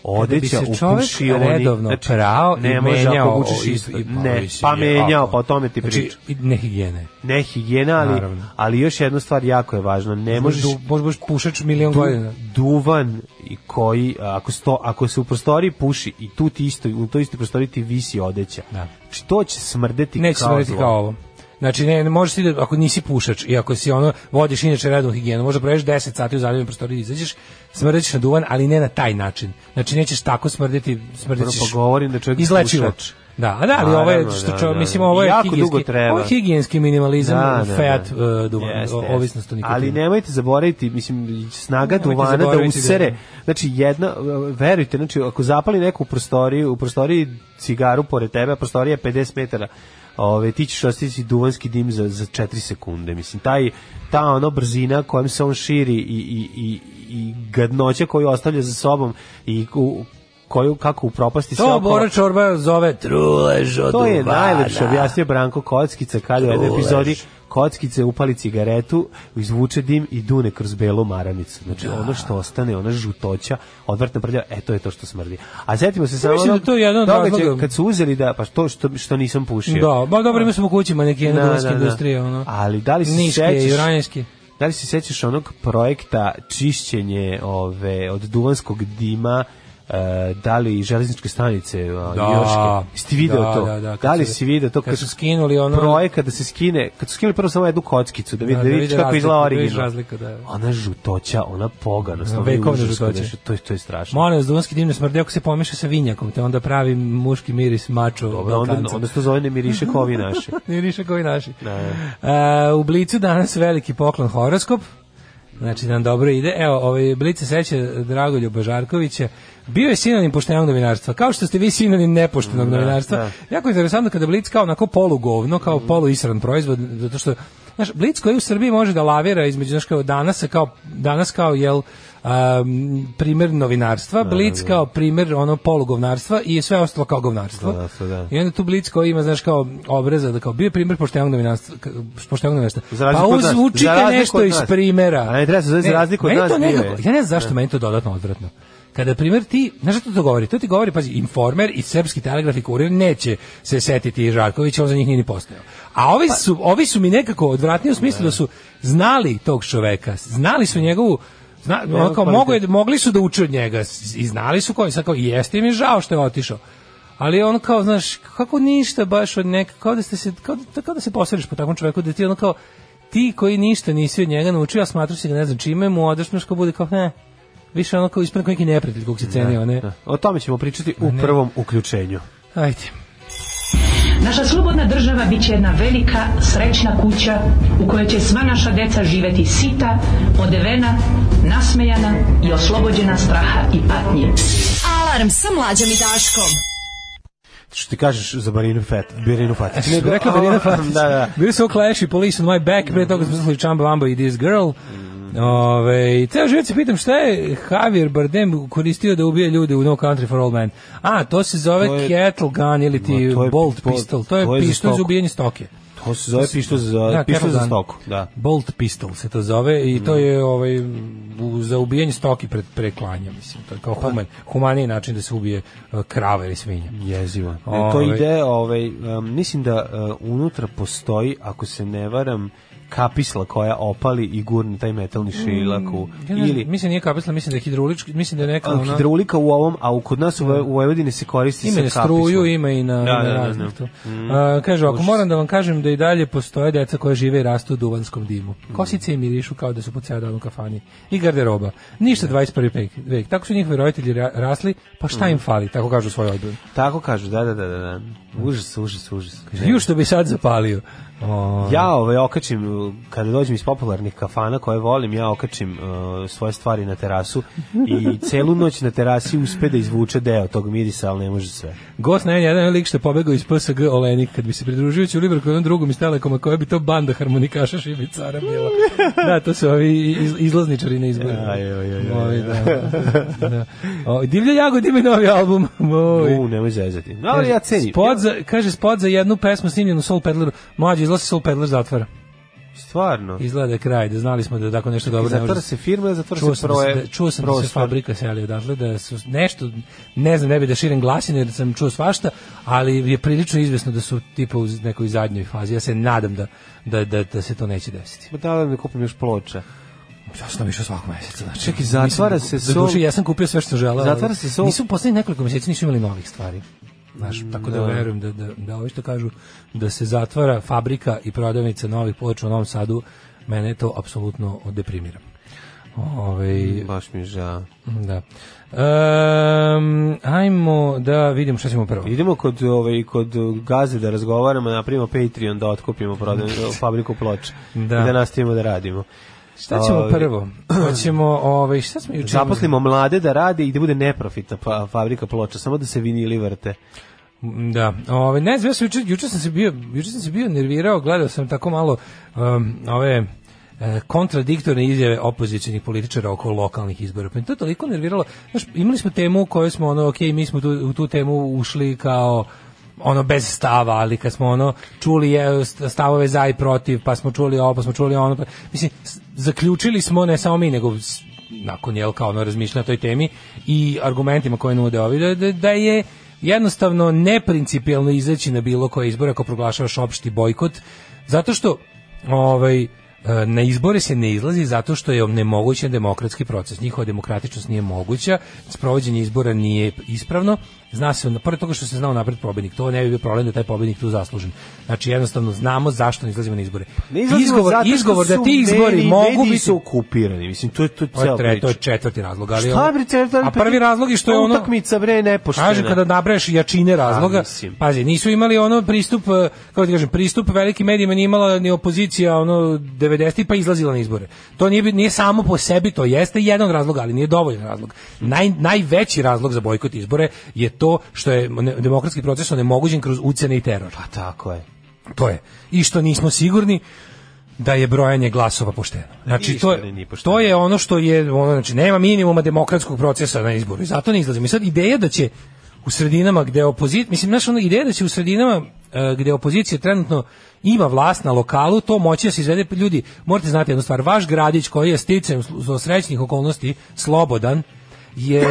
odeća da u kušioni. redovno znači, prao ne i pa menjao isto, i, pa, ne, pa menjao, pa o tome ti znači, ne higijene. Ne higijene, ali, ali još jedna stvar jako je važna. Ne znači, možeš... možeš boš pušač milion du, godina. Duvan i koji, ako, sto, ako se u prostoriji puši i tu ti isto, u toj istoj prostoriji ti visi odeća. Da. Znači, to će smrdeti Neće kao smrdeti zlo. kao ovo. Znači, ne, ne možeš ti da, ako nisi pušač i ako si ono, vodiš inače rednu higijenu, možda proveš 10 sati u zadnjem prostoriji i da izađeš, smrdećeš na duvan, ali ne na taj način. Znači, nećeš tako smrditi, smrdećeš. Prvo, pa govorim da čovjek izlečivo. pušač Da, a da, ali ovo je, da, što čo, da, mislim, da. ovo je jako higijenski, dugo treba. Ovo je higijenski minimalizam, da, da, fejat, da. Uh, duvan, yes, ovisnost o nikotinu. Ali nemojte zaboraviti, mislim, snaga nemojte duvana da, da. usere. Da. Znači, jedna, verujte, znači, ako zapali neku prostoriju, u prostoriji cigaru pored tebe, prostorija je 50 metara, ove, ovaj, ti ćeš ostići duvanski dim za, za 4 sekunde. Mislim, taj, ta ono brzina kojom se on širi i, i, i, i gadnoća koju ostavlja za sobom i u, koju kako propasti sve. oko... To oko... Bora Čorba zove trulež od To je najlepše objasnio Branko Kockica kada u jednoj epizodi kockice upali cigaretu, izvuče dim i dune kroz belu maramicu. Znači da. ono što ostane, ona žutoća, odvrtna prljava, e to je to što smrdi. A setimo se samo ono, da to je jedan događaj kad su uzeli da pa to što što nisam pušio. Da, ba dobro, imamo smo kući neke da, da, da. industrije ono. Ali da li se Niške, sećaš? Juranjski. Da li se sećaš onog projekta čišćenje ove od duvanskog dima Eh, da li železničke stanice eh, da, Jeste video da, to? Da, da, da li si video to kad, kad su skinuli ono projekat da se skine, kad su skinuli prvo samo jednu kockicu da, da vidi da, da, vidi kako izgleda da original. Razlika, da. Ona žutoća, ona poganost, ona vekovna žutoća. To to je strašno. Molim vas, dunski dimni smrdi ako se pomiša sa vinjakom, te onda pravi muški miris mačo. Dobro, onda onda se to zove ne miriše kovi naši. ne miriše kovi naši. Da. Uh, u Blicu danas veliki poklon horoskop. Znači, nam dobro ide. Evo, ovaj Blice seće Dragoljub Božarkovića bio je sinonim poštenog novinarstva, kao što ste vi sinonim nepoštenog mm, novinarstva. Da, Jako je interesantno kada Blitz kao onako polugovno, kao mm. poluisran proizvod, zato što znaš, Blitz koji u Srbiji može da lavira između znaš, kao danas kao danas kao jel um, primer novinarstva, da, da, Blitz da, kao primer ono polugovnarstva i sve ostalo kao govnarstvo. Da, da, da. I onda tu Blitz koji ima znaš kao obreza da kao bio primer poštenog novinarstva, poštenog novinarstva. Pa uzvučite nešto iz primera. A ne treba se za razliku od nas. Ja ne znam zašto meni to dodatno odvratno. Kada, primjer, ti, znaš što to govori? To ti govori, pazi, informer i srpski telegraf i kurir neće se setiti Žarković, on za njih nije ni postojao. A ovi pa- su, ovi su mi nekako odvratni u smislu da su znali tog čoveka, znali su njegovu, Zna, ono kao, mogu, mogli su da uče od njega i znali su koji, sad kao, jeste mi žao što je otišao. Ali on kao, znaš, kako ništa baš od neka, kao da, ste se, kao da, kao da se posrediš po takvom čoveku, da ti ono kao, ti koji ništa nisi od njega naučio, a smatraš se da ga ne znam čime, mu odašnoš bude kao, ne, više ono kao ispred neki neprijatelj kog se da, cenio, ne? Da. O tome ćemo pričati u ne. prvom uključenju. Hajde. Naša slobodna država bit će jedna velika, srećna kuća u kojoj će sva naša deca živeti sita, odevena, nasmejana i oslobođena straha i patnje. Alarm sa mlađom i Daškom što ti kažeš za Marinu Fet, Birinu Fatić. Ne, rekla Marina da, Fatić. Da, da. Bili su Clash i Police on my back, pre mm. toga smo slušali Chamba Wamba i This Girl. Mm. Mhm. Ove, ceo život se pitam šta je Javier Bardem koristio da ubije ljude u No Country for All Men. A, to se zove to je, kettle gun ili ti bolt pistol. To je, to je pistol za, ubijanje stoke. To se zove pištol za da, pištol za stoku, da. Bolt pistol se to zove i to mhm. je ovaj za ubijanje stoki pred preklanja, mislim. To je kao pa- human, humaniji način da se ubije e, krava ili svinja. Jezivo. E, Ove, to ide, ovaj um, mislim da uh, unutra postoji, ako se ne varam, kapisla koja opali i gurne taj metalni mm. šilak u ja ne, ili mislim nije kapisla mislim da je hidraulički mislim da je neka ona hidraulika u ovom a u kod nas u, da. u Vojvodini se koristi ima sa kapislom. struju ima i na, da, na da, da, da. Mm. kažu ako moram da vam kažem da i dalje postoje deca koja žive i rastu u duvanskom dimu mm. kosice i mirišu kao da su po ceo dan u kafani i garderoba ništa 21. Da. vek, tako su njihovi roditelji rasli pa šta mm. im fali tako kažu svoje odbrani tako kažu da da da da, da. užas užas užas Ju da bi sad zapalio Uh, ja ovaj okačim kada dođem iz popularnih kafana koje volim, ja okačim uh, svoje stvari na terasu i celu noć na terasi uspe da izvuče deo tog mirisa, ali ne može sve. Gost na jedan lik što je pobegao iz PSG Olenik, kad bi se pridružio u Ćuliber kod drugom iz Telekoma, koja bi to banda harmonikaša šibicara bila. da, to su ovi iz, izlazničari na izbore. Ja, jo, jo, jo, Ovi, da, da, da. Divlja Jagod ima novi album. Moj. U, nemoj zezati. Da, ali ja cenim. Spod za, kaže, spod za jednu pesmu snimljenu Soul Peddleru. Mlađi izlazi Soul Peddler zatvora. Stvarno. Izgleda da kraj, da znali smo da tako nešto dobro ne može. se firma, zatvora čuo da se proje. Da, čuo sam prostor. da se fabrika seli odatle, da su nešto, ne znam, ne bi da širim glasine jer sam čuo svašta, ali je prilično izvesno da su tipa u nekoj zadnjoj fazi. Ja se nadam da, da, da, da se to neće desiti. Ma da, da mi da kupim još ploča. Ja sam više svakog meseca, znači. Čekaj, zatvara nisam, se sol... Duši, ja sam kupio sve što želeo. Zatvara se sol... Nisu poslednjih nekoliko meseci nisu imali novih stvari. Znaš, tako da, da verujem da, da, da ovi što kažu da se zatvara fabrika i prodavnica novih ploča u Novom Sadu, mene to apsolutno deprimira. Ove, ovaj, Baš mi žao. Da. Um, ajmo da vidimo šta ćemo prvo. Idemo kod, ovaj, kod gaze da razgovaramo, da napravimo Patreon da otkupimo prodan, fabriku ploča da. i da nastavimo da radimo. Šta ćemo ovaj, prvo? Hoćemo, ovaj, šta smo juče... Zaposlimo mlade da rade i da bude neprofitna pa- fabrika ploča, samo da se vinili vrte. Da, ove, ne znam, ja sam juče, juče sam se bio, juče sam se bio nervirao, gledao sam tako malo um, ove e, kontradiktorne izjave opozicionih političara oko lokalnih izbora. Pa to toliko nerviralo. Znaš, imali smo temu koju smo ono, okay, mi smo tu, u tu temu ušli kao ono bez stava, ali kad smo ono čuli je stavove za i protiv, pa smo čuli ovo, pa smo čuli ono, pa, mislim, zaključili smo ne samo mi, nego nakon jel kao ono razmišljanja o toj temi i argumentima koje nude ovi, da, da, da je jednostavno neprincipijelno izaći na bilo koje izbore ako proglašavaš opšti bojkot, zato što ovaj, e, na izbore se ne izlazi zato što je nemogućen demokratski proces. Njihova demokratičnost nije moguća, sprovođenje izbora nije ispravno Zna se, pored toga što se znao napred pobednik, to ne bi bio problem da taj pobednik tu zaslužen. Znači jednostavno znamo zašto ne izlazimo na izbore. Ne izgovor, izgovor da ti izbori mediji, mogu biti su okupirani. Mislim to je to je pa cela priča. To je četvrti razlog, ali Šta bre, četvrti, A prvi razlog je što je ono utakmica bre nepoštena. Kaže kada nabraješ jačine pa, razloga, pazi, nisu imali ono pristup, eh, kako ti kažem, pristup velikim medijima nije imala ni opozicija ono 90 pa izlazila na izbore. To nije nije samo po sebi, to jeste jedan razlog, ali nije dovoljan razlog. Naj, najveći razlog za bojkot izbore je to što je demokratski proces onemogućen kroz ucene i teror. Pa tako je. To je. I što nismo sigurni da je brojanje glasova pošteno. Znači to je, to je ono što je ono znači nema minimuma demokratskog procesa na izboru i zato ne izlazimo. I sad ideja da će u sredinama gdje opozicija, mislim naša ono ideja da će u sredinama e, gdje opozicija trenutno ima vlast na lokalu, to moći da se izvede ljudi. Morate znati jednu stvar, vaš gradić koji je sticem do srećnih okolnosti slobodan, je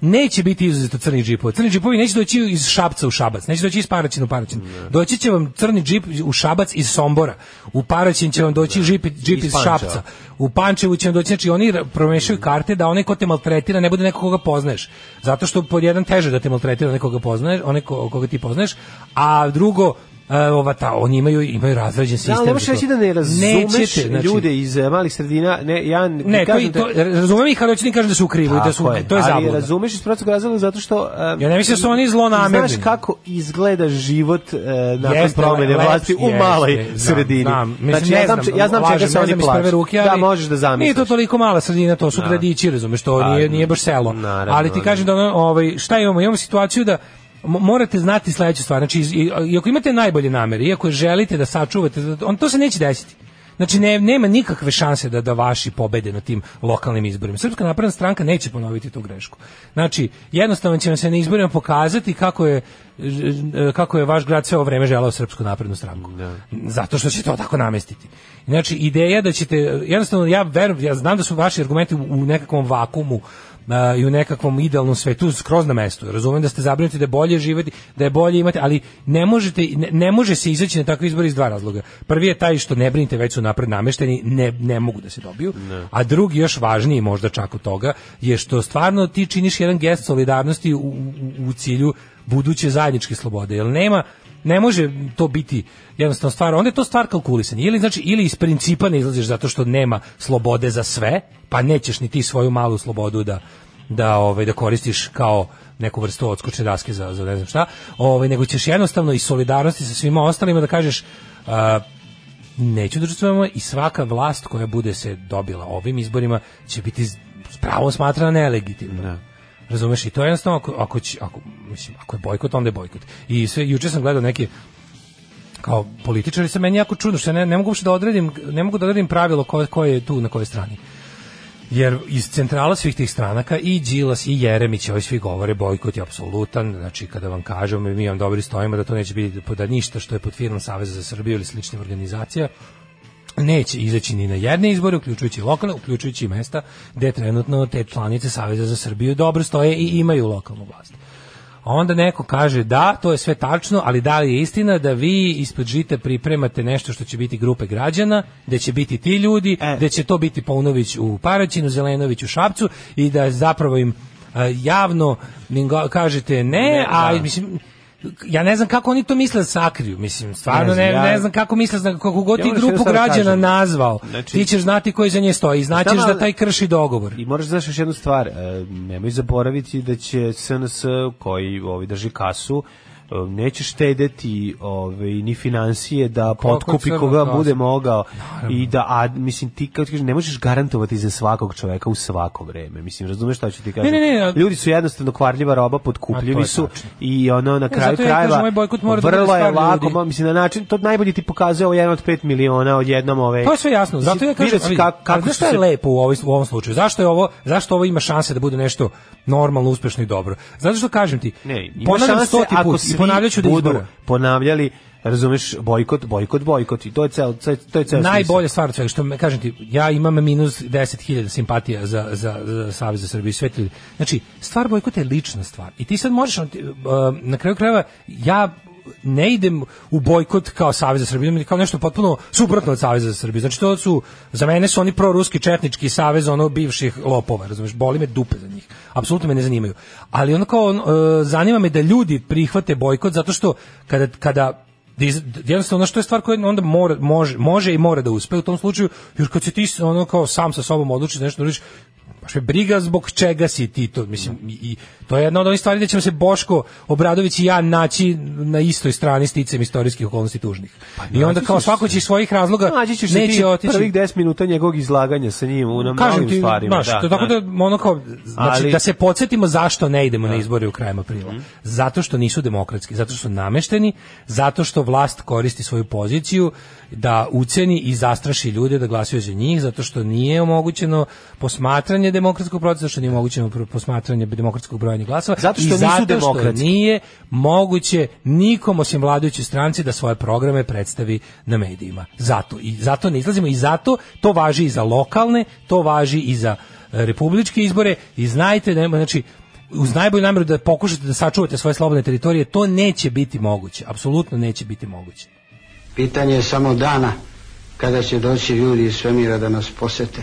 neće biti izuzet od crnih džipova. Crni džipovi neće doći iz Šabca u Šabac, neće doći iz Paraćina u Paraćin. Ne. Doći će vam crni džip u Šabac iz Sombora. U Paraćin će vam doći ne. džip, džip iz, iz Šapca. U Pančevu će vam doći, znači oni promešaju karte da onaj ko te maltretira ne bude neko koga poznaješ. Zato što pod jedan teže da te maltretira nekoga poznaješ, onaj koga ti poznaješ, a drugo ova ta oni imaju imaju razrađen da, sistem. Da, ne možeš reći da ne razumeš znači, ljude iz eh, malih sredina, ne ja ne, ne kažem da- to, i, to da, razumem ih, ali hoćete da kažem da su krivi, da su je, to je zabluda. Ali razumeš iz prostog razloga zato što um, Ja ne mislim da su oni zlo zlonamerni. Znaš kako izgleda život uh, nakon jeste, promene vlasti u maloj sredini. Znam, mislim, znači, ne znam, ja znam, ja znam čega se oni plaše. Ruke, ali, da možeš da zamisliš. Nije to toliko mala sredina, to su gradići, razumeš, to pa, nije nije baš selo. Ali ti kažem da ovaj šta imamo? Imamo situaciju da morate znati sledeću stvar. Znači, i, ako imate najbolje namere, iako želite da sačuvate, da, da, on to se neće desiti. Znači ne, nema nikakve šanse da da vaši pobede na tim lokalnim izborima. Srpska napredna stranka neće ponoviti tu grešku. Znači jednostavno će vam se na izborima pokazati kako je e, kako je vaš grad sve ovo vreme želao Srpsku naprednu stranku. Da. Zato što će to tako namestiti. Znači ideja da ćete jednostavno ja verujem ja znam da su vaši argumenti u nekakvom vakumu uh, i u nekakvom idealnom svetu skroz na mestu. Razumem da ste zabrinuti da je bolje živeti, da je bolje imati, ali ne možete ne, ne može se izaći na takve izbore iz dva razloga. Prvi je taj što ne brinite, već su napred namešteni, ne, ne mogu da se dobiju. Ne. A drugi još važniji možda čak od toga je što stvarno ti činiš jedan gest solidarnosti u, u, u cilju buduće zajedničke slobode. Jer nema ne može to biti jednostavno stvar, onda je to stvar kalkulisanja. Ili znači ili iz principa ne izlaziš zato što nema slobode za sve, pa nećeš ni ti svoju malu slobodu da da ovaj da koristiš kao neku vrstu odskočne daske za, za ne znam šta, ovaj nego ćeš jednostavno iz solidarnosti sa svima ostalima da kažeš uh, neću da učestvujemo i svaka vlast koja bude se dobila ovim izborima će biti pravo smatrana nelegitimna. Ne da. Razumeš i to je jednostavno ako ako će, ako mislim ako je bojkot onda je bojkot. I sve juče sam gledao neke kao političari sa meni jako čudno što ne, ne mogu uopšte da odredim ne mogu da odredim pravilo koje ko je tu na kojoj strani. Jer iz centrala svih tih stranaka i Đilas i Jeremić, ovi svi govore bojkot je apsolutan, znači kada vam kažemo mi vam dobri stojimo da to neće biti da ništa što je pod firmom Saveza za Srbiju ili sličnih organizacija neće izaći ni na jedne izbore, uključujući lokalne, uključujući mesta gde trenutno te članice Saveza za Srbiju dobro stoje i imaju lokalnu vlast. Onda neko kaže da, to je sve tačno, ali da li je istina da vi ispod žita pripremate nešto što će biti grupe građana, da će biti ti ljudi, e. da će to biti Paunović u Paraćinu, Zelenović u Šapcu i da zapravo im e, javno kažete ne, ne a da. mislim ja ne znam kako oni to misle da sakriju, mislim, stvarno ne, ne, znam kako misle, da kako god ja ti grupu da građana kažem. nazvao, znači, ti ćeš znati koji za nje stoji, znaćeš da taj krši dogovor. I moraš da znaš još jednu stvar, e, nemoj zaboraviti da će SNS koji ovi drži kasu, Um, neće štedeti ove, ovaj, ni financije da potkupi koga bude mogao Naravno. i da a, mislim ti kao kažeš ne možeš garantovati za svakog čoveka u svako vreme mislim razumeš šta ću ti kažem ne, ne, ne, ljudi su jednostavno kvarljiva roba potkupljivi su i ono na kraju zato krajeva kažem, moj da vrlo je lako ljudi. mislim na način to najbolje ti pokazuje ovo jedan od 5 miliona od jednom ove to je sve jasno zato ja kažem ali, kako, kako što je lepo u ovom, u ovom slučaju zašto je ovo zašto ovo ima šanse da bude nešto normalno uspešno i dobro zato što kažem ti ne, ima šanse ako se ponavljaću da budu ponavljali razumeš bojkot bojkot bojkot i to je cel to je cel najbolje stvar od što me kažem ti ja imam minus 10.000 simpatija za za za Savez za Srbiju svetili znači stvar bojkota je lična stvar i ti sad možeš uh, na kraju krajeva ja ne idem u bojkot kao Savez za Srbiju, kao nešto potpuno suprotno od Saveza za Srbiju. Znači to su za mene su oni proruski četnički savez ono bivših lopova, razumeš, boli me dupe za njih. Apsolutno me ne zanimaju. Ali ono kao e, zanima me da ljudi prihvate bojkot zato što kada kada jednostavno što je stvar koja onda mora, može, može i mora da uspe u tom slučaju, jer kad se ti ono kao sam sa sobom odlučiš da nešto da baš me briga zbog čega si ti to, mislim, i, to je jedna od onih stvari da ćemo se Boško Obradović i ja naći na istoj strani sticem istorijskih okolnosti tužnih. Pa, I onda kao svako će iz svojih razloga ćeš neće ti otići. Prvih 10 minuta njegovog izlaganja sa njim u nam Kažem ti, stvarima. Naš, da, to, tako da. da, ono kao, znači, ali... da se podsjetimo zašto ne idemo da. na izbore u krajem aprila. Mm -hmm. Zato što nisu demokratski, zato što su namešteni, zato što vlast koristi svoju poziciju da uceni i zastraši ljude da glasuju za njih, zato što nije omogućeno posmatranje demokratskog procesa što nije moguće posmatranje demokratskog brojanja glasova zato što i zato nisu demokratski. Što nije moguće nikom osim vladajućoj stranci da svoje programe predstavi na medijima. Zato i zato ne izlazimo i zato to važi i za lokalne, to važi i za e, republičke izbore i znajte da znači uz najbolju nameru da pokušate da sačuvate svoje slobodne teritorije, to neće biti moguće. Apsolutno neće biti moguće. Pitanje je samo dana kada će doći ljudi iz svemira da nas posete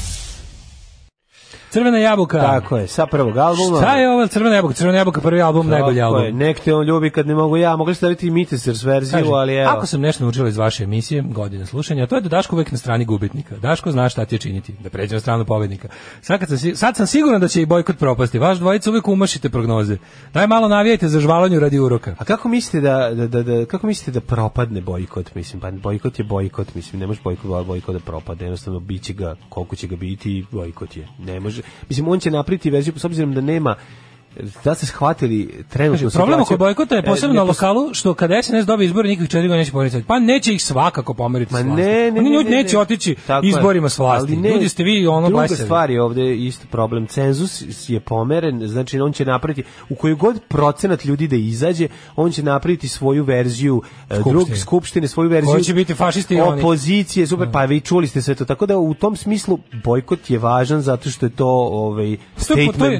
Crvena jabuka. Tako je, sa prvog albuma. Šta je ovo Crvena jabuka? Crvena jabuka prvi album, Tako najbolji album. Je. Nek te on ljubi kad ne mogu ja, mogli ste staviti i Mitesers verziju, Kaži, ali evo. Ako sam nešto naučila iz vaše emisije, godine slušanja, to je da Daško uvek na strani gubitnika. Daško zna šta ti je činiti, da pređe na stranu pobednika. Sad, kad sam, sad sam siguran da će i bojkot propasti. Vaš dvojica uvek umašite prognoze. Daj malo navijajte za žvalanju radi uroka. A kako mislite da, da, da, da kako mislite da propadne bojkot? Mislim, pa bojkot je bojkot, mislim, ne može bojkot, bojkot da propadne, jednostavno će ga, koliko će ga biti, bojkot je. Ne može Mislim, on će napriti verziju s obzirom da nema da se shvatili trenutno problem oko bojkota je e, posebno na lokalu što kada SNS dobije izbore nikakvih četiri godina neće pomjeriti pa neće ih svakako pomeriti ma ne, ne, ljudi neće otići izborima s vlasti ljudi ste vi ono druga stvar je ovde isto problem cenzus je pomeren znači on će napraviti u koji god procenat ljudi da izađe on će napraviti svoju verziju e, drug skupštine svoju verziju hoće biti fašisti opozicije super da. pa vi čuli ste sve to tako da u tom smislu bojkot je važan zato što je to ovaj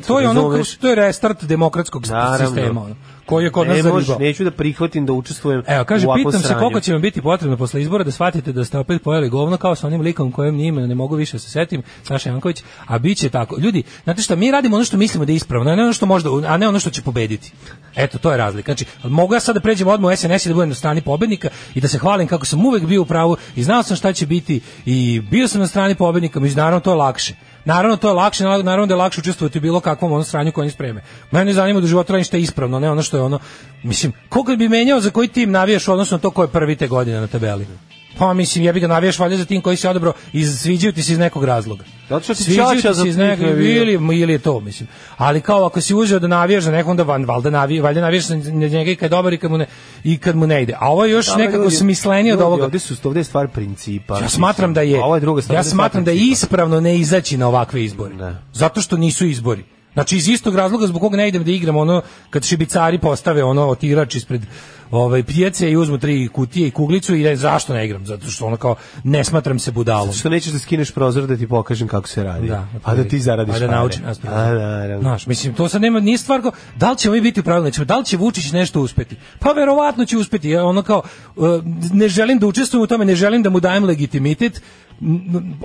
to je ono to je start demokratskog Naravno. sistema ono, koji je kod nas ne, Neću da prihvatim da učestvujem Evo, kaže, u pitam se koliko će vam biti potrebno posle izbora da shvatite da ste opet pojeli govno kao sa onim likom kojem nije ne mogu više se setim, Saša Janković, a biće tako. Ljudi, znate šta, mi radimo ono što mislimo da je ispravno, a ne ono što možda, a ne ono što će pobediti. Eto, to je razlika. Znači, mogu ja sad da pređem odmah u SNS i da budem na strani pobednika i da se hvalim kako sam uvek bio u pravu i znao sam šta će biti i bio sam na strani pobednika, međunarodno to je lakše Naravno to je lakše, naravno da je lakše učestvovati u bilo kakvom onom sranju koje oni spreme. Mene zanima da život radim što je ispravno, ne ono što je ono. Mislim, koga bi menjao za koji tim navijaš odnosno to ko je prvi te godine na tabeli? Pa mislim, ja bih ga navijaš valjda za tim koji se odabrao i sviđaju ti se iz nekog razloga. Da li što ti sviđaju ti se iz nekog ili, ili je to, mislim. Ali kao ako si uzeo da navijaš za nekog, onda van, valjda, navi, valjda navijaš na njega i kad je dobar i kad mu ne, i kad mu ne ide. A ovo je još da, nekako ljudi, smislenije od ovoga. Ovdje su ovdje je stvar principa. Ja smatram da je, a ovo je druga stvar ja smatram da je ispravno ne izaći na ovakve izbore. Ne. Da. Zato što nisu izbori. Znači iz istog razloga zbog kog ne idem da igram ono kad šibicari postave ono otirač ispred ovaj pijace i uzmu tri kutije i kuglicu i ne, zašto ne igram zato što ono kao ne smatram se budalom. Zato što nećeš da skineš prozor da ti pokažem kako se radi. Da, a da ti zaradiš. A da naučim nas. Znaš, mislim to sad nema ni stvar kao, da li će mi biti u pravilu, da li će Vučić nešto uspeti. Pa verovatno će uspeti. Ono kao e, ne želim da učestvujem u tome, ne želim da mu dajem legitimitet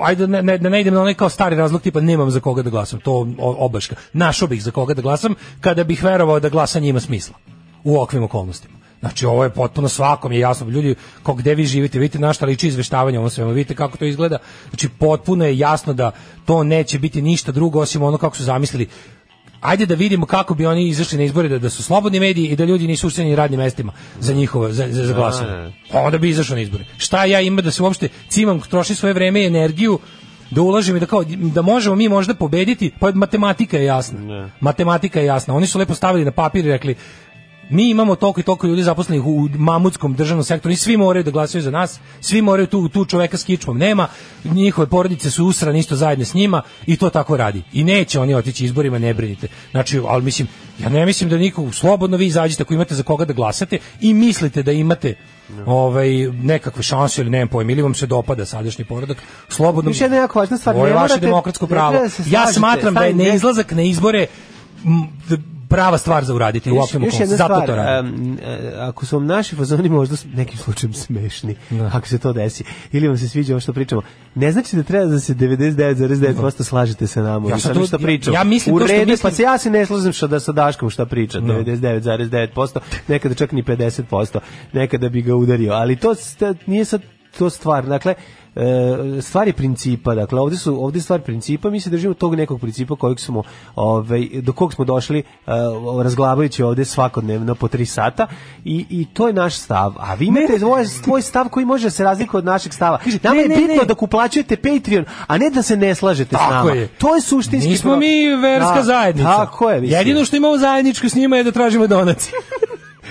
ajde ne, ne, da ne idem na onaj kao stari razlog tipa nemam za koga da glasam, to obaška. Našao bih za koga da glasam kada bih verovao da glasanje ima smisla u ovakvim okolnostima. Znači ovo je potpuno svakom je jasno ljudi kako gde vi živite, vidite na šta liči izveštavanje ovo svemu, vidite kako to izgleda. Znači potpuno je jasno da to neće biti ništa drugo osim ono kako su zamislili ajde da vidimo kako bi oni izašli na izbore da, da su slobodni mediji i da ljudi nisu ušteni radnim mestima za njihovo za za, za glasanje. Onda bi izašao na izbore. Šta ja ima da se uopšte cimam, troši svoje vreme i energiju da ulažem i da kao da možemo mi možda pobediti, pa matematika je jasna. Ne. Matematika je jasna. Oni su lepo stavili na papir i rekli mi imamo toliko i toliko ljudi zaposlenih u mamutskom državnom sektoru i svi moraju da glasaju za nas, svi moraju tu, tu čoveka s kičmom, nema, njihove porodice su usrane isto zajedno s njima i to tako radi. I neće oni otići izborima, ne brinite. Znači, ali mislim, ja ne mislim da niko, slobodno vi izađite ako imate za koga da glasate i mislite da imate ovaj nekakve šanse ili nemam pojma ili vam se dopada sadašnji poredak slobodno Više jedna jako važna stvar ovo je vaše demokratsko pravo ja smatram da je neizlazak na izbore prava stvar za uraditi još, u okviru Zato to radim. Um, e, ako su vam naši fazoni možda nekim slučajem smešni, da. ako se to desi, ili vam se sviđa ovo što pričamo, ne znači da treba da se 99,9% da. slažete sa nama. Ja, da to, što pričam. Ja, ja mislim u to što mislim... pa se ja se ne slažem što da sa Daškom šta priča, no. Da. 99,9%, nekada čak ni 50%, nekada bi ga udario, ali to nije sad to stvar. Dakle, E, stvari principa, dakle ovde su ovde stvar principa, mi se držimo tog nekog principa kojeg smo ovaj do kog smo došli e, razglavajući ovde svakodnevno po 3 sata i, i to je naš stav. A vi imate svoj svoj stav koji može da se razlikovati od našeg stava. Nama je bitno da kuplaćujete Patreon, a ne da se ne slažete tako s nama. Je. To je suštinski. Nismo pro... mi verska da, zajednica. Tako je. Mislim. Jedino što imamo zajedničko s njima je da tražimo donacije.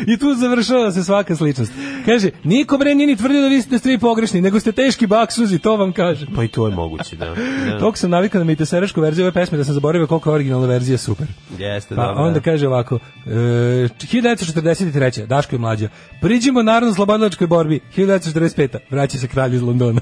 I tu završava se svaka sličnost. Kaže, niko bre nije ni tvrdio da vi ste stri pogrešni, nego ste teški baksuzi, to vam kaže. Pa i to je moguće, da. da. Tok sam navikao na da miteserašku verziju ove pesme, da sam zaboravio koliko je originalna verzija super. Jeste, pa, da. onda kaže ovako, e, 1943. Daško je mlađa. Priđimo narodno slobodilačkoj borbi, 1945. Vraća se kralj iz Londona.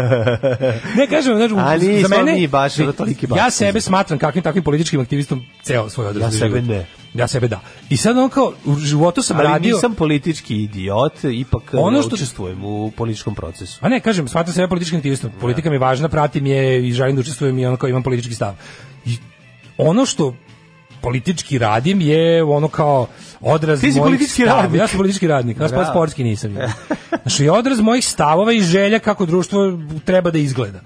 ne kažem, znači, Ali za mene, mi baš, mi, baš, ja sebe smatram kakvim takvim političkim aktivistom ceo svoj odrasli Ja sebe ne. Ja sebe da. I sad on kao, u životu sam ali radio... nisam politički idiot, ipak e, ono što... učestvujem u političkom procesu. A ne, kažem, smatram sebe političkim aktivistom. Da. Politika mi je važna, pratim je i želim da učestvujem i ono kao imam politički stav. I ono što politički radim je ono kao odraz Ti si mojih politički stavova. radnik. Ja sam politički radnik, ja da. sportski nisam. znači, odraz mojih stavova i želja kako društvo treba da izgleda.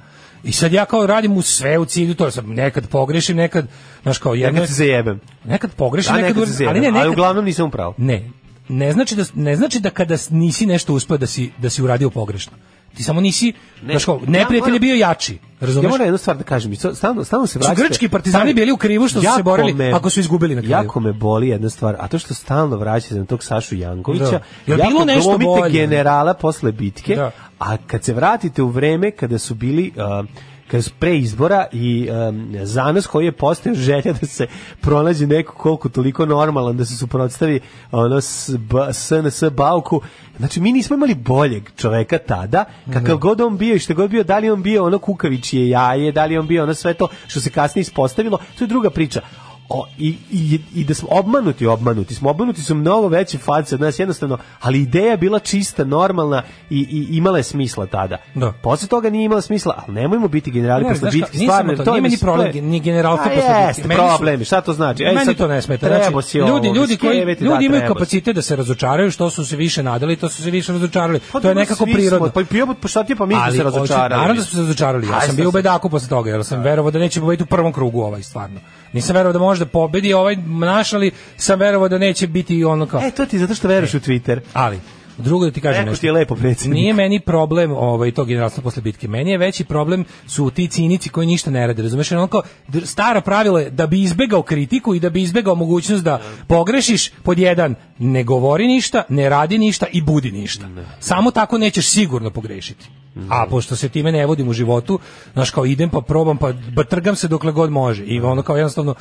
I sad ja kao radim u sve u cilju to, sam nekad pogrešim, nekad, znaš kao jedno... Nekad se zajebem. Nekad pogrešim, nekad, nekad, se ali, ne, nekad, ali uglavnom nisam upravo. Ne, ne znači da ne znači da kada nisi nešto uspeo da si da si uradio pogrešno. Ti samo nisi, ne, znaš kao, neprijatelj je bio jači. Razumeš? Ja moram jednu stvar da kažem, stalno, stalno se znači, vraćate. grčki partizani bili u krivu što su se borili, me, ako su izgubili na kraju. Jako me boli jedna stvar, a to što stalno vraćate na tog Sašu Jankovića, da. je bilo nešto bolje? generala posle bitke, da. a kad se vratite u vreme kada su bili... Uh, kroz preizbora i um, zanos koji je postao želja da se pronađe neko koliko toliko normalan da se suprotstavi ono s, ba, SNS Bauku. Znači, mi nismo imali boljeg čoveka tada, kakav mm. god on bio i što god bio, da li on bio ono kukavičije jaje, da li on bio ono sve to što se kasnije ispostavilo, to je druga priča o, i, i, i da smo obmanuti, obmanuti smo, obmanuti su mnogo veće face od nas, jednostavno, ali ideja bila čista, normalna i, i imala je smisla tada. Da. Posle toga nije imala smisla, ali nemojmo biti generali posle bitke, stvarno. To, to nije meni pa problem, je... ni generalka posle bitke. Meni problemi, šta to znači? Ej, meni sad, to ne smeta. Znači, ljudi, ljudi, koji, ljudi da, imaju kapacitet da se razočaraju, što su se više nadali, to su se više razočarali. Pa, to je nekako prirodno. Pa, pa pijemo, pa šta ti pa mi se razočarali? Naravno da smo se razočarali, ja sam bio u bedaku posle toga, jer sam verovao da neće pobediti u prvom krugu ovaj, stvarno. Nisam verovao da može da pobedi ovaj naš, ali sam verovao da neće biti ono kao. E, to ti zato što veruješ u Twitter. Ali, Drugo da ti kažem Neko nešto. Ti je lepo predsjednik. Nije meni problem ovaj to generalno posle bitke. Meni je veći problem su ti cinici koji ništa ne rade. Razumeš, onako staro pravilo je da bi izbegao kritiku i da bi izbegao mogućnost da pogrešiš pod jedan ne govori ništa, ne radi ništa i budi ništa. Samo tako nećeš sigurno pogrešiti. A pošto se time ne vodim u životu, znaš kao idem pa probam pa, pa trgam se dokle god može. I ono kao jednostavno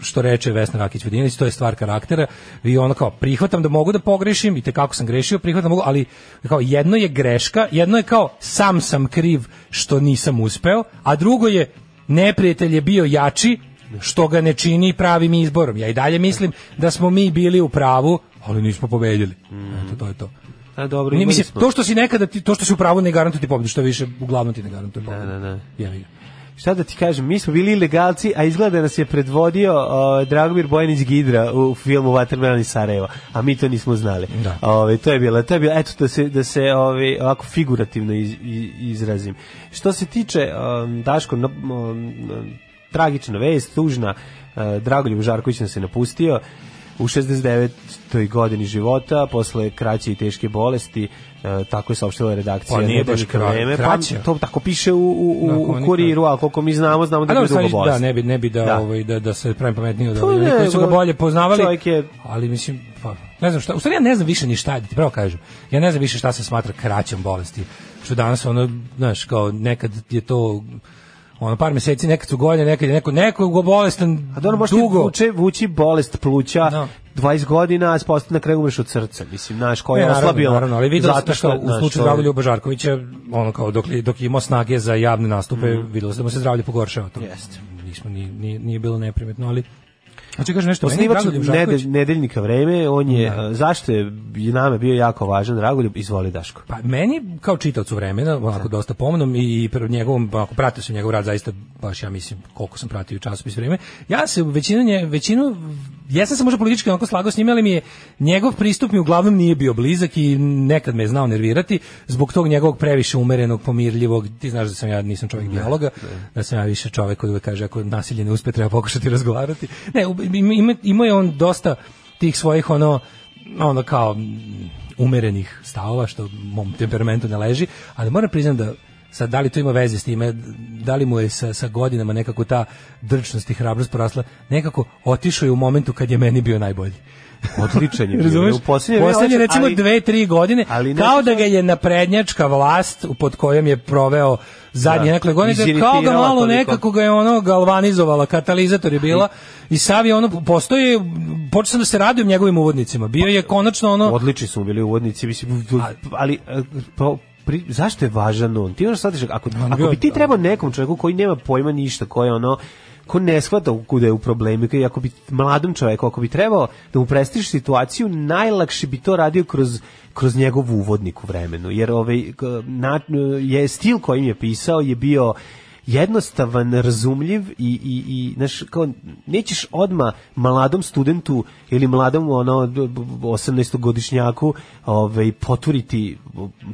što reče Vesna Rakić Vedinić, to je stvar karaktera. Vi ono kao prihvatam da mogu da pogrešim i te kako sam grešio, prihvatam da mogu, ali kao jedno je greška, jedno je kao sam sam kriv što nisam uspeo, a drugo je neprijatelj je bio jači što ga ne čini pravim izborom. Ja i dalje mislim da smo mi bili u pravu, ali nismo pobedili. Mm. Eto, to je to. A dobro, mislim, to što si nekada ti, to što si u pravu ne garantuje ti pobedu, što više uglavnom ti ne garantuje da, pobedu. Ne, ne, ne. ja šta da ti kažem, mi smo bili ilegalci, a izgleda da nas je predvodio uh, Dragomir Bojanić Gidra u filmu Watermelon iz Sarajeva, a mi to nismo znali. Da. Ove, to je bilo, to je bilo, eto da se, da se ove, ovako figurativno iz, izrazim. Što se tiče um, Daško, um, um, tragična vest, tužna, uh, Dragoljub Žarković nas je napustio, u 69. godini života, posle kraće i teške bolesti, E, tako je saopštila redakcija. Pa nije baš kra, vreme, pa, to tako piše u, u, Nakon, u kuriru, ali koliko mi znamo, znamo da je dugo bolest. Da, ne bi, ne bi da, da. Ovaj, da, da se pravim pametnije od pa ovih. Niko su ga pa bolje poznavali, je... ali mislim, pa, ne znam šta, u stvari ja ne znam više ni šta, da ti pravo kažem, ja ne znam više šta se smatra kraćom bolesti, što danas ono, znaš, kao nekad je to ono par meseci, nekad su godine, nekad je neko, neko je bolestan A dobro, možete dugo. Vuče, vuči bolest pluća, no. Da. 20 godina, a posle na kraju umreš od srca. Mislim, znaš, koja je naravno, oslabila. Naravno, ali vidio se što, u slučaju zdravlja Ljuba Žarkovića, ono kao, dok, dok je imao snage za javne nastupe, mm. videlo se da mu se zdravlje pogoršava. To. Jeste. Nismo, nije, nije bilo neprimetno, ali Hoće kažem nešto, Osnivač nedelj, nedeljnika vreme, on je, da. zašto je nama bio jako važan, Dragoljub, izvoli Daško. Pa meni, kao čitaocu vremena, onako da. dosta pomnom i njegovom, onako, pratio sam njegov rad, zaista, baš ja mislim, koliko sam pratio časopis vreme, ja se većinu, nje, većinu jesam se možda politički onako slago s njim, ali mi je njegov pristup mi uglavnom nije bio blizak i nekad me je znao nervirati zbog tog njegovog previše umerenog, pomirljivog, ti znaš da sam ja nisam čovjek dijaloga, da sam ja više čovjek koji uvek kaže ako nasilje ne uspe treba pokušati razgovarati. Ne, ima, ima je on dosta tih svojih ono ono kao umerenih stavova što mom temperamentu ne leži, ali moram priznam da sad da li to ima veze s time, da li mu je sa, sa godinama nekako ta drčnost i hrabrost porasla, nekako otišao je u momentu kad je meni bio najbolji. Odličan je bio. U posljednje, posljednje recimo ali, dve, tri godine, ali kao da ga je naprednjačka vlast pod kojom je proveo zadnje da. nekle godine, kao ga da malo toliko. nekako ga je ono galvanizovala, katalizator je bila i Sav je ono, postoje, počeo sam da se radujem njegovim uvodnicima, bio je konačno ono... Odlični su bili uvodnici, mislim, ali e, pa, pri, zašto je važan on? Ti ono shvatiš, ako, ako bi ti da. trebao nekom čovjeku koji nema pojma ništa, koji je ono ko ne shvata kuda je u problemu, kao ako bi mladom čovjeku, ako bi trebao da mu prestiš situaciju, najlakše bi to radio kroz kroz njegov uvodnik u vremenu, jer ovaj, na, je stil kojim je pisao je bio jednostavan, razumljiv i, i, i znaš, kao, nećeš odma mladom studentu ili mladom ono, 18-godišnjaku ovaj, poturiti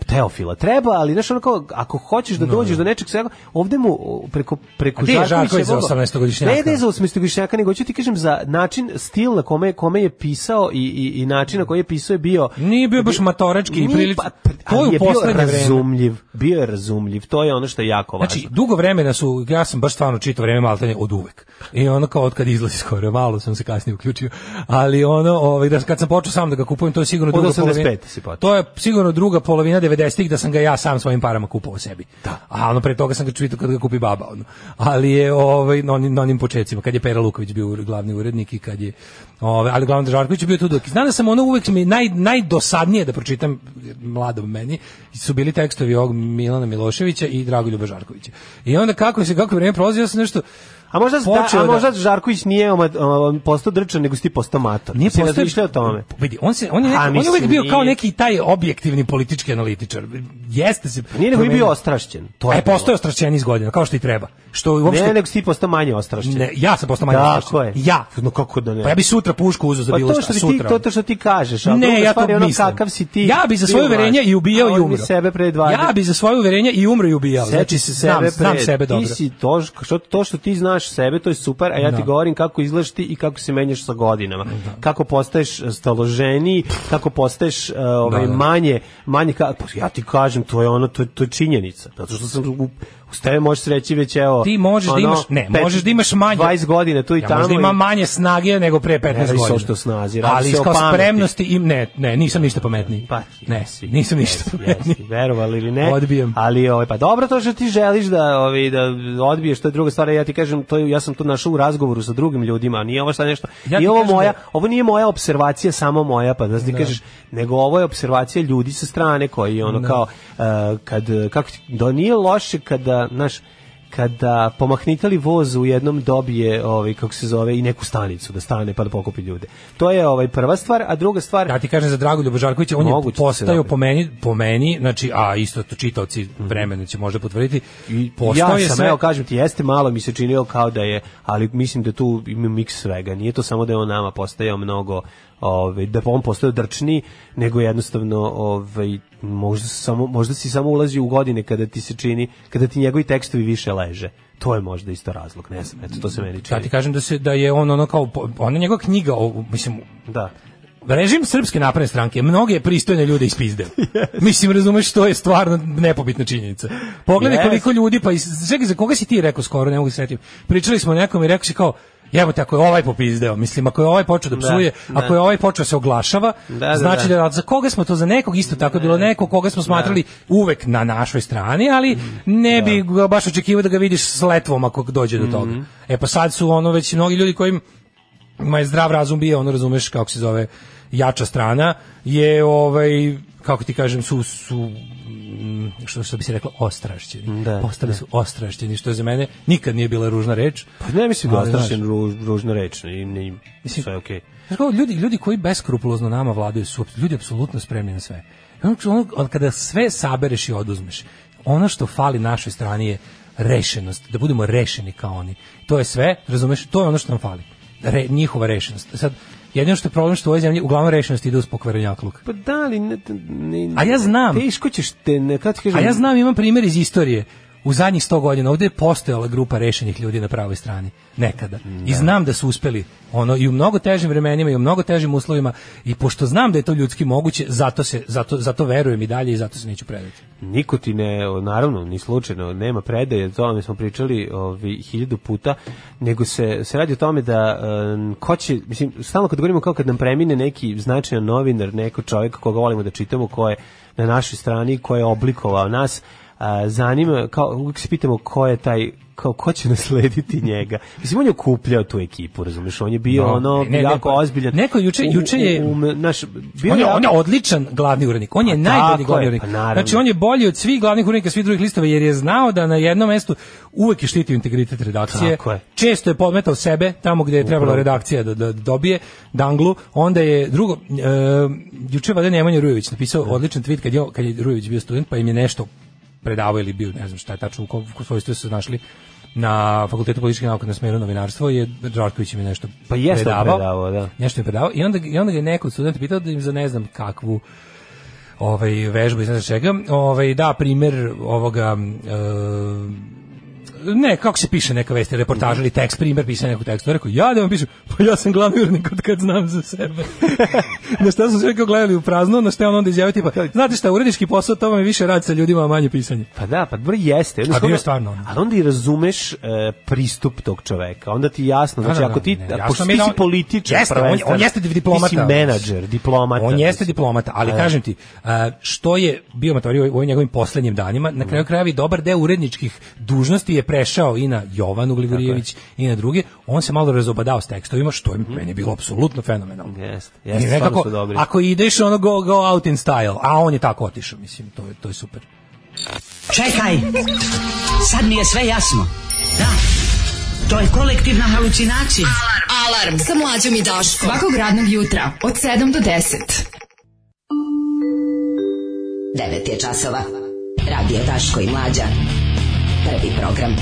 teofila. Treba, ali znaš, ono kao, ako hoćeš da dođeš no, do nečeg svega, ovde mu preko, preko A je za 18-godišnjaka? Ne, ne za 18-godišnjaka, nego ću ti kažem za način, stil na kome, kome je pisao i, i, i način na koji je pisao je bio... Nije bio baš matorački i prilično... Pa, to je, je bio razumljiv, vreme. bio je razumljiv, to je ono što je jako znači, važno. Znači, dugo vremena vremena su, ja sam baš stvarno čitao vreme maltene od uvek. I ono kao od kad izlazi skoro, malo sam se kasnije uključio. Ali ono, ovaj, da, kad sam počeo sam da ga kupujem, to je sigurno druga polovina. To je sigurno druga polovina 90-ih da sam ga ja sam svojim parama kupovao sebi. Da. A ono, pre toga sam ga čitao kad ga kupi baba. Ono. Ali je ovaj, na, onim, na onim početcima, kad je Pera Luković bio glavni urednik i kad je, ovaj, ali glavni Žarković bio tu dok. Znam da sam ono uvek mi naj, najdosadnije da pročitam mladom meni, su bili tekstovi ovog Milana Miloševića i Dragoljuba Žarkovića. I on onda kako se kako vreme prolazi, ja sam nešto A možda, počeo da, a možda Žarković nije um, postao drčan, nego si ti postao mator. Nije postao... o tome. Vidi, on, se, on je, neki, on je uvijek bio kao neki taj objektivni politički analitičar. Jeste se... Nije nego je bio ostrašćen. To je e, postao je ostrašćen iz godina, kao što i treba. Što, uopšte, ne, nego si ti postao manje ostrašćen. Ne, ja sam postao manje da, ostrašćen. je. Ja. No kako da ne? Pa ja bi sutra pušku uzeo za pa bilo to što šta, sutra. Ti, to, što ti kažeš. A ne, ja to ono mislim. Kakav si ti, ja bi za svoje uverenja i ubijao i umro. sebe pre Ja bi za svoje uverenja i umro i ubijao. Znači, sebe Znam sebe dobro. Ti si to, to što ti znaš znaš sebe, to je super, a ja ti da. govorim kako izgledaš ti i kako se menjaš sa godinama. Da. Kako postaješ e, staloženiji, kako postaješ uh, ovaj, da, da. manje, manje, ka, pa ja ti kažem, to je ono, to, to je činjenica. Zato što sam u, Uz tebe možeš reći već evo. Ti možeš da ono, da imaš, ne, pet, možeš da imaš manje 20 godina tu i ja, da tamo. Možda ima manje snage nego pre 15 ne, godina. Što snazi, ali kao spremnosti im ne, ne, nisam ništa pametniji. Pa, ne, nisam ništa jesi, pametniji. verovali ili ne? Odbijem. Ali ovaj pa dobro to što ti želiš da ovaj da odbiješ to je druga stvar, ja ti kažem to ja sam to našao u razgovoru sa drugim ljudima, nije ovo šta nešto. Ja I ovo moja, da... ovo nije moja observacija samo moja, pa da ti da. kažeš, nego ovo je observacija ljudi sa strane koji ono da. kao uh, kad kako ti, da nije loše kada naš znaš, kada pomahnitali voz u jednom dobije ovaj kako se zove i neku stanicu da stane pa da pokupi ljude. To je ovaj prva stvar, a druga stvar Da ti kažem za Dragoljuba Božarkovića, on je da postao po meni, po meni, znači a isto to čitaoci vremena će možda potvrditi. I postao ja sam, sve... evo kažem ti, jeste malo mi se činilo kao da je, ali mislim da tu ima miks svega. Nije to samo da je on nama postajao mnogo ovaj da on postao drčni nego jednostavno ovaj možda samo možda si samo ulazi u godine kada ti se čini kada ti njegovi tekstovi više leže to je možda isto razlog ne znam eto to se meni da čini ja ti kažem da se da je on ono kao ona njegova knjiga o, mislim da režim srpske napredne stranke mnoge pristojne ljude ispizdeo. Yes. Mislim, razumeš, to je stvarno nepobitna činjenica. Pogledaj yes. koliko ljudi, pa čekaj, za koga si ti rekao skoro, ne mogu da se sretiti. Pričali smo o nekom i rekao si kao, Evo te, ako je ovaj popizdeo, mislim, ako je ovaj počeo da, da psuje, da, ako je ovaj počeo da se oglašava, da, da, znači da, da za koga smo to, za nekog isto tako bilo, neko koga smo smatrali uvek na našoj strani, ali ne bi baš očekivao da ga vidiš s letvom ako dođe do mhm. toga. E pa sad su ono već mnogi ljudi kojim ma zdrav razum bio, ono razumeš kako se zove jača strana, je ovaj kako ti kažem su su Mm, što, što bi se reklo ostrašćeni. Da, Postali da. su ostrašćeni, što za mene nikad nije bila ružna reč. Pa ne mislim da ostrašćen ruž, ružna reč, ne, ne, mislim, sve je okej. Okay. Ljudi, ljudi koji beskrupulozno nama vladaju su ljudi apsolutno spremni na sve. Ono, kada sve sabereš i oduzmeš, ono što fali našoj strani je rešenost, da budemo rešeni kao oni. To je sve, razumeš, to je ono što nam fali. Re, njihova rešenost. Sad, Jedino što je problem što u ovoj zemlji uglavnom rešenost ide uz pokvarenjakluk. Pa da li ne, ne, ne, A ja znam. Teško ćeš te ne, kad kažem. A ja znam, imam primjer iz istorije u zadnjih 100 godina ovdje je postojala grupa rešenih ljudi na pravoj strani nekada. I da. znam da su uspeli ono i u mnogo težim vremenima i u mnogo težim uslovima i pošto znam da je to ljudski moguće, zato se zato zato verujem i dalje i zato se neću predati. niko ti ne naravno, ni slučajno nema predaje, o tome smo pričali ovi 1000 puta, nego se se radi o tome da um, ko će, mislim, stalno kad govorimo kao kad nam premine neki značajan novinar, neko čovjek koga volimo da čitamo, ko je na našoj strani, ko je oblikovao nas, a, zanima, kao, uvijek se pitamo ko je taj kao ko će naslediti njega. Mislim on je okupljao tu ekipu, razumiješ, on je bio no, ono ne, jako neko, ozbiljan. Neko juče juče je u, u, u, naš bio on je, on je odličan glavni urednik. On je pa najbolji glavni pa urednik. Pa znači on je bolji od svih glavnih urednika svih drugih listova jer je znao da na jednom mestu uvek je štitio integritet redakcije. Je. Često je podmetao sebe tamo gdje je trebala redakcija da, da dobije danglu, onda je drugo uh, juče Vaden Nemanja Rujević napisao ne. Da. odličan tweet kad je kad je Rujević bio student, pa im je nešto predavao ili bio, ne znam šta je tačno, u, u svojstvu su našli na fakultetu političkih nauka na smeru novinarstvo je Žarković im nešto pa jeste predavao, predavao da. nešto je predavao i onda, i onda ga je neko student pitao da im za ne znam kakvu ovaj vežbu iz ne čega ovaj da primer ovoga e, ne, kako se piše neka vest, reportaž ili tekst, primer pisanja nekog teksta. Rekao, ja da vam pišem, pa ja sam glavni urednik od kad znam za sebe. na šta su sve kao gledali u prazno, na šta on onda izjavio, tipa, znate šta, urednički posao, to vam je više rad sa ljudima, a manje pisanje. Pa da, pa dobro jeste. Onda, a je stvarno. Ali onda i razumeš uh, pristup tog čoveka, onda ti jasno, znači, da, da, ako ti, da, ne, ti si političar, jeste, on, on jeste diplomata. Ti si menadžer, diplomata. On jeste diplomata, ali kažem ti, e, što je bio Matoriju u ovim njegovim poslednjim danima, na kraju krajeva i dobar deo uredničkih dužnosti je pre prešao i na Jovanu Gligorijević i na druge, on se malo razobadao s tekstovima, što je mm meni bilo apsolutno fenomenalno. Yes, yes, I nekako, su dobri. Ako ideš ono go, go out in style, a on je tako otišao, mislim, to je, to je super. Čekaj, sad mi je sve jasno. Da, to je kolektivna halucinacija. Alarm, alarm, sa mlađom i Daško. Svakog radnog jutra, od 7 do 10. 9 je časova. Radio Daško i Mlađa. Prvi program.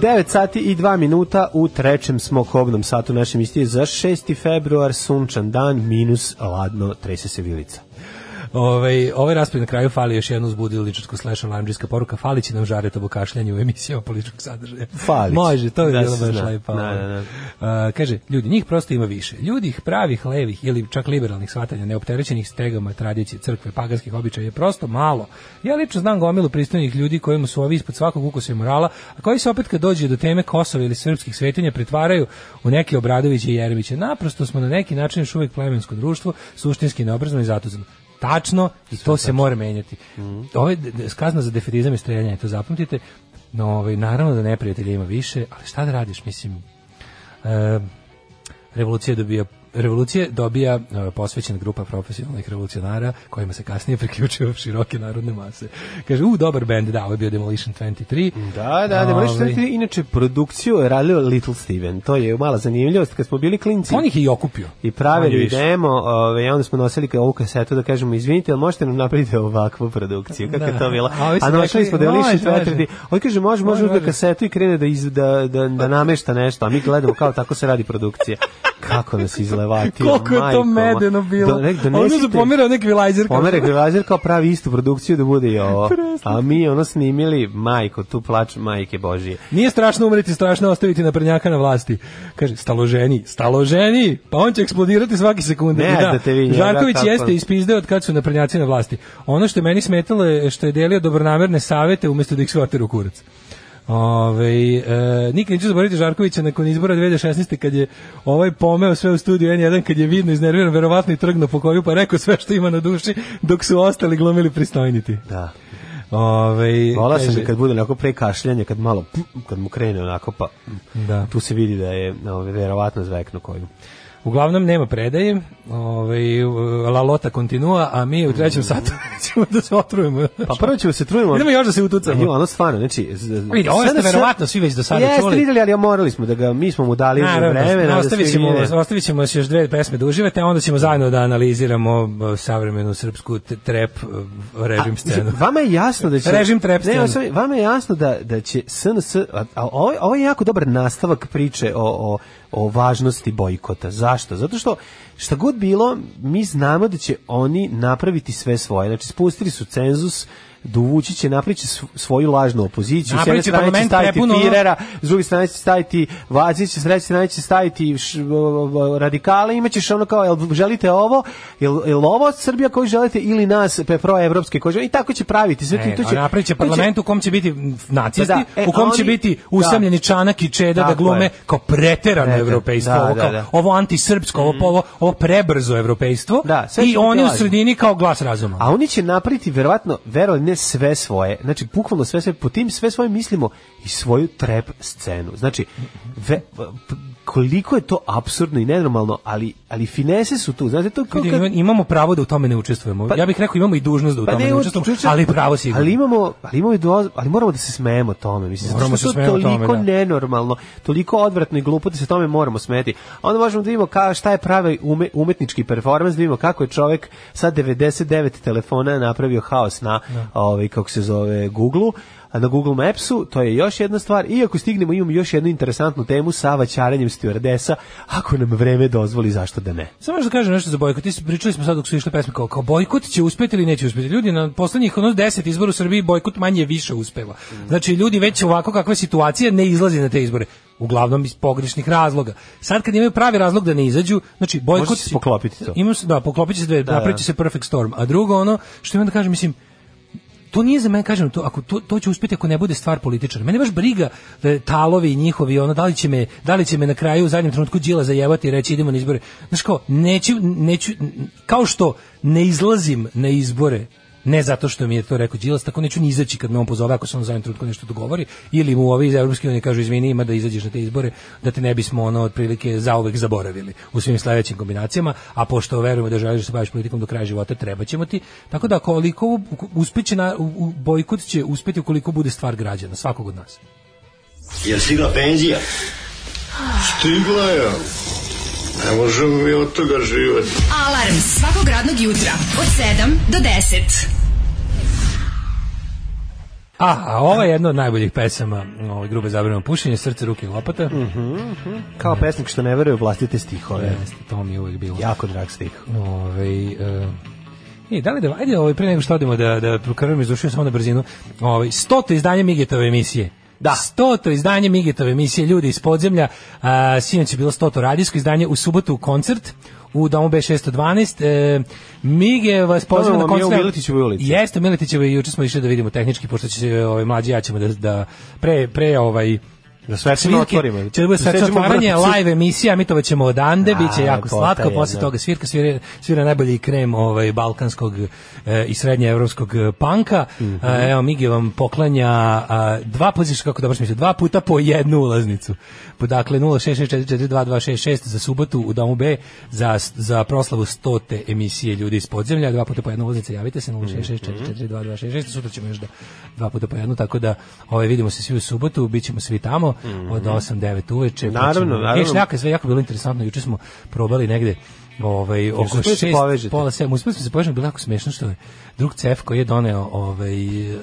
9 sati i 2 minuta u trećem smo satu našem istije za 6. februar, sunčan dan, minus ladno, trese se vilica. Ovaj ovaj raspad na kraju fali još jedno zbudiličarsko slash alarmdžijska poruka fali će nam žareta bokašljanje u emisiji političkog sadržaja. Fali. Može, to je da bilo baš lepo. Da, ovaj. da, da. Uh, kaže ljudi njih prosto ima više. Ljudi ih pravih levih ili čak liberalnih svatanja neopterećenih stegama tradicije crkve paganskih običaja je prosto malo. Ja lično znam gomilu pristojnih ljudi kojima su ovi ispod svakog ukusa morala, a koji se opet kad dođe do teme Kosova ili srpskih svetinja pretvaraju u neke Obradoviće i Jeremiće. Naprosto smo na neki način još uvek plemensko društvo, suštinski neobrazno i zatuzano tačno i Sve to tačno. se mora menjati. Mm Ove kazna za defetizam i streljanje, to zapamtite. No, ovaj, naravno da neprijatelja ima više, ali šta da radiš, mislim, e, revolucija dobija revolucije dobija e, posvećena grupa profesionalnih revolucionara kojima se kasnije priključio široke narodne mase. Kaže, u, dobar bend, da, ovo je bio Demolition 23. Da, da, Demolition 23, ovaj- inače produkciju je radio Little Steven, to je mala zanimljivost, kad smo bili klinci. On ih je i okupio. I pravili demo, ove, ovaj, i onda smo nosili ovu kasetu da kažemo, izvinite, ali možete nam napraviti ovakvu produkciju, kako da. je to bila? A, A našli smo Demolition 23. On kaže, može, može, može, da kasetu i krene da, iz, da, da, da namešta nešto, a mi gledamo kao tako se radi produkcija. Kako nas izgleda plevatio. Koliko je to medeno da bilo. Do, da nek, donesite, da su pomerao neki vilajzer. Pomere vilajzer kao pravi istu produkciju da bude i ovo. A mi ono snimili, majko, tu plač majke Božije. Nije strašno umreti, strašno ostaviti naprednjaka na vlasti. Kaže, staloženi, staloženi, pa on će eksplodirati svaki sekund. Ne, da, da te vi Žarković da, jeste ispizdeo od kad su naprednjaci na vlasti. Ono što je meni smetalo je što je delio dobronamerne savete umesto da ih sve u kurac. Ove, e, nikad neću zaboraviti Žarkovića nakon izbora 2016. kad je ovaj pomeo sve u studiju N1 kad je vidno iznerviran, verovatno i trgno po koju pa rekao sve što ima na duši dok su ostali glumili pristojniti. Da. Ove, Vola sam kad bude onako prekašljanje, kad malo, kad mu krene onako, pa da. tu se vidi da je ove, verovatno zvekno koju. Uglavnom nema predaje, ovaj, la lota continua, a mi u trećem satu mm. ćemo da se otrujemo. Pa prvo ćemo da se trujemo. Idemo još da se utucamo. Ima, ono stvarno, znači... Pa vidi, ovo je verovatno svi već do sada jeste čuli. Jeste videli, ali morali smo da ga, mi smo mu dali na, vremena. Da ćemo, da ostavit ćemo još dve pesme da uživate, a onda ćemo zajedno da analiziramo uh, savremenu srpsku trep uh, režim znači, scenu. Vama je jasno da će... Režim trep scenu. Ne, vama je jasno da, da će SNS... A, a, ovo, ovo je jako dobar nastavak priče o, o o važnosti bojkota. Zašto? Zato što šta god bilo, mi znamo da će oni napraviti sve svoje. Znači, spustili su cenzus, dovući će naprići svoju lažnu opoziciju, s jedne strane će staviti Firera, s druge strane će staviti Vacića, s treće strane će staviti radikale, imaćeš ono kao, jel želite ovo, jel, jel ovo Srbija koju želite ili nas pepro evropske koji želite, i tako će praviti. Sve e, to će, napravit će parlament u kom će biti nacisti, da, da, e, u kom oni, će biti da. usamljeni da, čanak i čeda da glume je. kao preterano evropejstvo, da, ovo, da, kao, ovo antisrpsko, mm. ovo, ovo prebrzo evropejstvo da, i oni u sredini kao glas razuma. A oni će napriti, verovatno, verovatno, zemlje sve svoje. Znači, bukvalno sve sve, po tim sve svoje mislimo i svoju trep scenu. Znači, ve, koliko je to apsurdno i nenormalno, ali ali finese su tu. Znate to kao kad... imamo pravo da u tome ne učestvujemo. Pa, ja bih rekao imamo i dužnost da u pa tome ne, ne učestvujemo, ali pravo sigurno. Ali imamo ali imamo i do, ali moramo da se smejemo tome, mislim. Moramo da se smejati tome. toliko tome, da. nenormalno, toliko odvratno i glupo da se tome moramo smeti. A onda možemo da vidimo ka, šta je pravi ume, umetnički performans, da vidimo kako je čovjek sa 99 telefona napravio haos na no. Da. ovaj kako se zove Google-u na Google Mapsu, to je još jedna stvar. I ako stignemo, imamo još jednu interesantnu temu sa vaćaranjem stewardesa, ako nam vreme dozvoli, zašto da ne. Samo što da kažem nešto za bojkot. Ti pričali smo sad dok su išle pesme kao, kao bojkot će uspeti ili neće uspeti. Ljudi, na poslednjih ono 10 izbora u Srbiji bojkot manje više uspeva. Znači, ljudi već ovako kakva situacija ne izlazi na te izbore uglavnom iz pogrešnih razloga. Sad kad imaju pravi razlog da ne izađu, znači bojkot se poklopiti to. se da poklopiće se dve, da, napraviti da. se perfect storm. A drugo ono što imam da kažem, mislim to nije za mene kažem to ako to, to će uspjeti ako ne bude stvar političara mene baš briga da talovi i njihovi ono da li će me da li će me na kraju u zadnjem trenutku đila zajevati i reći idemo na izbore znači kao neću neću kao što ne izlazim na izbore ne zato što mi je to rekao Đilas, tako neću ni izaći kad me on pozove ako se on zajedno trenutku nešto dogovori, ili mu ovi iz Evropske unije kažu izvini ima da izađeš na te izbore, da te ne bismo ono otprilike zauvek zaboravili u svim sledećim kombinacijama, a pošto verujemo da želiš da se baviš politikom do kraja života, treba ćemo ti. Tako da koliko uspeće na, u, bojkot će uspeti ukoliko bude stvar građana, svakog od nas. Jel stigla penzija? Stigla je. Ne možemo mi od toga živati. Alarm svakog radnog jutra od 7 do 10. A, a ovo je jedna od najboljih pesama ove grube zabrano pušenje, srce, ruke i lopata. Mm -hmm. Kao pesnik što ne veruje u vlastite stihove. Jeste, to mi je uvijek bilo. Jako drag stih. Ove, uh, e, da li da, ajde, ovaj, pre nego što odimo da, da prokrvim iz samo na brzinu, ovaj, stoto izdanje Migetove emisije. Da. 100 to izdanje Migitove emisije Ljudi iz podzemlja. Uh, sinoć je bilo stoto radijsko izdanje u subotu u koncert u domu B612. E, Mige vas poziva na koncert. Miletićevo je ulici. Jeste, Miletićevo i juče smo išli da vidimo tehnički, pošto će ovaj, mlađi ja ćemo da, da pre, pre ovaj Da na svečanim otvorima. Će da bude da svečano otvaranje, live emisija, mi to ćemo odande, bit će jako slatko, posle toga svirka, svira, svira najbolji krem ovaj, balkanskog e, i srednjeevropskog eh, panka. Mm -hmm. Evo, Migi vam poklanja a, dva, poziš, pa kako dobro smišlja, dva puta po jednu ulaznicu dakle 0664422266 za subotu u Domu B za, za proslavu 100. emisije Ljudi iz podzemlja, dva puta po jednu ulaznice, javite se 0664422266, sutra ćemo još da dva puta po jednu, tako da ovaj, vidimo se svi u subotu, bićemo svi tamo od 8-9 mhm. uveče. Naravno, pa ćemo, naravno. Ješ, sve jako bilo interesantno, juče smo probali negde ovaj oko 6 da povežete. pola 7 uspeli smo da se povežemo bilo jako smešno što je drug cef koji je doneo ovaj eh,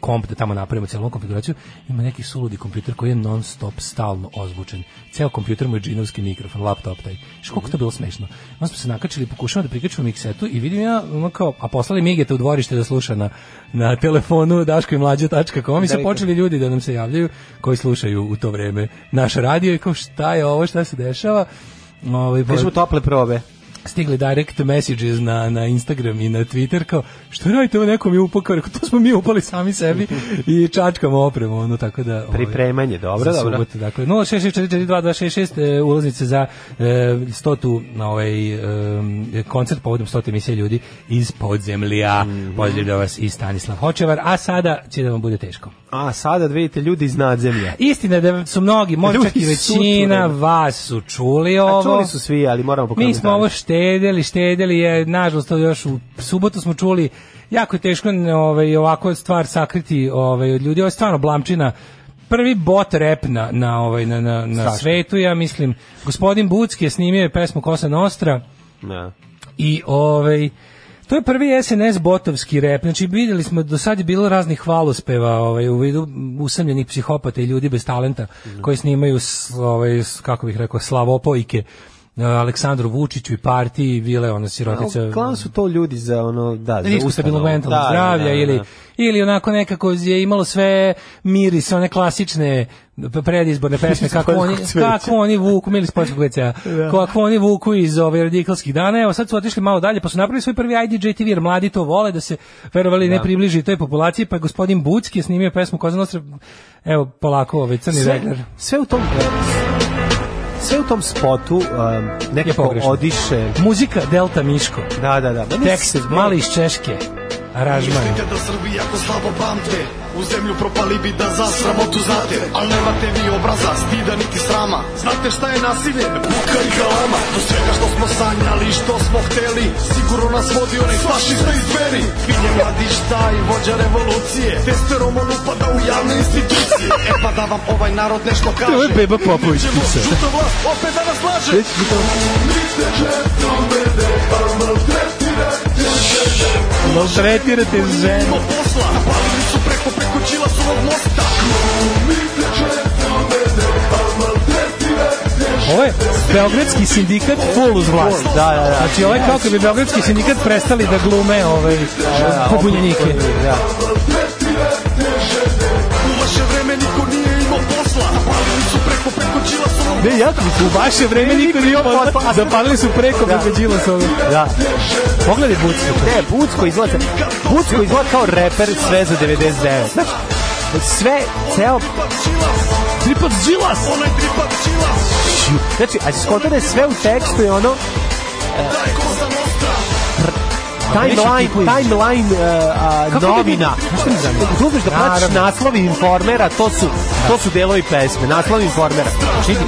komp da tamo napravimo celu konfiguraciju ima neki suludi kompjuter koji je non stop stalno ozvučen ceo kompjuter mu je džinovski mikrofon laptop taj što kako to bilo smešno onda smo se nakačili pokušavamo da priključimo miksetu i vidim ja ono kao a poslali migeta u dvorište da sluša na na telefonu daškomlađa.com i se počeli ljudi da nam se javljaju koji slušaju u to vreme naš radio i kao šta je ovo šta se dešava Ovaj, Kažemo pa- tople probe stigli direct messages na, na Instagram i na Twitter kao što radite ovo nekom je upakao rekao to smo mi upali sami sebi i čačkamo opremu ono tako da ovaj, pripremanje dobro dobro subot, dakle 0664422266 ulaznice e, za e, stotu na ovaj e, koncert povodom 100 emisije ljudi iz podzemlja mm -hmm. pozdravlja vas i Stanislav Hočevar a sada će da vam bude teško A sada da vidite ljudi iz nadzemlja. Istina da su mnogi, možda čak i većina su vas su čuli ovo. A čuli su svi, ali moramo pokazati. Mi smo ovo štedeli, štedeli je, nažalost to još u subotu smo čuli jako je teško ovaj ovako stvar sakriti ovaj od ljudi. Ovo je stvarno blamčina prvi bot rep na, na, ovaj, na, na, na svetu, ja mislim. Gospodin Bucki je snimio pesmu Kosa Nostra. Ne. Da. I ovaj To je prvi SNS botovski rep. Znači videli smo do sad je bilo raznih hvalospeva, ovaj u vidu usamljenih psihopata i ljudi bez talenta mhm. koji snimaju ovaj kako bih rekao slavopojke Aleksandru Vučiću i partiji bile ona sirotica. No, su to ljudi za ono da, da za ustabilno mentalno da, da, zdravlje da, da, ili ili onako nekako je imalo sve miris one klasične predizborne pesme kako oni kako oni vuku mili sportskog veća kako oni vuku iz ove radikalskih dana evo sad su otišli malo dalje pa su napravili svoj prvi IDJ TV jer mladi to vole da se verovali da. ne približi toj populaciji pa je gospodin Bucki je snimio pesmu Kozanostreb evo polako ovaj crni sve, regler. sve u tom sve u tom spotu um, nekako odiše. Muzika Delta Miško. Da, da, da. Tekst, mali iz Češke. Aranžman. Mislite da Srbi jako slabo pamte, ovu zemlju propali bi da za sramotu znate Al nemate vi obraza, stida niti srama Znate šta je nasilje, buka i galama Do svega što smo sanjali, što smo hteli Sigurno nas vodi onaj fašista iz Beri Bilje mladić taj, vođa revolucije Testeromon upada u javne institucije E pa da vam ovaj narod nešto kaže Ovo je Beba Popović Žuta vlast, opet da nas laže Niste žetno mene, ali maltretirate žene Maltretirate žene Posla, napalili su Prikog mosta Ovo je Beogradski sindikat full uz vlast. Da, da, da. Znači, ovo je kao kad bi Beogradski sindikat prestali da glume ovaj, da, da e, pobunjenike. Da. U vaše vreme nije imao posla, napalili su preko preko Đilasova. Ne, jako, u vaše vreme niko nije imao zapalili da su preko da. preko Đilasova. Da. Pogledaj Bucko. Ne, Bucko izlazi. Bucko izgleda kao reper sve za 99. Znaš, sve, ceo... Tripat Đilas! Onaj tripat Đilas! Znači, a skontane sve u tekstu je ono... E, timeline, timeline uh, novina. Glupiš da plaćaš naslovi informera, to su, to su delovi pesme, naslovi informera. Čidi.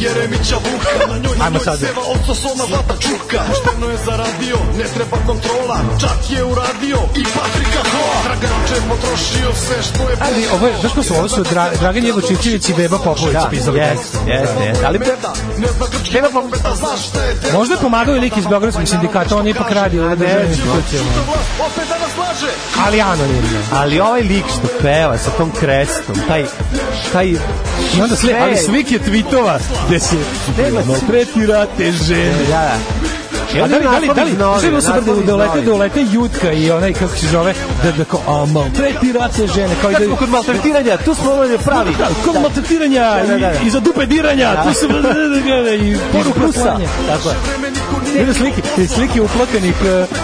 Jeremića Vuka Na njoj, njoj seva oca vata čuka Pošteno je zaradio, ne treba kontrola Čak je uradio i Patrika Hoa Draganče potrošio sve što je Ali ovo je, zašto su ovo su Dra, Dragan Jevo Čičević i Beba Popović da, pisali Jeste, jeste, da. jeste Ali Beba Popović Možda je pomagao i lik iz Beogradskog sindikata On je ipak radio državnim Opet danas laže. Ali anonimno. Ali ovaj lik što peva sa tom krestom, taj, taj... I onda sve, ali svik je tweetova gde se ono, tretirate žene. Da, da. da li, da li, da li, da li, super da, da ulete, da ulete Jutka i onaj, kako se zove, da, da kao, a maltretirate žene, kao i da... Kod maltretiranja, tu smo ono pravi. Kod maltretiranja, i za dupe diranja, tu su... I poruka slanja. Tako je. Vidio slike, slike uplotenih,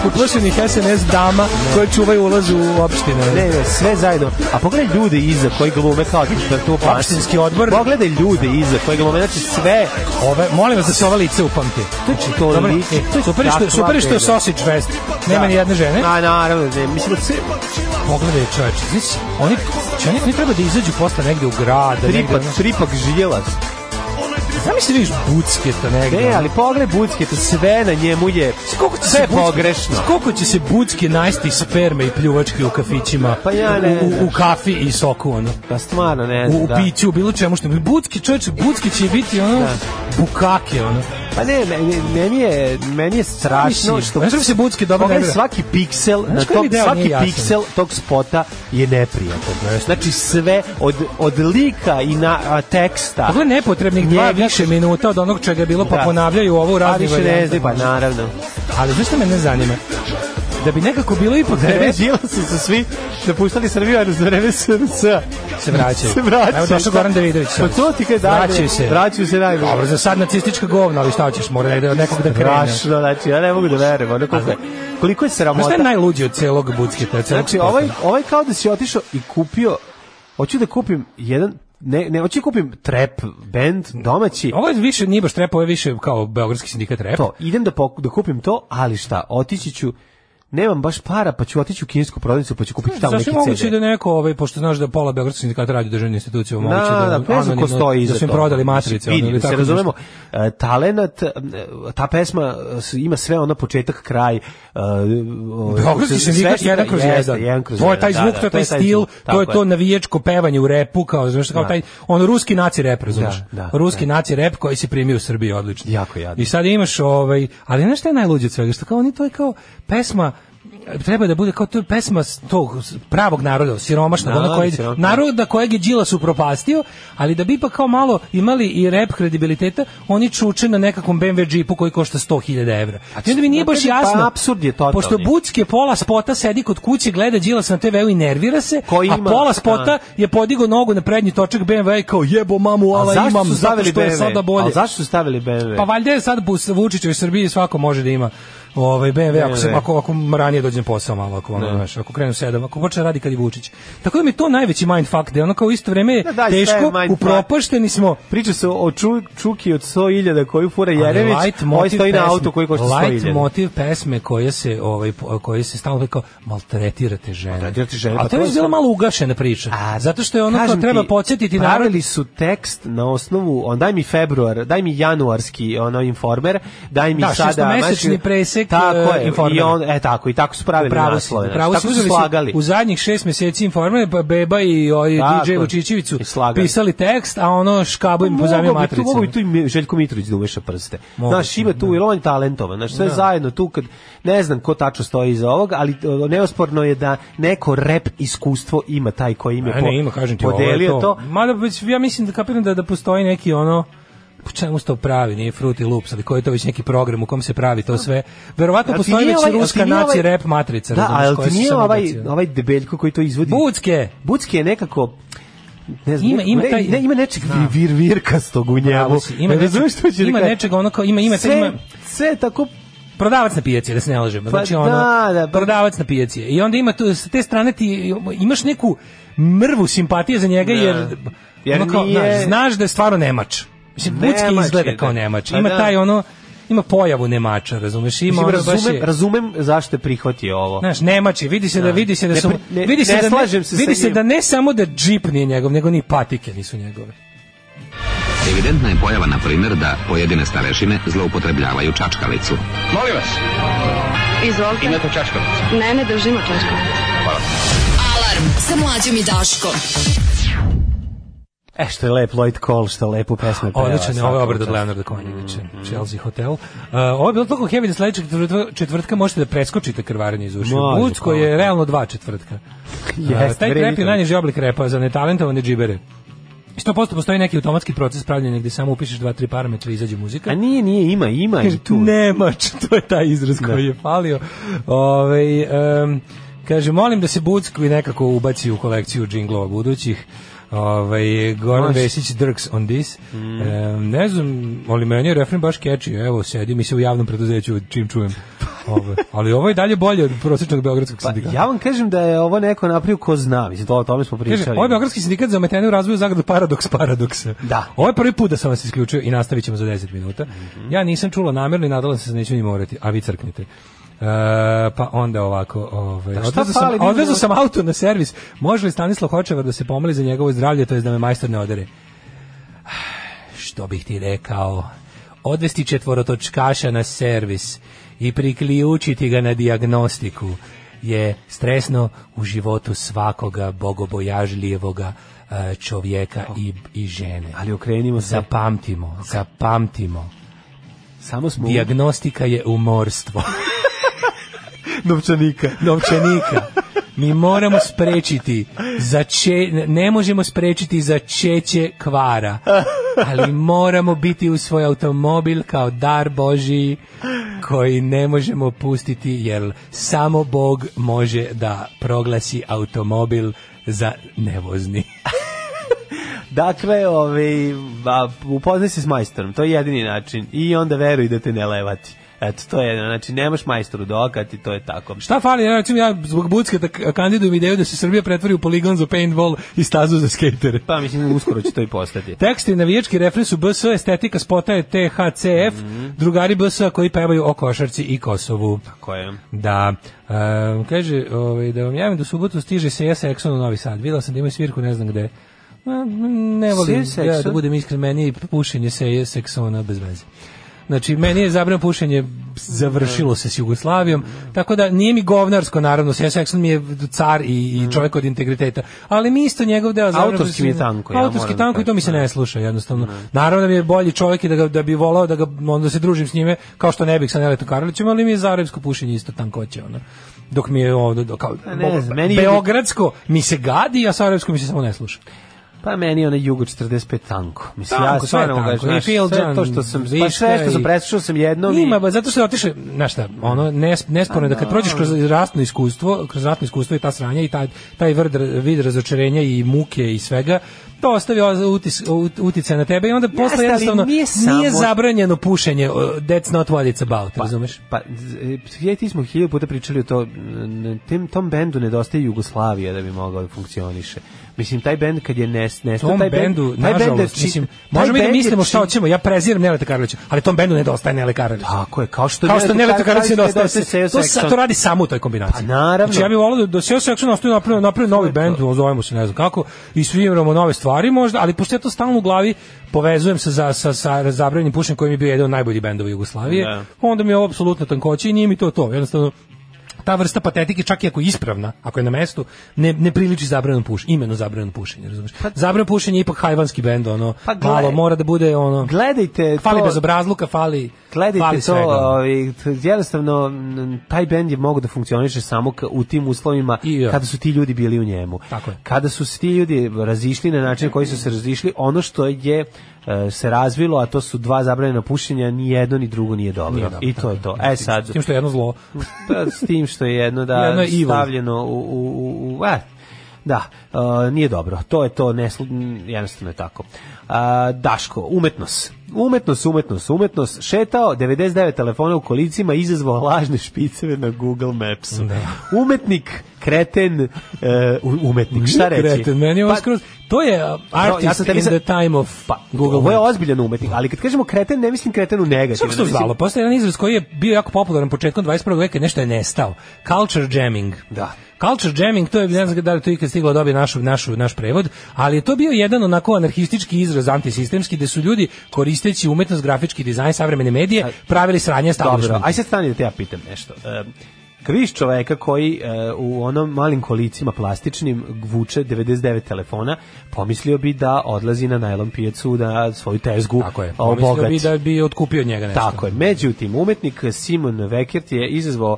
uplošenih uh, SNS dama koje čuvaju ulaz u opštine. Ne, ne, sve zajedno. A pogledaj ljude iza koji glume kao da to opštinski odbor. Pogledaj ljude iza koji glume, znači sve. Ove, molim vas da se ova lice upamti. Znači, to Dobre, lice. Super što, super što je sausage fest. Da. Nema da. ni jedne žene. A, naravno, ne, mislim da se... Pogledaj čoveče, znači, oni, će oni, oni treba da izađu posle negde u grad. Da tripak, negde, tripak živjelac. Zamisli da vidiš bucketa negde. Ne, ali pogled bucketa, sve na njemu je koliko će sve se pogrešno. Koliko će se bucke najsti iz sperme i pljuvačke u kafićima. Pa ja ne u, u, kafi i soku ono. Pa stvarno ne znam. U, u da. piću, da. bilo čemu što bucke, čoveče, bucke će biti ono. Da bukake, ono. Pa ne, meni je, meni je strašno što... Znaš se Budski dobro ne Svaki piksel, na tom, svaki piksel tog spota je neprijatan. Znači sve od, od lika i na a, teksta. Pogledaj pa nepotrebnih dva više minuta od onog čega je bilo, pa da. ponavljaju ovo u Pa više ne znam, pa naravno. Ali zašto me ne zanima? da bi nekako bilo ipak za vreme se sa svi napuštali Srbiju, a za vreme SRS se vraćaju. Se vraćaju. Evo došao Goran Davidović. Pa to ti kaj dalje. Vraćaju se. Vraćaju se najbolje. Dobro, za sad nacistička govna, ali šta ćeš mora negde da- od nekog da krene. Strašno, da, znači, ja ne mogu da verujem. Ono koliko, koliko je sramota. Šta je najluđi od celog budske Celog znači, ovaj, ovaj kao da si otišao i kupio Hoću da kupim jedan ne, ne, hoću da kupim trap band domaći. Ovo je više nije baš trap, ovo je više kao beogradski sindikat trap. To, idem da, da kupim to, ali šta, otići ću nemam baš para, pa ću otići u kinesku prodavnicu, pa ću kupiti tamo neki CD. Sasvim moguće da neko, ovaj, pošto znaš da pola Beogradskog sindikata radi u državnim institucijama, da, moguće da, da, da, anonimno, stoji da su im prodali matrice. Vidi, ono, da se razumemo, e, talenat, e, ta pesma e, ima sve ono početak, kraj. Ovaj, Beogradski sindikat jedan kroz jedan. To je taj zvuk, to je taj stil, to je to navijačko pevanje u repu, kao, znaš, kao da. taj, ono, ruski naci rep, razumiješ? Da, ruski naci rep koji se primio u Srbiji, odlično. Jako jadno. I sad imaš, ovaj, ali znaš šta je najluđe od svega, što kao oni, to je kao pesma treba da bude kao to pesma tog pravog naroda, siromašnog, no, ona naroda kojeg je Đilas upropastio, ali da bi ipak kao malo imali i rep kredibiliteta, oni čuče na nekakvom BMW džipu koji košta 100.000 evra. A onda mi nije baš pa jasno. Pa absurd je totalni. Pošto Bucke pola spota sedi kod kuće, gleda Đilas na TV-u i nervira se, Ko ima, a pola spota a... je podigao nogu na prednji točak BMW i kao jebo mamu, ala zašto imam, zato što BMW? je sada bolje. A zašto su stavili BMW? Pa valjda je sad Vučić u Srbiji svako može da ima ovaj BMW ne, ako se ako ako ranije dođem posao malo ako ono znaš ako krenem 7 ako počne radi kad je Vučić tako da mi to najveći mind fuck da ono kao isto vreme da, da, teško upropašteni smo priča se o ču, čuki od 100.000 koju fura Jeremić ovaj moj stoji pesme, na auto koji košta 100.000 light motiv pesme koje se ovaj koji se stalno kao maltretirate žene maltretirate žene a pa to je bila malo ugašena priča a, zato što je ono kao treba podsjetiti narod su tekst na osnovu on daj mi februar daj mi januarski ono informer daj mi da, sada mesečni presek prosek tako e, je, i on, e, tako, i tako su pravili pravo naslove. Znači, pravo tako su slagali. U zadnjih šest meseci informere, pa Beba i oj, DJ Vučićeviću pisali tekst, a ono škabu im pozamio matricu. Mogu i tu i Željko Mitrović da umeša prste. Mogu, znaš, ima tu, da. jer on je talentovan. Znaš, sve da. zajedno tu, kad, ne znam ko tačno stoji iza ovoga, ali neosporno je da neko rep iskustvo ima taj koji im je po, ne, ima, kažem ti, podelio ovo je to. to. Mada, ja mislim da kapiram da, da postoji neki ono u čemu se to pravi, nije Fruity Loops, ali koji je to već neki program u kom se pravi to sve. Verovatno postoji već ovaj, ruska naci ovaj, rap matrica. Da, ali ti nije ovaj, ovaj debeljko koji to izvodi? Bucke! Bucke je nekako ne znam, ima ima taj ne, ne, ima nečeg na. Da. vir virkastog u njemu. ima ne nečeg, što će da ima nekaj... nečeg ono kao ima ima sve, ima sve tako prodavac na pijaci, da se ne lažemo. Pa znači da, ono, da, da, prodavac na pijaci. I onda ima tu, sa te strane ti imaš neku mrvu simpatije za njega, jer, jer ono kao, nije... znaš da je stvarno nemač. Mislim, Bucki izgleda kao da. Nemač. Pa ima da. taj ono, ima pojavu nemača, razumeš? Ima Mislim, razumem, baš je... razumem zašto je prihvatio ovo. Znaš, nemači, vidi se da, da vidi se da su ne, vidi se ne, da ne, se vidi se da ne samo da džip nije njegov, nego ni patike nisu njegove. Evidentna je pojava, na primjer, da pojedine starešine zloupotrebljavaju čačkalicu. Molim vas! Izvolite. Imate čačkalicu? Ne, ne držimo čačkalicu. Hvala. Alarm sa mlađom i Daškom. E što je lep Lloyd Cole, što lepu pesmu peva. Odličan je ovaj obred od Leonarda Konjevića, mm -hmm. Chelsea Hotel. Uh, ovo je bilo toliko heavy da sledećeg četvrtka možete da preskočite krvaranje iz ušiju. Bucko je realno dva četvrtka. Yes, uh, taj krep je najniži oblik repa za netalentovane džibere. 100% postoji neki automatski proces pravljenja gde samo upišeš dva, tri parametra i izađe muzika. A nije, nije, ima, ima i tu. Nema, to je taj izraz da. koji je falio. Ove, ovaj, um, kaže, molim da se Bucko i nekako ubaci u kolekciju džinglova budućih. Ovaj Goran Vesić Dirks on this. Mm. E, ne znam, ali meni je refren baš catchy. Evo sedim i se u javnom preduzeću čim čujem. Ovo, ovaj, ali ovo je dalje bolje od prosječnog beogradskog pa, sindikata. Ja vam kažem da je ovo neko napravio ko zna, mislim to o tome smo pričali. Kaže, ovo je beogradski sindikat za ometene u razvoju Zagrada paradoks paradoksa. Da. Ovo je prvi put da sam vas isključio i nastavit ćemo za 10 minuta. Mm -hmm. Ja nisam čula namerno i nadala sam se da neću ni morati, a vi crknite. E, pa onda ovako, ovaj, da odvezao sam, sam auto na servis. Može li Stanislav Hočevar da se pomoli za njegovo zdravlje, to jest da me majstor ne odere? Što bih ti rekao? Odvesti četvorotočkaša na servis i priključiti ga na diagnostiku je stresno u životu svakoga bogobojažlijevoga e, čovjeka i, i žene. Ali okrenimo se. Zapamtimo, zapamtimo. Samo smo... Diagnostika je umorstvo. novčanika. Novčanika. Mi moramo sprečiti zače, ne možemo sprečiti začeće kvara. Ali moramo biti u svoj automobil kao dar Boži koji ne možemo pustiti jer samo Bog može da proglasi automobil za nevozni. Dakle, ovaj, upoznaj se s majstorom, to je jedini način. I onda veruj da te ne levati. Eto, to je, znači, nemaš majstoru dokat i to je tako. Šta fali, ja, recimo, ja zbog Bucke da kandidujem ideju da se Srbija pretvori u poligon za paintball i stazu za skejtere. Pa, mislim, uskoro će to i postati. i navijački refren su BS, estetika spota je THCF, mm -hmm. drugari BS koji pevaju o košarci i Kosovu. Tako je. Da. Um, kaže, ovaj, da vam javim do da subotu stiže se ja Exxon u Novi Sad. Videla sam da imaju svirku, ne znam gde. Ne volim, da, da budem iskren, meni pušenje se je seksona bez veze. Znači, meni je zabrano pušenje završilo se s Jugoslavijom, tako da nije mi govnarsko, naravno, Sja Sekson mi je car i, i mhm. čovjek od integriteta, ali mi isto njegov deo... Zabrano, autorski mi je tanko. Ja autorski da tanko i to mi se ne da. sluša, jednostavno. Ne. Mhm. Naravno da mi je bolji čovjek i da, ga, da bi volao da ga, onda se družim s njime, kao što ne bih sa Neletom Karolićem, ali mi je zarebsko pušenje isto tankoće, ono dok mi je ovdje, kao, ne, bo, ne, Beogradsko mi se gadi, a Sarajevsko mi se samo ne sluša. Pa meni onaj Jugo 45 tanko. Mislim, tanko, ja stvarno mogu znaš, sve to što sam, pa sve što sam preslušao sam jednom. Ima, i... zato što otiše, znaš šta, ono, nes, nesporno da pa kad prođeš kroz ratno iskustvo, kroz ratno iskustvo i ta sranja i taj, taj vrd, vid razočarenja i muke i svega, to ostavi utis, utice na tebe i onda posle jednostavno nije, samo... nije zabranjeno pušenje, that's not what it's about, pa, razumeš? Pa, ja e, ti smo hiljadu puta pričali o to, tem, tom bendu nedostaje Jugoslavija da bi mogao da funkcioniše. Mislim, taj bend kad je nes, nestao, taj bendu, taj bend je či, mislim, možemo i da mislimo šta hoćemo, ja preziram Neleta Karlića, ali tom bendu nedostaje Nele Karlić. Tako je, kao što, kao što Neleta Karlić nedostaje. To, se, to radi samo u toj kombinaciji. Pa naravno. Znači, ja bih volao da, da Seo Section ostaje napravio, napravio novi bend, zovemo se, ne znam kako, i sviramo nove stvari stvari možda, ali pošto ja to stalno u glavi povezujem se za, sa, sa zabranjenim pušenjem koji mi je bio jedan od najboljih bendova Jugoslavije, da. onda mi je ovo apsolutno tankoće i nije mi to to. Jednostavno, ta vrsta patetike čak i ako je ispravna, ako je na mestu, ne ne priliči zabranjenom puš, imeno zabranjeno pušenje, razumeš? Pa, zabranjeno pušenje je ipak hajvanski bend, ono, pa gled, malo mora da bude ono. Gledajte, fali to, bez obrazluka, fali. Gledajte fali to, ovaj jednostavno taj bend je mogao da funkcioniše samo u tim uslovima I, ja. kada su ti ljudi bili u njemu. Tako je. Kada su se ti ljudi razišli na način koji su se razišli, ono što je E, se razvilo, a to su dva zabranjena pušenja, ni jedno ni drugo nije dobro. Nije da, dobro I da, to je da, to. E sad, s tim što je jedno zlo. Pa, s tim što je jedno da jedno je stavljeno u, u, u, u a, e, Da, uh, nije dobro. To je to, ne, jednostavno je tako. Uh, Daško, umetnost. Umetnost, umetnost, umetnost. Šetao 99 telefona u kolicima, izazvao lažne špiceve na Google Mapsu. Da. Umetnik, kreten, uh, umetnik, šta reći? Kreten, meni je pa, skroz... To je artist no, ja in the time of pa, Google Ovo je ozbiljan umetnik, ali kad kažemo kreten, ne mislim kreten u negativno. Što se zvalo? Postoje jedan izraz koji je bio jako popularan početkom 21. veka, nešto je nestao. Culture jamming. Da. Culture jamming, to je, ne znam da li to ikad stiglo da dobije našu, našu, naš prevod, ali je to bio jedan onako anarhistički izraz antisistemski, gde su ljudi koristeći umetnost, grafički dizajn, savremene medije, pravili sranje stavlješnika. Dobro, aj sad stani da te ja pitam nešto. Um, e, kad čoveka koji e, u onom malim kolicima plastičnim vuče 99 telefona, pomislio bi da odlazi na najlon pijacu da svoju tezgu Tako je, pomislio obogati. bi da bi otkupio njega nešto. Tako je, međutim, umetnik Simon Vekert je izazvao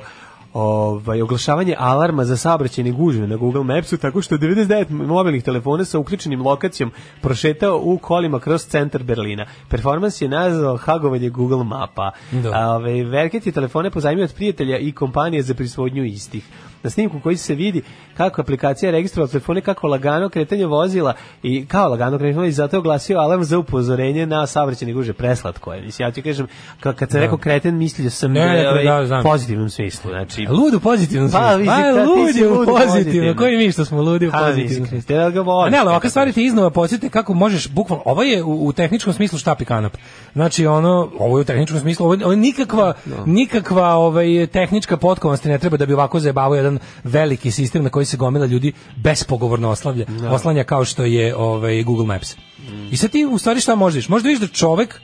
ovaj, oglašavanje alarma za saobraćajne gužve na Google Mapsu, tako što 99 mobilnih telefona sa uključenim lokacijom prošetao u kolima kroz centar Berlina. Performans je nazvao hagovanje Google Mapa. Da. Ove, Verket je telefone pozajmio od prijatelja i kompanije za prisvodnju istih. Na snimku koji se vidi kako aplikacija registrovala telefone, kako lagano kretanje vozila i kao lagano kretanje vozila i zato je oglasio alarm za upozorenje na saobraćajne gužve. Preslatko je. Mislim, ja ću kažem, kad sam da. rekao kreten, mislio sam ne, ne, ovaj da, da, da, pozitivnom smislu. Znači, pozitivno. Lud pozitivno pa, smislu. Pa, vidi, pa, ludi pozitivno. Koji mi što smo ludi u pa, pozitivno ga volim. Ne, ali ovakve stvari ti iznova podsjeti kako možeš, bukvalno, ovo je u, u tehničkom smislu štap i kanap. Znači, ono, ovo je u tehničkom smislu, ovo, je nikakva, no. Da. nikakva ovaj, tehnička potkovanost ne treba da bi ovako zajebavao jedan veliki sistem na koji se gomila ljudi bespogovorno oslavlja, no. Da. oslanja kao što je ovaj, Google Maps. Mm. I sad ti u stvari šta možeš? Možda vidiš da čovek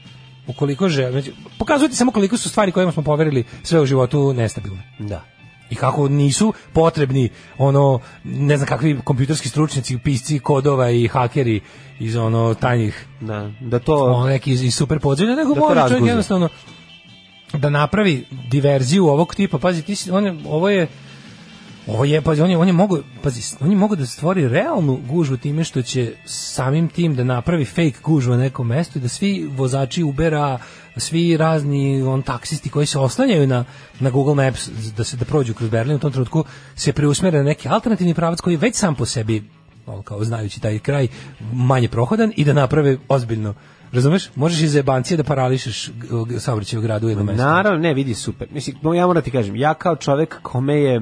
ukoliko žele, znači, pokazujete samo koliko su stvari kojima smo poverili sve u životu nestabilne. Da i kako nisu potrebni ono ne znam kakvi kompjuterski stručnjaci, pisci kodova i hakeri iz ono tajnih da, da to ono, neki iz, iz super podzemlja nego da može čovjek jednostavno da napravi diverziju ovog tipa pazi ti si, on, ovo je Ovo je, pazi, oni, je, mogu, pazi, oni mogu da stvori realnu gužvu time što će samim tim da napravi fake gužvu na nekom mestu i da svi vozači Ubera, svi razni on taksisti koji se oslanjaju na, na Google Maps da se da prođu kroz Berlin u tom trenutku se preusmere na neki alternativni pravac koji već sam po sebi kao znajući taj kraj manje prohodan i da naprave ozbiljno Razumeš? Možeš iz jebancije da parališeš saobraćaj u gradu u jednom mestu. Naravno, ne, vidi super. Mislim, ja moram da ti kažem, ja kao čovek kome je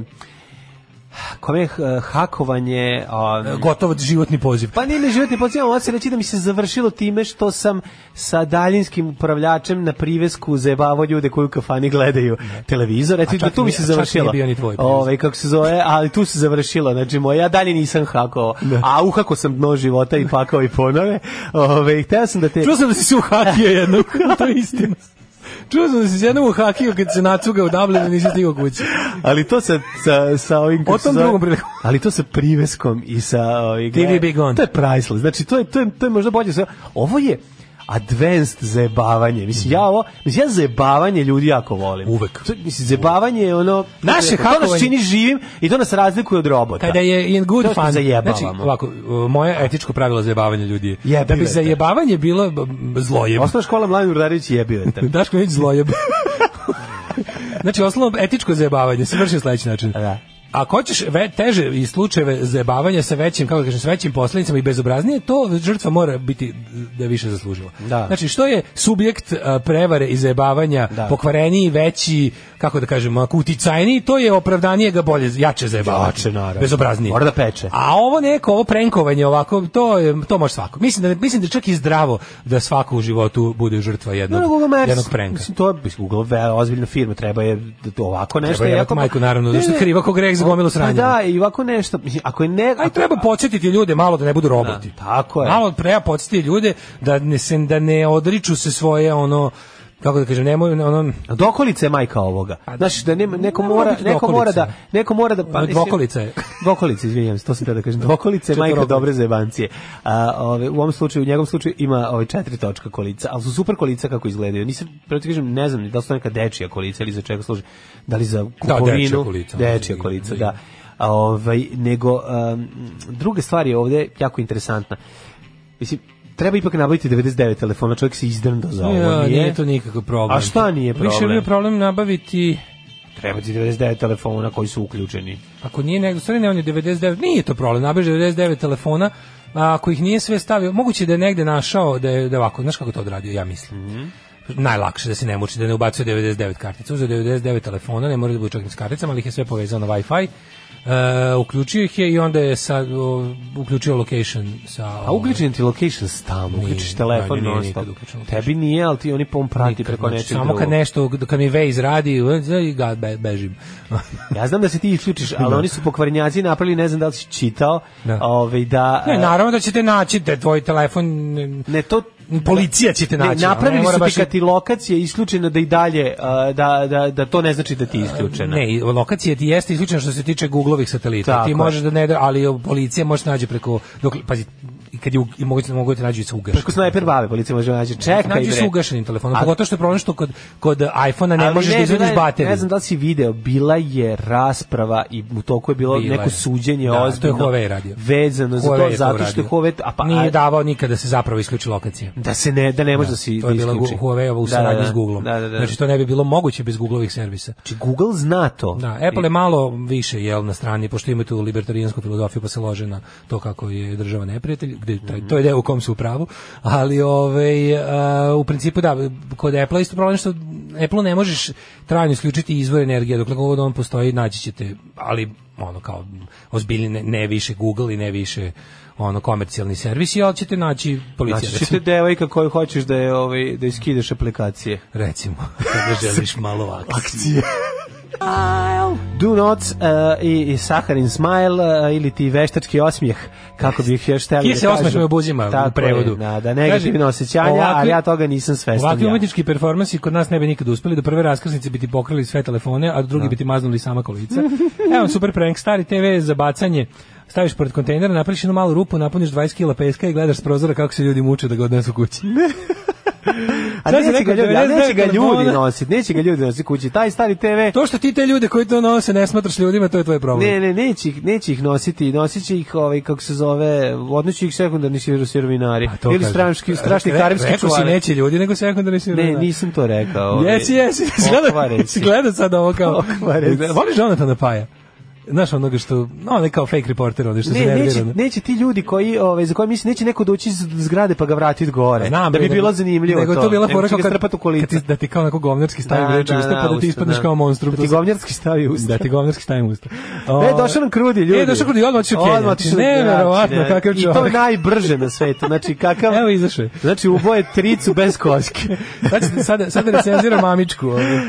kome uh, eh, hakovanje um, eh, gotovo životni poziv. Pa nije životni poziv, ali se reći da mi se završilo time što sam sa daljinskim upravljačem na privesku zajebavao ljude koji u kafani gledaju televizor. Eto da tu mi se završilo. Bio ni tvoj Ove, ovaj, kako se zove, ali tu se završilo. Znači moj ja dalje nisam hakao. Da. A uhako sam dno života i pakao i ponove. Ove, ovaj, hteo sam da te Čuo sam da si se uhakio jednom. to je istina. Čuo sam da si jednom u kad se nacuga u Dublinu da nisi stigao kući. Ali to se sa, sa ovim... O tom drugom prilikom. Ali to sa priveskom i sa... Ovim, ovaj, TV Big On. To je priceless. Znači, to je, to je, to je možda bolje. Ovo je advanced zajebavanje. Mislim, ja ovo, mislim, ja zajebavanje ljudi jako volim. Uvek. To, mislim, zajebavanje je ono... Naše hakovanje... To nas čini živim i to nas razlikuje od robota. Kada je in good to fun... Znači, ovako, moje etičko pravilo zajebavanja ljudi je... Da dakle, bi zajebavanje bilo zlojeb. Osnovna škola Mladen Rudarić jebio Daško Vidić zlojeb. znači, osnovno etičko zajebavanje se vrši na sledeći način. Da. Ako hoćeš ve, teže i slučajeve zajebavanja sa većim, kako da kažem, sa većim posledicama i bezobraznije, to žrtva mora biti da više zaslužila. Da. Znači, što je subjekt a, prevare i zajebavanja da. pokvareniji, veći, kako da kažem, ako uticajniji, to je opravdanje ga bolje, jače zajebavati. Jače, naravno. Bezobraznije. Mora da peče. A ovo neko, ovo prenkovanje ovako, to, je, to može svako. Mislim da, mislim da čak i zdravo da svako u životu bude žrtva jednog, no, Google jednog prenka. Mislim, to bi Google ozbiljna firma, treba je da ovako nešto. Treba je jako majku, naravno, ne, da se kriva ko greh zgomilo sranje. Da, i ovako nešto. Mislim, ako je ne... Ako, Aj, treba podsetiti ljude malo da ne budu roboti. Da, tako je. Malo treba podsetiti ljude da ne, se, da ne odriču se svoje ono kako da kažem, nemoj ono dokolica je majka ovoga. Pa, da. Znaš da ne, neko mora, neko mora da neko mora da, da- pa dokolica je. dokolica, izvinjavam se, to sam da kažem. Dokolica da. je majka dobre zebancije. A ove, u ovom slučaju, u njegovom slučaju ima ove četiri točka kolica, ali su super kolica kako izgledaju. Nisam pravo kažem, ne znam da li su neka dečija kolica ili za čega služi. Da li za kupovinu? Da, dečija kolica. Dečija kolica, da. A, ovaj, nego um, druga stvar je ovdje jako interesantna. Mislim, treba ipak nabaviti 99 telefona, čovjek se izdrndo da za ovo. Ja, nije. nije to nikakav problem. A šta nije problem? Više je bio problem nabaviti treba ti 99 telefona koji su uključeni. Ako nije nego, stvari ne, on je 99, nije to problem, nabaviš 99 telefona, a ako ih nije sve stavio, moguće da je negde našao da je da ovako, znaš kako to odradio, ja mislim. Mm -hmm najlakše da se ne muči, da ne ubacuje 99 kartica. Uzeo 99 telefona, ne mora da bude čak ni s karticama, ali ih je sve povezano na Wi-Fi Uh, uključio ih je i onda je sa, uh, uključio location sa A ovaj- uključen ti location stalno, uključiš telefon da, nije, Tebi nije, ali ti oni pom prati nikad, preko znači, nečeg. Samo kad nešto kad mi Waze radi, i ga be, bežim. ja znam da se ti isključiš, ali da. oni su pokvarnjaci napravili, ne znam da li si čitao, da. ovaj da Ne, e, naravno da ćete naći da tvoj telefon Ne, to policija će te naći. napravili su ti kad ti lokacija isključena da i dalje, da, da, da to ne znači da ti je isključena. Ne, lokacija ti jeste isključena što se tiče Googlovih satelita. Tako ti možeš da ne, da- ali policija može da nađe preko, dok, pazi, i kad je i mogu možete naći da nađu sa ugašenim. Preko snajper bave policija može da naći. Čekaj nađi Nađu sa ugašenim telefonom. Pogotovo što je problem što kod kod iPhona ne možeš da izvadiš da bateriju. Ne znam da li si video, bila je rasprava i u toku je bilo bila neko suđenje da, ozbiljno. To je radio. Vezano za to zato što Huawei a pa nije davao nikada da se zapravo isključi lokacija. Da se ne da ne može da, da se isključi. To je bila Huawei u saradnji s Googlom. Znači to ne bi bilo moguće bez Googleovih servisa. Znači Google zna to. Da, Apple je malo više jel na strani pošto ima tu libertarijansku filozofiju pa se lože na to kako je država neprijatelj gde, da, taj, to je deo u kom su u pravu, ali ovaj, a, u principu da, kod Apple isto problem što Apple ne možeš trajno isključiti izvor energije, dokle god on postoji naći ćete, ali ono kao ozbiljni ne, ne više Google i ne više ono komercijalni servis i ćete naći policiju. Znači ćete devojka koju hoćeš da je ovaj da iskideš aplikacije. Recimo, da želiš malo akcije. akcije. Smile. Do not uh, i, i Saharin Smile uh, ili ti veštački osmijeh, kako bih bi još hteli da kažem. Kje obuzima u prevodu. Je, na, da, da negativno osjećanja, a ja toga nisam svestan. Ovakvi ja. umetnički performansi kod nas ne bi nikad uspeli, do prve raskrsnice biti pokrili sve telefone, a drugi no. Da. biti maznuli sama kolica. Evo, super prank, stari TV za bacanje staviš pored kontejnera, napraviš jednu malu rupu, napuniš 20 kila peska i gledaš s prozora kako se ljudi muče da ga odnesu kući. A neće rekao, ga, ljudi, a neće ga ljudi nositi, neće ga ljudi nositi kući. Taj stari TV... To što ti te ljude koji to nose ne smatraš ljudima, to je tvoj problem. Ne, ne, neće ih, neće ih nositi, nosit će ih, ovaj, kako se zove, odnoći ih sekundarni sirovinari. Ili stranski, strašni re, karimski čuvari. Rekao si neće ljudi, nego sekundarni sirovinari. Ne, nisam to rekao. Jesi, ovaj. jesi, gledao sad ovo kao... Voliš Jonathan Paja? znaš onoga što, no, ne kao fake reporter, ono što ne, se nervira. Neće, neće ti ljudi koji, ovaj, za koje misli, neće neko doći iz zgrade pa ga vratiti gore. Znam, da bi nego, bilo zanimljivo nego to. Nego to bila fora kao kad, kad ti, da ti kao neko govnarski stavi da, reči da, usta, pa da, da ti ispadneš da. kao monstrum. Da ti govnarski stavi usta. Da ti govnarski stavi usta. E, o, e, došao nam krudi ljudi. E, došao krudi, odmah ću Kenja. Odmah ću znači, Neverovatno, znači, kakav čovjek. I to najbrže na svetu, znači kakav... Evo izašao Znači, uboje tricu bez koske. sad, sad, sad da recenziram mamičku.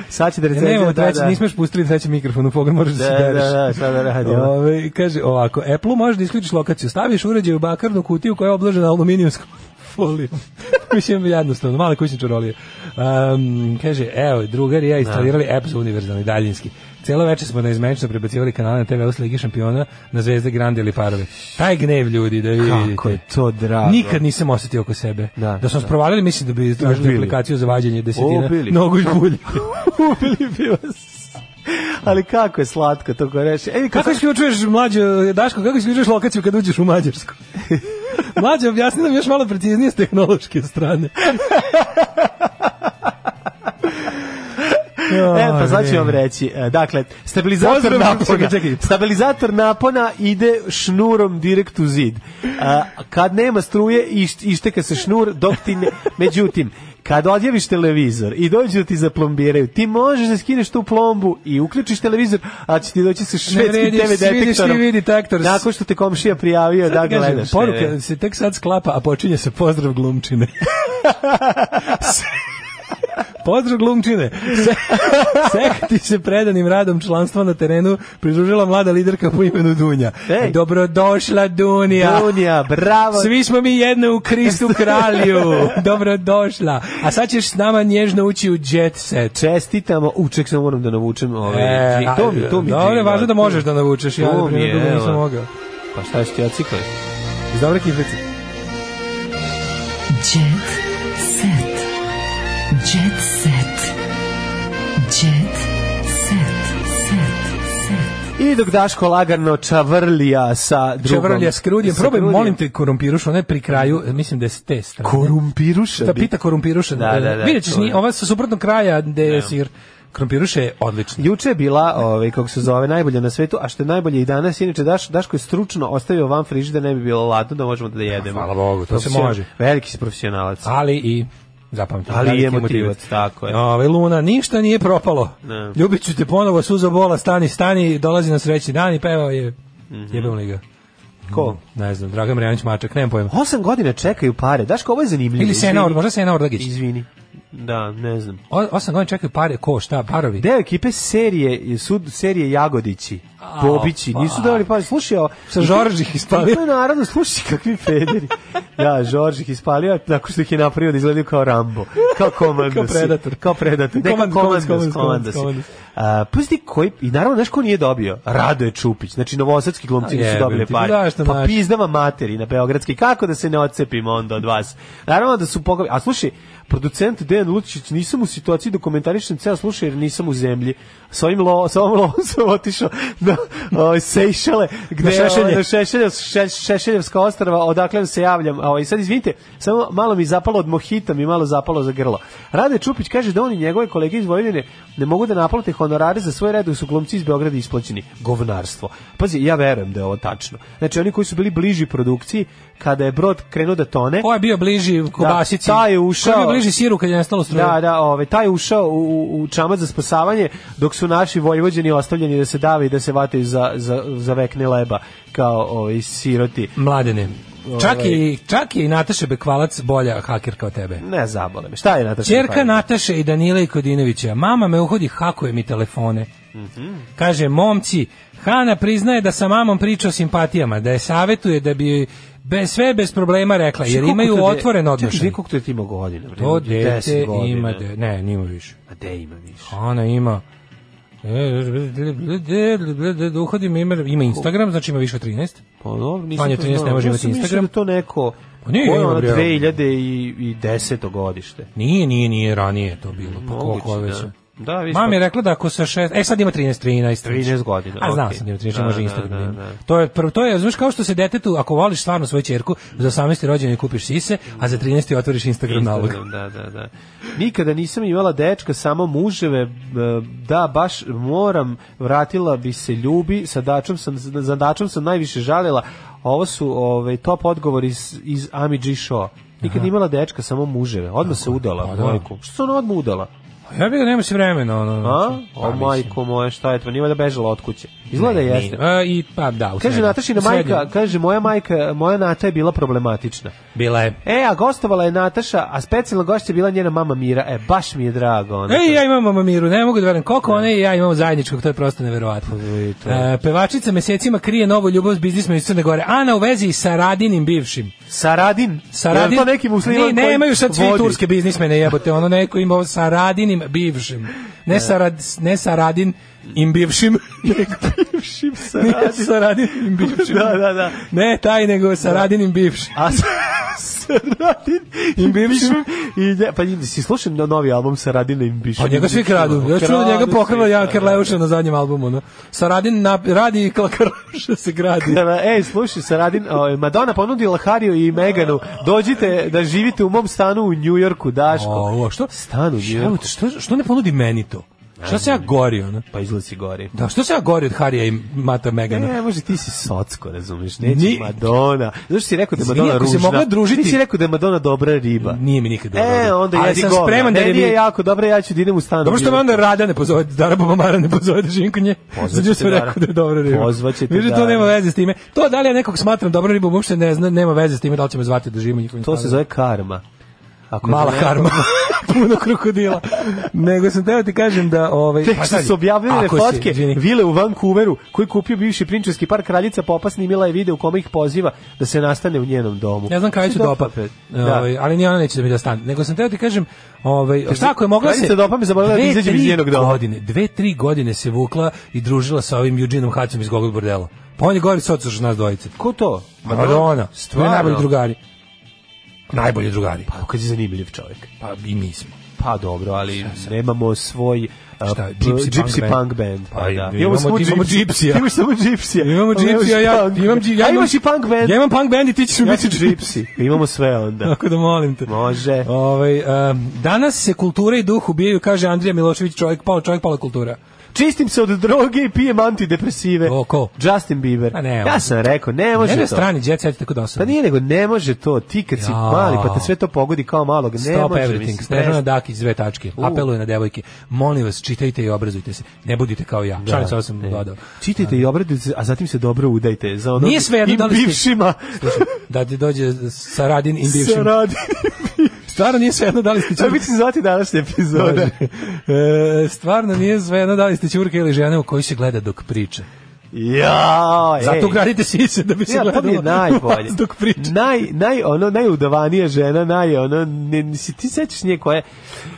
Sad će da e, recenziram, da, da. Nismo još pustili treći mikrofon u pogled, možeš da se Da, da, da ona da, da, radila. Ove, kaže ovako, Apple može da isključiš lokaciju, staviš uređaj u bakarnu kutiju koja je obložena aluminijumskom folijom. Mislim, jednostavno, male kućne čarolije. Um, kaže, evo, drugar i ja da. instalirali no. app univerzalni daljinski. Celo večer smo na neizmenično prebacivali kanale na TV Osta Ligi šampiona na Zvezde Grande ili Parove. Taj gnev ljudi da vidite. Kako je to drago. Nikad nisam osetio oko sebe. Da, da smo da. sprovalili, mislim da bi tražili aplikaciju za vađenje desetina. Ubili. Nogu izbulje. Ubili bi vas. Ali kako je slatko to ko reši. Ej, kako isključuješ mlađe, Daško, kako isključuješ lokaciju kad uđeš u Mađarsku? Mlađe, objasni nam još malo preciznije s tehnološke strane. e, pa sad ću vam reći. E, dakle, stabilizator Pozdrav, napona, čekaj, stabilizator napona ide šnurom direkt u zid. E, kad nema struje, išteka se šnur, dok ti ne... Međutim, Kad odjeviš televizor i dođu da ti zaplombiraju, ti možeš da skineš tu plombu i uključiš televizor, a će ti doći sa švedskim TV detektorom. Vidiš detektor. Nakon što te komšija prijavio sad da gledaš. E. Poruka se tek sad sklapa, a počinje se pozdrav glumčine. Pozdrav glumčine. sekti se predanim radom članstva na terenu pridružila mlada liderka po imenu Dunja. Ej. Dobrodošla Dunja. Dunja, bravo. Svi smo mi jedno u Kristu kralju. Dobrodošla. A sad ćeš s nama nježno ući u jet set. Čestitamo. Uček sam moram da navučem Ovaj. E, to, mi, to mi. Dobro, je važno da možeš da navučeš. Ja da primjer, nisam mogao. Pa šta ćeš ti ocikati? Iz dobre kiflice. Jet set. Jet set. I dok Daško lagano čavrlija sa drugom. Čavrlija s krudijem. Probaj, molim te, korumpiruša, ona pri kraju, mislim da je s te strane. Korumpiruša? Da, pita da, korumpiruša. Da, da, da. Vidjet ćeš, ova sa suprotnog kraja gde je da. sir. Krompiruše je odlično. Juče je bila, ovaj kako se zove, najbolja na svetu, a što je najbolje i danas, inače Daš, Daško je stručno ostavio van frižider da ne bi bilo ladno da možemo da jedemo. Ja, hvala Bogu, to se može. Veliki si profesionalac. Ali i zapamtim. Ali je motivac, tako je. Ove, Luna, ništa nije propalo. Ne. Da. Ljubit ću te ponovo, suza bola, stani, stani, dolazi na srećni dan i pevao je. Mm -hmm. Jebem ga. Ko? Ne znam, Dragan Marjanić Mačak, nemam pojma. Osam godina čekaju pare, daš ko ovo je zanimljivo. Ili Sena Orlagić. Možda Sena Orlagić. Izvini. Da, ne znam. O, osam godina čekaju pare, ko, šta, parovi? Deo ekipe serije, sud, serije Jagodići, A, Bobići, nisu pa. dali pare. Slušaj, o, sa Žoržih ispalio. Pa naravno, slušaj kakvi pederi. ja, Žoržih ispalio, tako što ih je napravio da izgledaju kao Rambo, kao komandos. kao predator. Kao predator, ne komand, kao komandos, komandos, komandos, komandos. pusti koji, i naravno, znaš ko nije dobio? Rado je Čupić, znači novosadski glumci nisu dobili pare. Da, pa pizdama materi na Beogradski, kako da se ne odcepimo onda od vas? Naravno da su pogovi, a slušaj, Producent Dejan Lučić, nisam u situaciji da komentarišem ceo slušaj jer nisam u zemlji. Sa ovim lo, sa ovim lovom sam otišao na ovaj Sejšele, gde na ovaj, šešelje. na šešelje, še, Šešeljevska ostrava, odakle se javljam. A ovaj sad izvinite, samo malo mi zapalo od mohita, mi malo zapalo za grlo. Rade Čupić kaže da oni njegove kolege iz Vojvodine ne mogu da naplate honorare za svoj redove su glumci iz Beograda isplaćeni. Govnarstvo. Pazi, ja verujem da je ovo tačno. Znači oni koji su bili bliži produkciji kada je brod krenuo da tone. Ko je bio bliži da, kobasici? Da, taj je ušao. Ko je bio bliži siru kad je nestalo struje? Da, da, ovaj, taj je ušao u, u čamac za spasavanje, dok su naši vojvođeni ostavljeni da se dave i da se vataju za, za, za vekne leba, kao ovaj, siroti. Mladene. Ovaj. Čak i, čak i Nataša Bekvalac bolja haker od tebe. Ne zabolim. Šta je Nataša Čerka Bekvalac? Nataše i Danila i Kodinovića. Mama me uhodi, hakuje mi telefone. Mm -hmm. Kaže, momci, Hana priznaje da sa mamom priča o simpatijama, da je savetuje da bi bez sve bez problema rekla jer imaju otvoren odnos. Čekaj, koliko ti ima godina? To dete ima, de, ne, nima više. A de ima više? Ona ima E, da Uhodim ima, ima Instagram, znači ima više od 13. Pa dobro, nisam Manje 13 ne može imati Instagram. Da to neko pa nije, koje ono 2010. godište. Nije, nije, nije ranije to bilo. Pa koliko Da. Da, vi Mama je pa- rekla da ako sa šest... e sad ima 13, 13, 13 godina. okej. A znao okay. sam da ima 13, da, može da, Instagram. Da, da, da. To je prvo to je, znaš kao što se detetu ako voliš stvarno svoju ćerku, za 18. rođendan kupiš sise, a za 13. otvoriš Instagram, Instagram nalog. Da, da, da. Nikada nisam imala dečka, samo muževe, da baš moram, vratila bi se ljubi, sa dačom sam za dačom sam najviše žalila. Ovo su ovaj top odgovori iz iz Ami G Show. Nikad Aha. imala dečka, samo muževe. Odmah Tako, se udala, pa da. majku. Što se ona odmah udala? Pa ja bih da nema se vremena, ono. A? Znači, o pa, majko moje, šta je to? Nima da bežala od kuće. Izgleda ne, da jeste. A, e, i, pa da, u Kaže Natašina majka, kaže moja majka, moja Nata je bila problematična. Bila je. E, a gostovala je Nataša, a specijalna gošća je bila njena mama Mira. E, baš mi je drago. Ona, e, ja imam mama Miru, ne mogu da verujem. Koliko da. ona i ja imamo zajedničkog, to je prosto neverovatno. Pa, e, pevačica mesecima krije novu ljubav s biznismom iz Crne Gore. Ana u vezi sa Radinim bivšim. Saradin? Saradin? Je to neki musliman ne, nemaju sad svi turske biznismene jebote, ono neko ima sa Radinim bivšim. Ne, Saradin, im bivšim bivšim saradinim saradinim bivšim. Da, da, da. Ne taj, nego saradinim da. bivšim. A saradin im bivšim i ne, pa si slušao na da novi album Saradina im bivšim. Pa njega svi kradu. Ja čuo da njega pokrala Jan Karleuša da, na zadnjem albumu. No. Saradin na, radi kao Karleuša se gradi. Da, ej, slušaj, Saradin, o, Madonna ponudila Hariju i Meganu, dođite da živite u mom stanu u Njujorku, Daško. O, što? Stan u Njujorku. što, što, što ne ponudi meni to? Šta se ja gori ono? Pa izlazi gori. Da, što se ja gori od Harija i Mata Megana? Ne, može ti si socsko, razumeš, neće Ni... Madonna. Znaš si rekao da je Madonna ružna. se mogla družiti. Ti si rekao da je Madonna dobra riba. Nije mi nikad dobra. E, riba. onda jedi ja sam spreman da je nije jako dobra, ja ću da idem u stan. Dobro što me onda Rada ne pozove, Dara Bobamara ne pozove da živim kod nje. Pozvaćete znači, sam rekao da je dobra riba. te Viš, to nema veze s time. To da li ja nekog smatram dobra riba, uopšte ne zna, nema veze s time da li će me zvati da živim u njihovim To se zove karma. Ako Mala neko... karma. puno krokodila. Nego sam teo ti kažem da... Ovaj, Tek što su objavljene fotke si, vile u Vancouveru koji kupio bivši prinčevski par kraljica popa snimila je video u kome ih poziva da se nastane u njenom domu. Ne znam kada ću dopat, da. ovaj, ali ni ona neće da mi da dostane. Nego sam teo ti kažem, ovaj, Tež, šta ako je mogla se... Kraljica zaboravila da izađe iz njenog doma. Godine, dve, tri godine se vukla i družila sa ovim Eugeneom Hacom iz Gogol Bordela. Pa on je gori socu nas dvojice. Ko to? Madonna. Madonna. Stvarno. Najbolji drugari. Najbolji drugari. Pa kad si zanimljiv čovjek. Pa i mi smo. Pa dobro, ali nemamo svoj uh, Šta, gypsy, gypsy punk, band. Pa, pa da. Imamo, samo imamo gypsija. Imaš samo gypsija. Imamo gypsija, ja, imam, ja, ja imaš i punk band. Ja imam punk band i ti ćeš ja biti gypsy. imamo sve onda. Tako da molim te. Može. Ovaj, um, danas se kultura i duh ubijaju, kaže Andrija Milošević, čovjek pao, čovjek pala kultura. Čistim se od droge i pijem antidepresive. O, ko? Justin Bieber. A pa ne, ja sam rekao, ne može ne to. strani jet set tako dosadno. Pa nije nego, ne može to. Ti kad si Jao. mali, pa te sve to pogodi kao malog. Ne Stop može, everything. Snežana Dakić, dve tačke. Uh. Apeluje na devojke. Molim vas, čitajte i obrazujte se. Ne budite kao ja. Da, Članica sam dodao. Čitajte i da. obrazujte se, a zatim se dobro udajte. Za ono, nije sve jedno da li bivšima. Slušaj, da ti dođe sa radin i bivšim. Saradin Stvarno nije svejedno da li ste čurke. Da zvati današnje epizode. E, stvarno nije svejedno da li ste čurke ili žene u kojoj se gleda dok priča. Ja, Zato ej. gradite sise da bi se ja, gledalo. najbolje. Dok priča. Naj, naj, ono, najudavanija žena, naj, ono, ne, si ti sećaš nje koja je...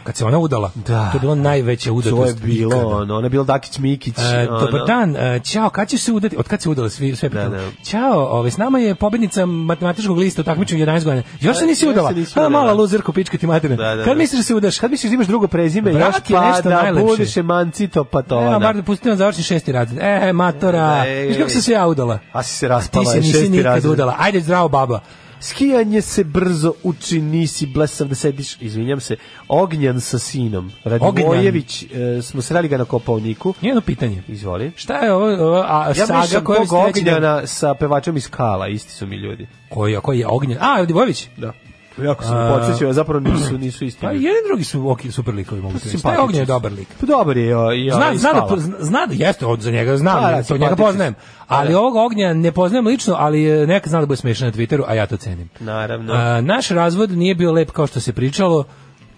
Kad se ona udala, da. to je bilo najveće udatost. To je bilo, ono, ona je bila Dakić Mikić. E, pa ono. Dobar dan, e, kad ćeš se udati? Od kad se udala svi, sve pitali? Da, da. ove, ovaj, s nama je pobednica matematičkog lista takmičenja 11 godina. Još se e, nisi udala. A, mala da. luzerko, pička ti materina. Da, da, da. Kad misliš da se udaš? Kad misliš da imaš drugo prezime? Brat još pa da budeš emancito patolana. Evo, bar da pustimo završni šesti razred. E, matora, da. Viš kako sam se ja udala? A si se raspala. Ti se nisi nikad razred. udala. Ajde, zdravo baba. Skijanje se brzo uči, nisi blesav da sediš, izvinjam se, Ognjan sa sinom. Radimojević, e, smo sreli ga na Kopovniku. Jedno pitanje. Izvoli. Šta je ovo, ovo a, ja saga koja je Ognjana sa pevačem iz Kala, isti su mi ljudi. Koji, koji je Ognjan? A, Radimojević? Da. Jako sam podsjećao, zapravo nisu, nisu isti. Pa jedan drugi su ok, super likovi, mogu se pa Taj Ognjen je dobar lik. Pa dobar je, ja. Ovaj, zna, zna, da, zna da jeste, od za njega znam, pa, da, to njega poznajem. Ali da. ovog Ognja ne poznajem lično, ali e, neka zna da bude smešan na Twitteru, a ja to cenim. Naravno. A, naš razvod nije bio lep kao što se pričalo.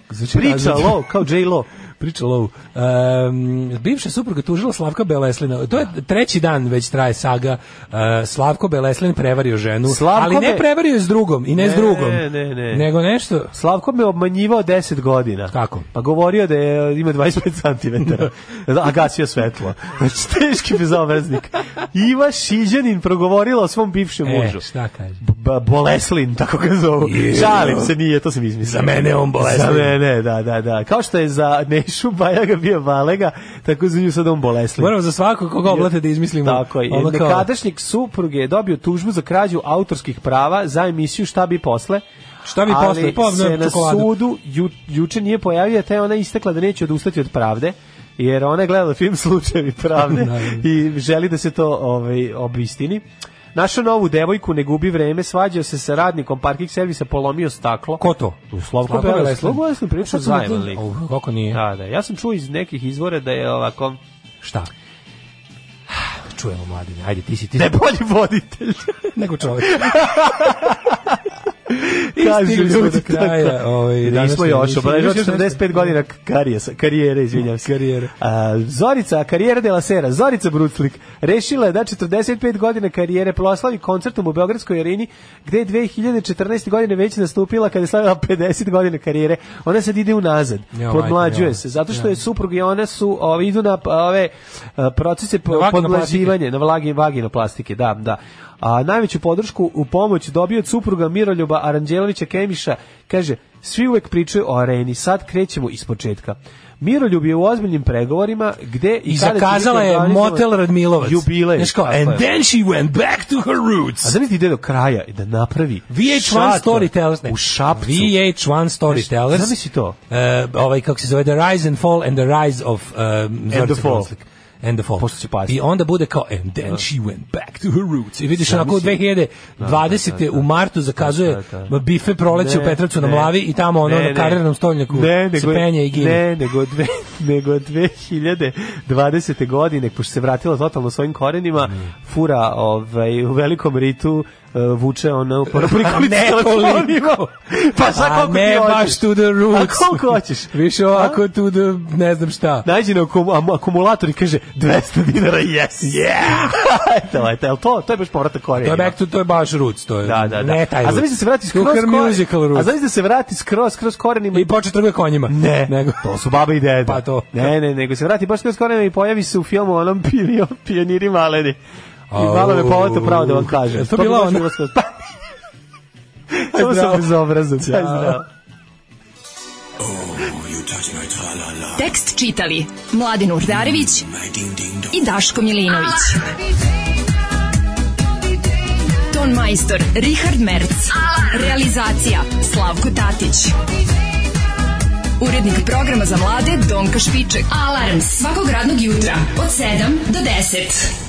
Znači, Pričalo, kao J-Lo priča low. Um, bivša supruga tužila Slavka Beleslina. To je treći dan već traje saga. Uh, Slavko Beleslin prevario ženu, Slavko ali ne me... prevario je s drugom i ne, ne s drugom. Ne, ne, ne. Nego nešto. Slavko me obmanjivao 10 godina. Kako? Pa govorio da je, ima 25 cm. A gasio svetlo. Znači, teški bezobraznik. Iva Šiđanin progovorila o svom bivšem e, mužu. šta kaže? B boleslin, tako ga zovu. Šalim se, nije, to sam izmislio. Za mene on Boleslin. Za mene, da, da, da. Kao što je za Neš Šubajaga bio Balega, tako za nju sad on bolesli. Moramo za svakog koga oblate da izmislimo. Tako je. Nekadašnjeg supruge je dobio tužbu za krađu autorskih prava za emisiju Šta bi posle, Šta bi posle? Pa, se na čokoladu. sudu ju, juče nije pojavio, te ona istekla da neće odustati od pravde jer ona je gledala film Slučajevi pravde i želi da se to ovaj, obistini. Našao novu devojku, ne gubi vreme, svađao se sa radnikom parking servisa, polomio staklo. Ko to? Tu Slavko Bele. Slavko Bele pričao zajemali. Kako nije? Da, da. Ja sam čuo iz nekih izvora da je ovako... Šta? Čujemo, mladine. Ajde, ti si ti. Da je bolji voditelj. Nego čovjek. Kaže ljudi do kraja, ovaj nismo još obeležili 75 godina karijesa, karijere, izvinjavam se. Karijere. A, Zorica, karijera de la Sera, Zorica Bruclik rešila je da 45 godina karijere proslavi koncertom u Beogradskoj areni, gde je 2014. godine već nastupila kada je slavila 50 godina karijere. Ona sad ide unazad, ja, podmlađuje ja. se, zato što da. je suprug i one su ove, ovaj, idu na ove procese podmlađivanja, na vlagi vaginoplastike, da, da. A najveću podršku u pomoć dobio od supruga Miroljuba Aranđelovića Kemiša, kaže, svi uvek pričaju o areni, sad krećemo iz početka. Miroljub je u ozbiljnim pregovorima gde i, I zakazala je motel Radmilovac. Jubilej. Znaš kao, and then she went back to her roots. A znači ti ide do kraja i da napravi VH1 Storytellers. U Šapcu. VH1 Storytellers. Znaš, znaš to? Uh, ovaj, kako se zove, The Rise and Fall and the Rise of... Uh, and the Fall. Konflikt and the fall. Pošto će pasti. I onda bude kao, and then she went back to her roots. I vidiš onako 2020. Da, da, da, u martu zakazuje bife proleće u Petracu na Mlavi i tamo ono na karirnom stolnjaku se penje i gine. Ne, nego, dve, nego 2020. godine, pošto se vratila totalno svojim korenima, fura ovaj, u velikom ritu uh, vuče ono prikolicu telefonima. pa sad koliko ti hoćeš. baš to the roots. A koliko hoćeš? Više ovako to the, ne znam šta. Nađi na akumulator i kaže 200 dinara, yes, yeah! to je, to, to, je baš povratak Koreje. To je back to, to je baš roots, to je. Da, da, da. Ne taj A zamisli da se vrati skroz korenima. A zamisli da se vrati skroz, skroz korenima. I poče trguje konjima. Ne, nego. to su baba i deda. Pa to. Ne, ne, nego se vrati baš skroz korenima i pojavi se u filmu onom pioniri maleni. I malo me poleto pravo da vam kažem. To bila ona... To sam bezobrazan. Ćao. Zdravo. Tekst čitali Mladin Urdarević i Daško Milinović. Ton majstor Richard Merc. Realizacija Slavko Tatić. Urednik programa za mlade Donka Špiček. Alarms svakog radnog jutra od 7 do 10.